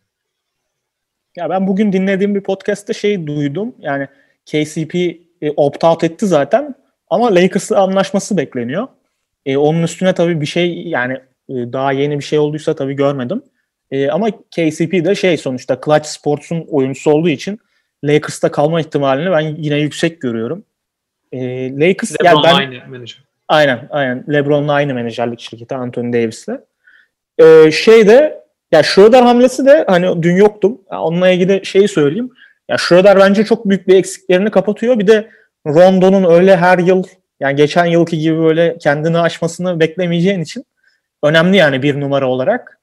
Ya ben bugün dinlediğim bir podcast'te şey duydum. Yani KCP e, opt-out etti zaten ama Lakers'la anlaşması bekleniyor. E, onun üstüne tabii bir şey yani e, daha yeni bir şey olduysa tabii görmedim. E, ama KCP de şey sonuçta Clutch Sports'un oyuncusu olduğu için Lakers'ta kalma ihtimalini ben yine yüksek görüyorum. E, Lakers LeBron yani ben, aynı menajer. Aynen, aynen. LeBron'la aynı menajerlik şirketi Anthony Davis'le. Ee, şey de ya Schroeder hamlesi de hani dün yoktum. Onunla ilgili şeyi söyleyeyim. Ya Schroeder bence çok büyük bir eksiklerini kapatıyor. Bir de Rondo'nun öyle her yıl yani geçen yılki gibi böyle kendini aşmasını beklemeyeceğin için önemli yani bir numara olarak.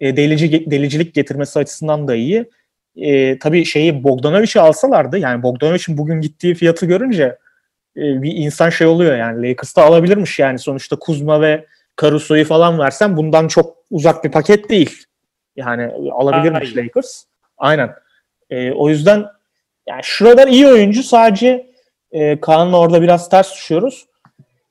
E, delici, delicilik getirmesi açısından da iyi. E, tabii şeyi Bogdanovic'i alsalardı yani Bogdanovic'in bugün gittiği fiyatı görünce e, bir insan şey oluyor yani Lakers'ta alabilirmiş yani sonuçta Kuzma ve Caruso'yu falan versen bundan çok uzak bir paket değil. Yani alabilirmiş Aynen. Lakers. Aynen. E, o yüzden yani Schroeder iyi oyuncu sadece e, Kaan'la orada biraz ters düşüyoruz.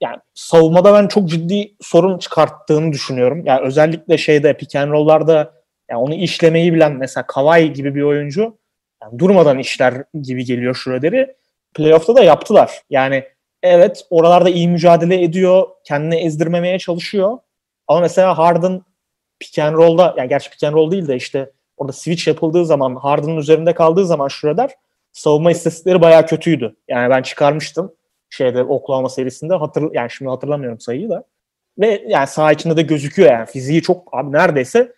Yani savunmada ben çok ciddi sorun çıkarttığını düşünüyorum. Yani özellikle şeyde pick and roll'larda yani onu işlemeyi bilen mesela Kawhi gibi bir oyuncu yani durmadan işler gibi geliyor Schroeder'i. Playoff'ta da yaptılar. Yani evet oralarda iyi mücadele ediyor. Kendini ezdirmemeye çalışıyor. Ama mesela Harden pick and roll'da yani gerçi pick and roll değil de işte orada switch yapıldığı zaman Harden'ın üzerinde kaldığı zaman Schroeder savunma istatistikleri bayağı kötüydü. Yani ben çıkarmıştım şeyde Oklahoma serisinde hatır yani şimdi hatırlamıyorum sayıyı da. Ve yani saha içinde de gözüküyor yani fiziği çok abi neredeyse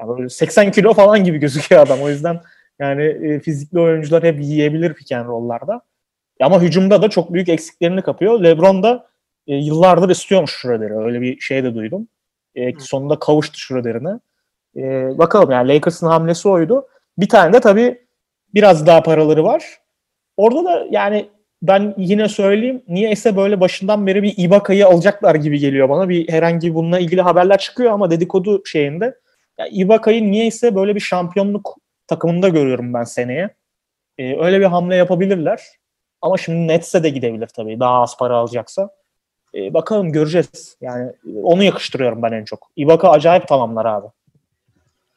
yani böyle 80 kilo falan gibi gözüküyor adam. O yüzden yani e, fizikli oyuncular hep yiyebilir pick and roll'larda. Ama hücumda da çok büyük eksiklerini kapıyor. LeBron da e, yıllardır istiyormuş Schroeder'i. Öyle bir şey de duydum. E, sonunda kavuştu Schroeder'ine. E, bakalım yani Lakers'ın hamlesi oydu. Bir tane de tabii biraz daha paraları var. Orada da yani ben yine söyleyeyim niyeyse böyle başından beri bir Ibaka'yı alacaklar gibi geliyor bana. Bir herhangi bununla ilgili haberler çıkıyor ama dedikodu şeyinde. Ya Ibaka'yı niyeyse böyle bir şampiyonluk takımında görüyorum ben seneye. Ee, öyle bir hamle yapabilirler. Ama şimdi Nets'e de gidebilir tabii daha az para alacaksa. Ee, bakalım göreceğiz. Yani onu yakıştırıyorum ben en çok. Ibaka acayip tamamlar abi.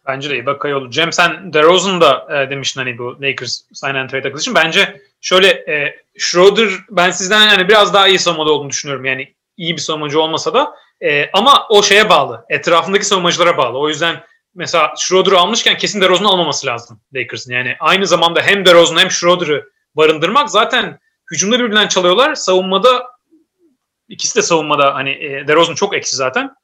Bence de Ibaka olur. Cem sen DeRozan da e, demiştin hani bu Lakers sign and trade için. Bence şöyle e, Schroeder ben sizden yani biraz daha iyi savunmada olduğunu düşünüyorum. Yani iyi bir savunmacı olmasa da e, ama o şeye bağlı. Etrafındaki savunmacılara bağlı. O yüzden mesela Schroeder'ı almışken kesin DeRozan'ı almaması lazım Lakers'ın. Yani aynı zamanda hem DeRozan'ı hem Schroeder'ı barındırmak zaten hücumda birbirinden çalıyorlar. Savunmada ikisi de savunmada hani e, DeRozan çok eksi zaten.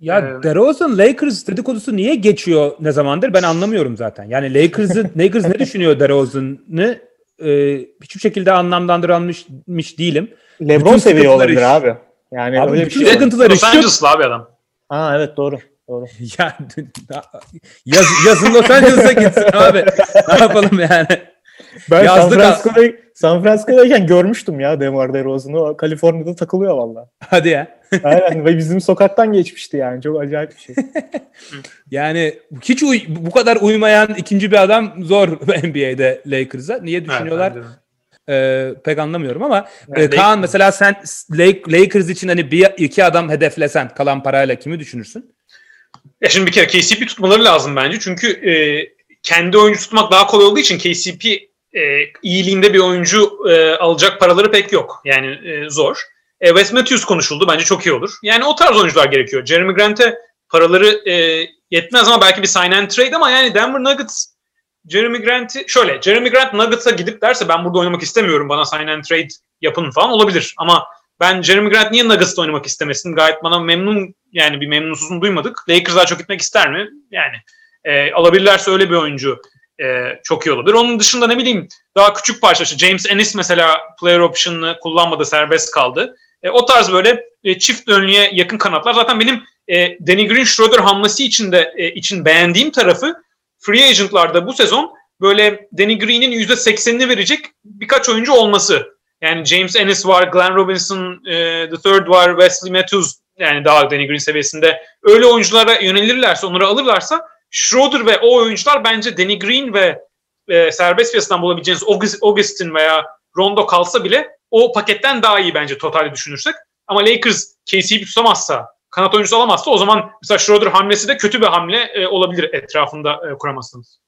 Ya Ee, DeRozan Lakers dedikodusu niye geçiyor ne zamandır ben anlamıyorum zaten. Yani Lakers'ı Lakers ne düşünüyor DeRozan'ı e, hiçbir şekilde anlamlandırılmış değilim. LeBron sıkıntıları olabilir abi. Yani Abi öyle bir şey. Sıkıntıları Los Angeles'lı abi adam. Ha evet doğru. Doğru. ya yaz, yazın Los Angeles'a gitsin abi. Ne yapalım yani? Ben San Yazdık Francisco'da San Francisco'dayken görmüştüm ya Demar DeRozan'ı. Kaliforniya'da takılıyor valla. Hadi ya. Aynen ve bizim sokaktan geçmişti yani. Çok acayip bir şey. Yani hiç uy- bu kadar uymayan ikinci bir adam zor NBA'de Lakers'a. Niye düşünüyorlar? Evet. Ee, pek anlamıyorum ama Yani e, Kaan mesela sen Lake- Lakers için hani bir iki adam hedeflesen kalan parayla kimi düşünürsün? Ya şimdi bir kere KCP tutmaları lazım bence. Çünkü e, kendi oyuncu tutmak daha kolay olduğu için KCP e, iyiliğinde bir oyuncu e, alacak paraları pek yok. Yani e, zor. E, Wes Matthews konuşuldu. Bence çok iyi olur. Yani o tarz oyuncular gerekiyor. Jeremy Grant'e paraları e, yetmez ama belki bir sign and trade ama yani Denver Nuggets Jeremy Grant'i şöyle Jeremy Grant Nuggets'a gidip derse ben burada oynamak istemiyorum bana sign and trade yapın falan olabilir ama ben Jeremy Grant niye Nuggets'ta oynamak istemesin? Gayet bana memnun yani bir memnunsuzluğunu duymadık. Lakers daha çok gitmek ister mi? Yani e, alabilirlerse öyle bir oyuncu e, çok iyi olabilir. Onun dışında ne bileyim daha küçük parça işte James Ennis mesela player option'ını kullanmadı serbest kaldı. E, o tarz böyle e, çift önlüğe yakın kanatlar. Zaten benim e, Danny Green Schroeder hamlesi için de e, için beğendiğim tarafı free agent'larda bu sezon böyle Danny Green'in %80'ini verecek birkaç oyuncu olması. Yani James Ennis var, Glenn Robinson, e, The Third var, Wesley Matthews yani daha Danny Green seviyesinde. Öyle oyunculara yönelirlerse, onları alırlarsa Schroeder ve o oyuncular bence Danny Green ve e, serbest piyasadan bulabileceğiniz August- Augustin veya Rondo kalsa bile o paketten daha iyi bence totalde düşünürsek. Ama Lakers KCP'yi tutamazsa, kanat oyuncusu alamazsa o zaman mesela Schroeder hamlesi de kötü bir hamle e, olabilir etrafında e, kuramazsınız.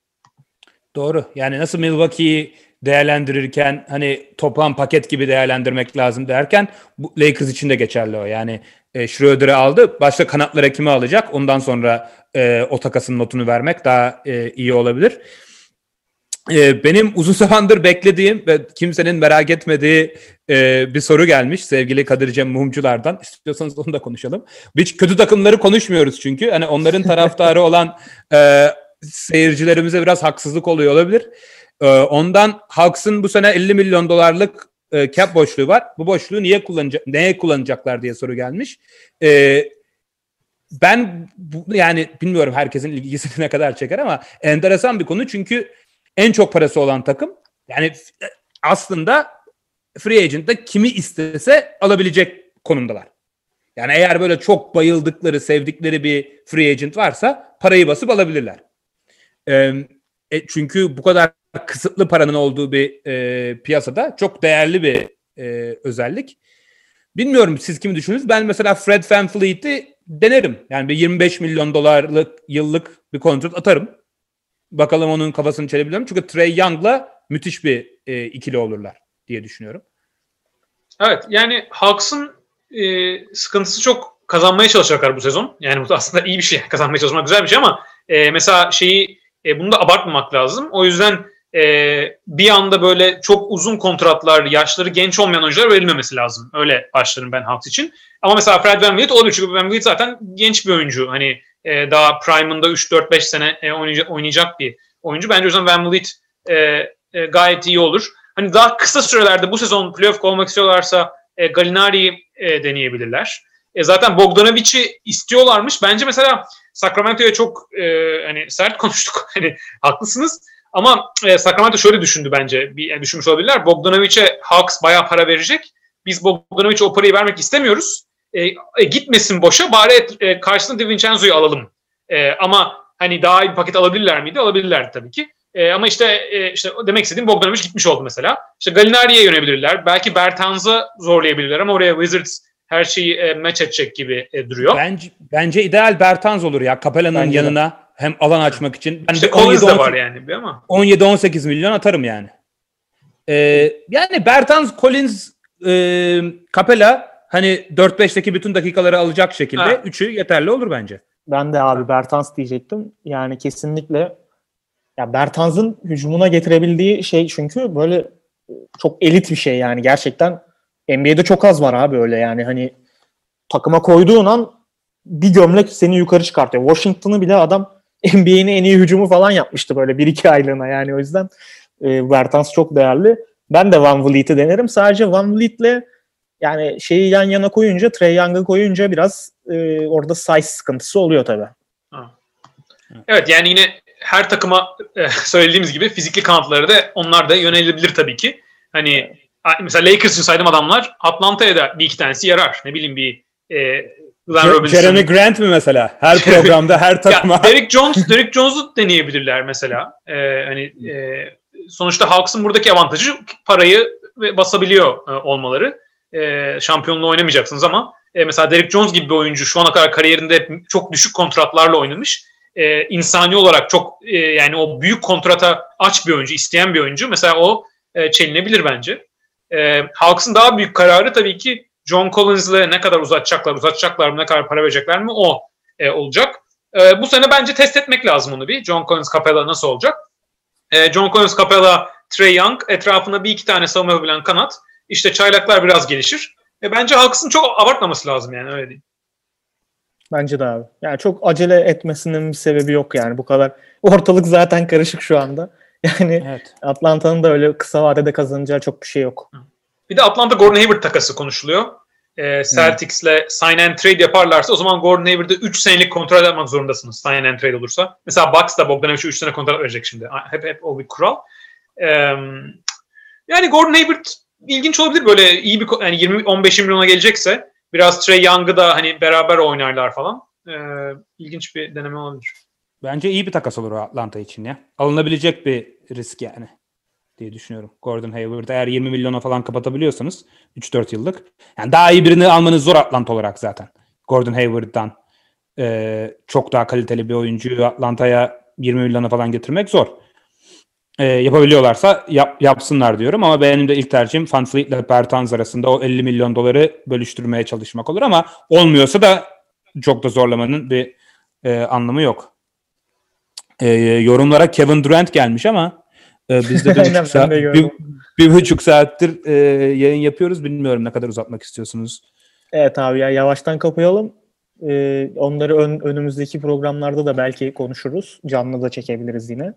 Doğru. Yani nasıl Milwaukee'yi değerlendirirken hani toplam paket gibi değerlendirmek lazım derken bu Lakers için de geçerli o. Yani e, Schroeder'ı aldı. Başka kanatlara kimi alacak? Ondan sonra e, o takasın notunu vermek daha e, iyi olabilir. E, benim uzun zamandır beklediğim ve kimsenin merak etmediği e, bir soru gelmiş sevgili Kadir Cem Mumcular'dan. İstiyorsanız onu da konuşalım. Hiç kötü takımları konuşmuyoruz çünkü. Hani onların taraftarı olan e, seyircilerimize biraz haksızlık oluyor olabilir. E, ondan Hawks'ın bu sene 50 milyon dolarlık e, cap boşluğu var. Bu boşluğu niye kullanacak neye kullanacaklar diye soru gelmiş. E, ben bu, yani bilmiyorum herkesin ilgisini ne kadar çeker ama enteresan bir konu çünkü en çok parası olan takım yani aslında free agent'ta kimi istese alabilecek konumdalar. Yani eğer böyle çok bayıldıkları, sevdikleri bir free agent varsa parayı basıp alabilirler. Ee, e, çünkü bu kadar kısıtlı paranın olduğu bir e, piyasada çok değerli bir e, özellik. Bilmiyorum siz kimi düşünürsünüz? Ben mesela Fred VanVleet'i denerim. Yani bir 25 milyon dolarlık yıllık bir kontrat atarım. Bakalım onun kafasını çelebiliyor Çünkü Trey Young'la müthiş bir e, ikili olurlar diye düşünüyorum. Evet yani Hawks'ın e, sıkıntısı çok kazanmaya çalışacaklar bu sezon. Yani bu da aslında iyi bir şey. Kazanmaya çalışmak güzel bir şey ama e, mesela şeyi e, bunu da abartmamak lazım. O yüzden e, bir anda böyle çok uzun kontratlar, yaşları genç olmayan oyuncular verilmemesi lazım. Öyle başlarım ben Hawks için. Ama mesela Fred VanVleet olabilir çünkü VanVleet zaten genç bir oyuncu. Hani e, daha prime'ında 3-4-5 sene e, oynayacak, oynayacak bir oyuncu. Bence o yüzden VanVleet e, e, gayet iyi olur. Hani daha kısa sürelerde bu sezon playoff olmak istiyorlarsa e, Galinari'yi e, deneyebilirler. E, zaten Bogdanovic'i istiyorlarmış. Bence mesela Sacramento'ya çok e, hani sert konuştuk. Hani haklısınız. Ama e, Sacramento şöyle düşündü bence. Bir, yani düşünmüş olabilirler. Bogdanovic'e Hawks bayağı para verecek. Biz Bogdanovic'e o parayı vermek istemiyoruz. E, e, gitmesin boşa. Bari e, karşısında DiVincenzo'yu alalım. E, ama hani daha iyi bir paket alabilirler miydi? Alabilirlerdi tabii ki. E, ama işte e, işte demek istediğim Bogdanovic gitmiş oldu mesela. İşte Galinari'ye yönebilirler. Belki Bertans'a zorlayabilirler ama oraya Wizards her şeyi e, match edecek gibi e, duruyor. Bence, bence ideal Bertans olur ya Capella'nın yanına. Hem alan açmak için. Ben işte Collins de var yani bir ama. 17-18 milyon atarım yani. Ee, yani Bertans, Collins, e, Capella hani 4-5'teki bütün dakikaları alacak şekilde ha. üçü yeterli olur bence. Ben de abi Bertans diyecektim. Yani kesinlikle ya Bertans'ın hücumuna getirebildiği şey çünkü böyle çok elit bir şey yani gerçekten NBA'de çok az var abi öyle yani hani takıma koyduğun an bir gömlek seni yukarı çıkartıyor. Washington'ı bile adam NBA'nin en iyi hücumu falan yapmıştı böyle bir iki aylığına yani o yüzden e, Bertans çok değerli. Ben de Van Vliet'i denerim. Sadece Van Vliet'le yani şeyi yan yana koyunca, Trey Young'ı koyunca biraz e, orada size sıkıntısı oluyor tabii. Evet yani yine her takıma e, söylediğimiz gibi fizikli kanatları da onlar da yönelebilir tabii ki. Hani mesela Lakers için saydım adamlar Atlanta'ya da bir iki tanesi yarar. Ne bileyim bir e, Glenn Robinson. Jeremy Grant mi mesela? Her programda, her takıma. ya, Derek Jones, Derek Jones'u deneyebilirler mesela. Ee, hani e, sonuçta Hawks'ın buradaki avantajı parayı basabiliyor e, olmaları. E, şampiyonluğu oynamayacaksınız ama e, mesela Derek Jones gibi bir oyuncu şu ana kadar kariyerinde çok düşük kontratlarla oynamış. E, insani olarak çok e, yani o büyük kontrata aç bir oyuncu, isteyen bir oyuncu. Mesela o e, çelinebilir bence. E, Hawks'ın daha büyük kararı tabii ki John Collins'le ne kadar uzatacaklar, uzatacaklar mı, ne kadar para verecekler mi o e, olacak. E, bu sene bence test etmek lazım onu bir. John Collins Capella nasıl olacak? E, John Collins Capella, Trey Young etrafına bir iki tane savunma yapabilen kanat. İşte çaylaklar biraz gelişir. E, bence Hawks'ın çok abartmaması lazım yani öyle değil. Bence de abi. Yani çok acele etmesinin bir sebebi yok yani bu kadar. Ortalık zaten karışık şu anda. Yani evet. Atlanta'nın da öyle kısa vadede kazanacağı çok bir şey yok. Bir de Atlanta Gordon Hayward takası konuşuluyor. Ee, Celtics'le sign and trade yaparlarsa o zaman Gordon Hayward'ı 3 senelik kontrat yapmak zorundasınız sign and trade olursa. Mesela Bucks da Bogdanovic'e 3 sene kontrat verecek şimdi. Hep hep o bir kural. Ee, yani Gordon Hayward ilginç olabilir böyle iyi bir yani 20 15 milyona gelecekse biraz Trey Young'ı da hani beraber oynarlar falan. Ee, ilginç bir deneme olabilir. Bence iyi bir takas olur Atlanta için ya. Alınabilecek bir risk yani diye düşünüyorum. Gordon Hayward eğer 20 milyona falan kapatabiliyorsanız 3-4 yıllık. Yani daha iyi birini almanız zor Atlanta olarak zaten. Gordon Hayward'dan e, çok daha kaliteli bir oyuncuyu Atlanta'ya 20 milyona falan getirmek zor. E, yapabiliyorlarsa yap, yapsınlar diyorum ama benim de ilk tercihim Van Fleet ile Bertans arasında o 50 milyon doları bölüştürmeye çalışmak olur ama olmuyorsa da çok da zorlamanın bir e, anlamı yok. E, yorumlara Kevin Durant gelmiş ama e, biz de bir buçuk, saat, bir, bir buçuk saattir e, yayın yapıyoruz. Bilmiyorum ne kadar uzatmak istiyorsunuz. Evet abi ya yavaştan kapayalım. Ee, onları ön- önümüzdeki programlarda da belki konuşuruz. Canlı da çekebiliriz yine.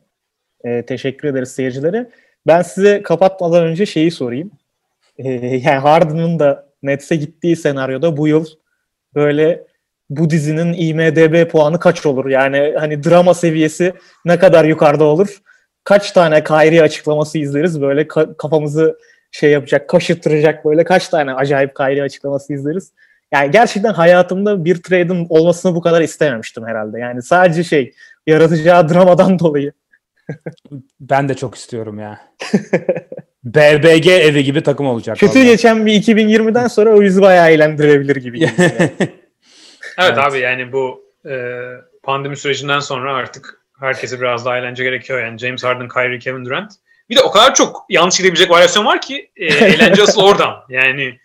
Ee, teşekkür ederiz seyircilere. Ben size kapatmadan önce şeyi sorayım. Ee, yani Harden'ın da Nets'e gittiği senaryoda bu yıl böyle bu dizinin IMDB puanı kaç olur? Yani hani drama seviyesi ne kadar yukarıda olur? Kaç tane Kyrie açıklaması izleriz böyle ka- kafamızı şey yapacak, kaşıttıracak böyle kaç tane acayip Kyrie açıklaması izleriz? Yani gerçekten hayatımda bir trade'in olmasını bu kadar istememiştim herhalde. Yani sadece şey yaratacağı dramadan dolayı. Ben de çok istiyorum ya. BBG evi gibi takım olacak. Kötü vallahi. geçen bir 2020'den sonra o yüzü bayağı eğlendirebilir gibi. yani. Evet, Evet. abi yani bu e, pandemi sürecinden sonra artık herkese biraz daha eğlence gerekiyor. Yani James Harden, Kyrie, Kevin Durant. Bir de o kadar çok yanlış gidebilecek varyasyon var ki e, eğlence asıl oradan. Yani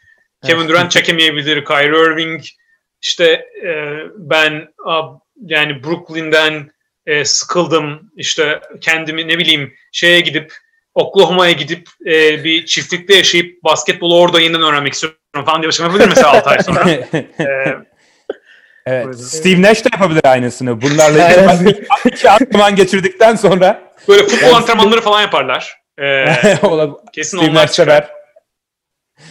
Kevin Durant çekemeyebilir, Kyrie Irving işte e, ben a, yani Brooklyn'den e, sıkıldım. İşte kendimi ne bileyim şeye gidip Oklahoma'ya gidip e, bir çiftlikte yaşayıp basketbolu orada yeniden öğrenmek istiyorum falan diye başıma yapabilir mesela 6 ay sonra. E, evet. Steve Nash de yapabilir aynısını. Bunlarla ilgili iki antrenman geçirdikten sonra Böyle futbol antrenmanları falan yaparlar. Ee, kesin Steve onlar Nash çıkar. sever.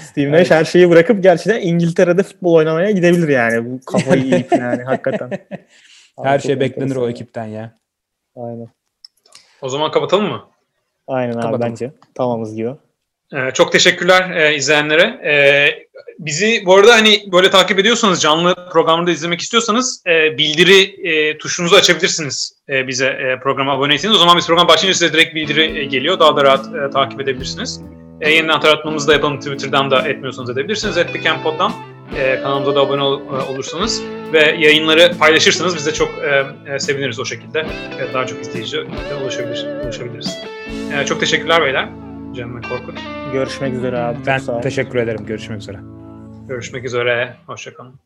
Steve Nash her şeyi bırakıp gerçekten İngiltere'de futbol oynamaya gidebilir yani. Bu kafayı yiyip yani hakikaten. Her Abi şey beklenir o ekipten ya. Aynen. O zaman kapatalım mı? Aynen abi Kapatalım. bence. Tamamız gibi. Ee, çok teşekkürler e, izleyenlere. Ee, bizi bu arada hani böyle takip ediyorsanız canlı programda izlemek istiyorsanız e, bildiri e, tuşunuzu açabilirsiniz e, bize e, programa aboneyseniz. O zaman biz program başlayınca size direkt bildiri e, geliyor. Daha da rahat e, takip edebilirsiniz. E, yeniden hatırlatmamızı da yapalım. Twitter'dan da etmiyorsanız edebilirsiniz. Etbikempod'dan e, kanalımıza da abone ol- e, olursanız ve yayınları paylaşırsanız biz de çok e, e, seviniriz o şekilde. E, daha çok izleyici ulaşabilir, ulaşabiliriz. E, çok teşekkürler beyler. Cem ve Korkut. Görüşmek üzere abi. Ben teşekkür ederim. Görüşmek üzere. Görüşmek üzere. Hoşçakalın.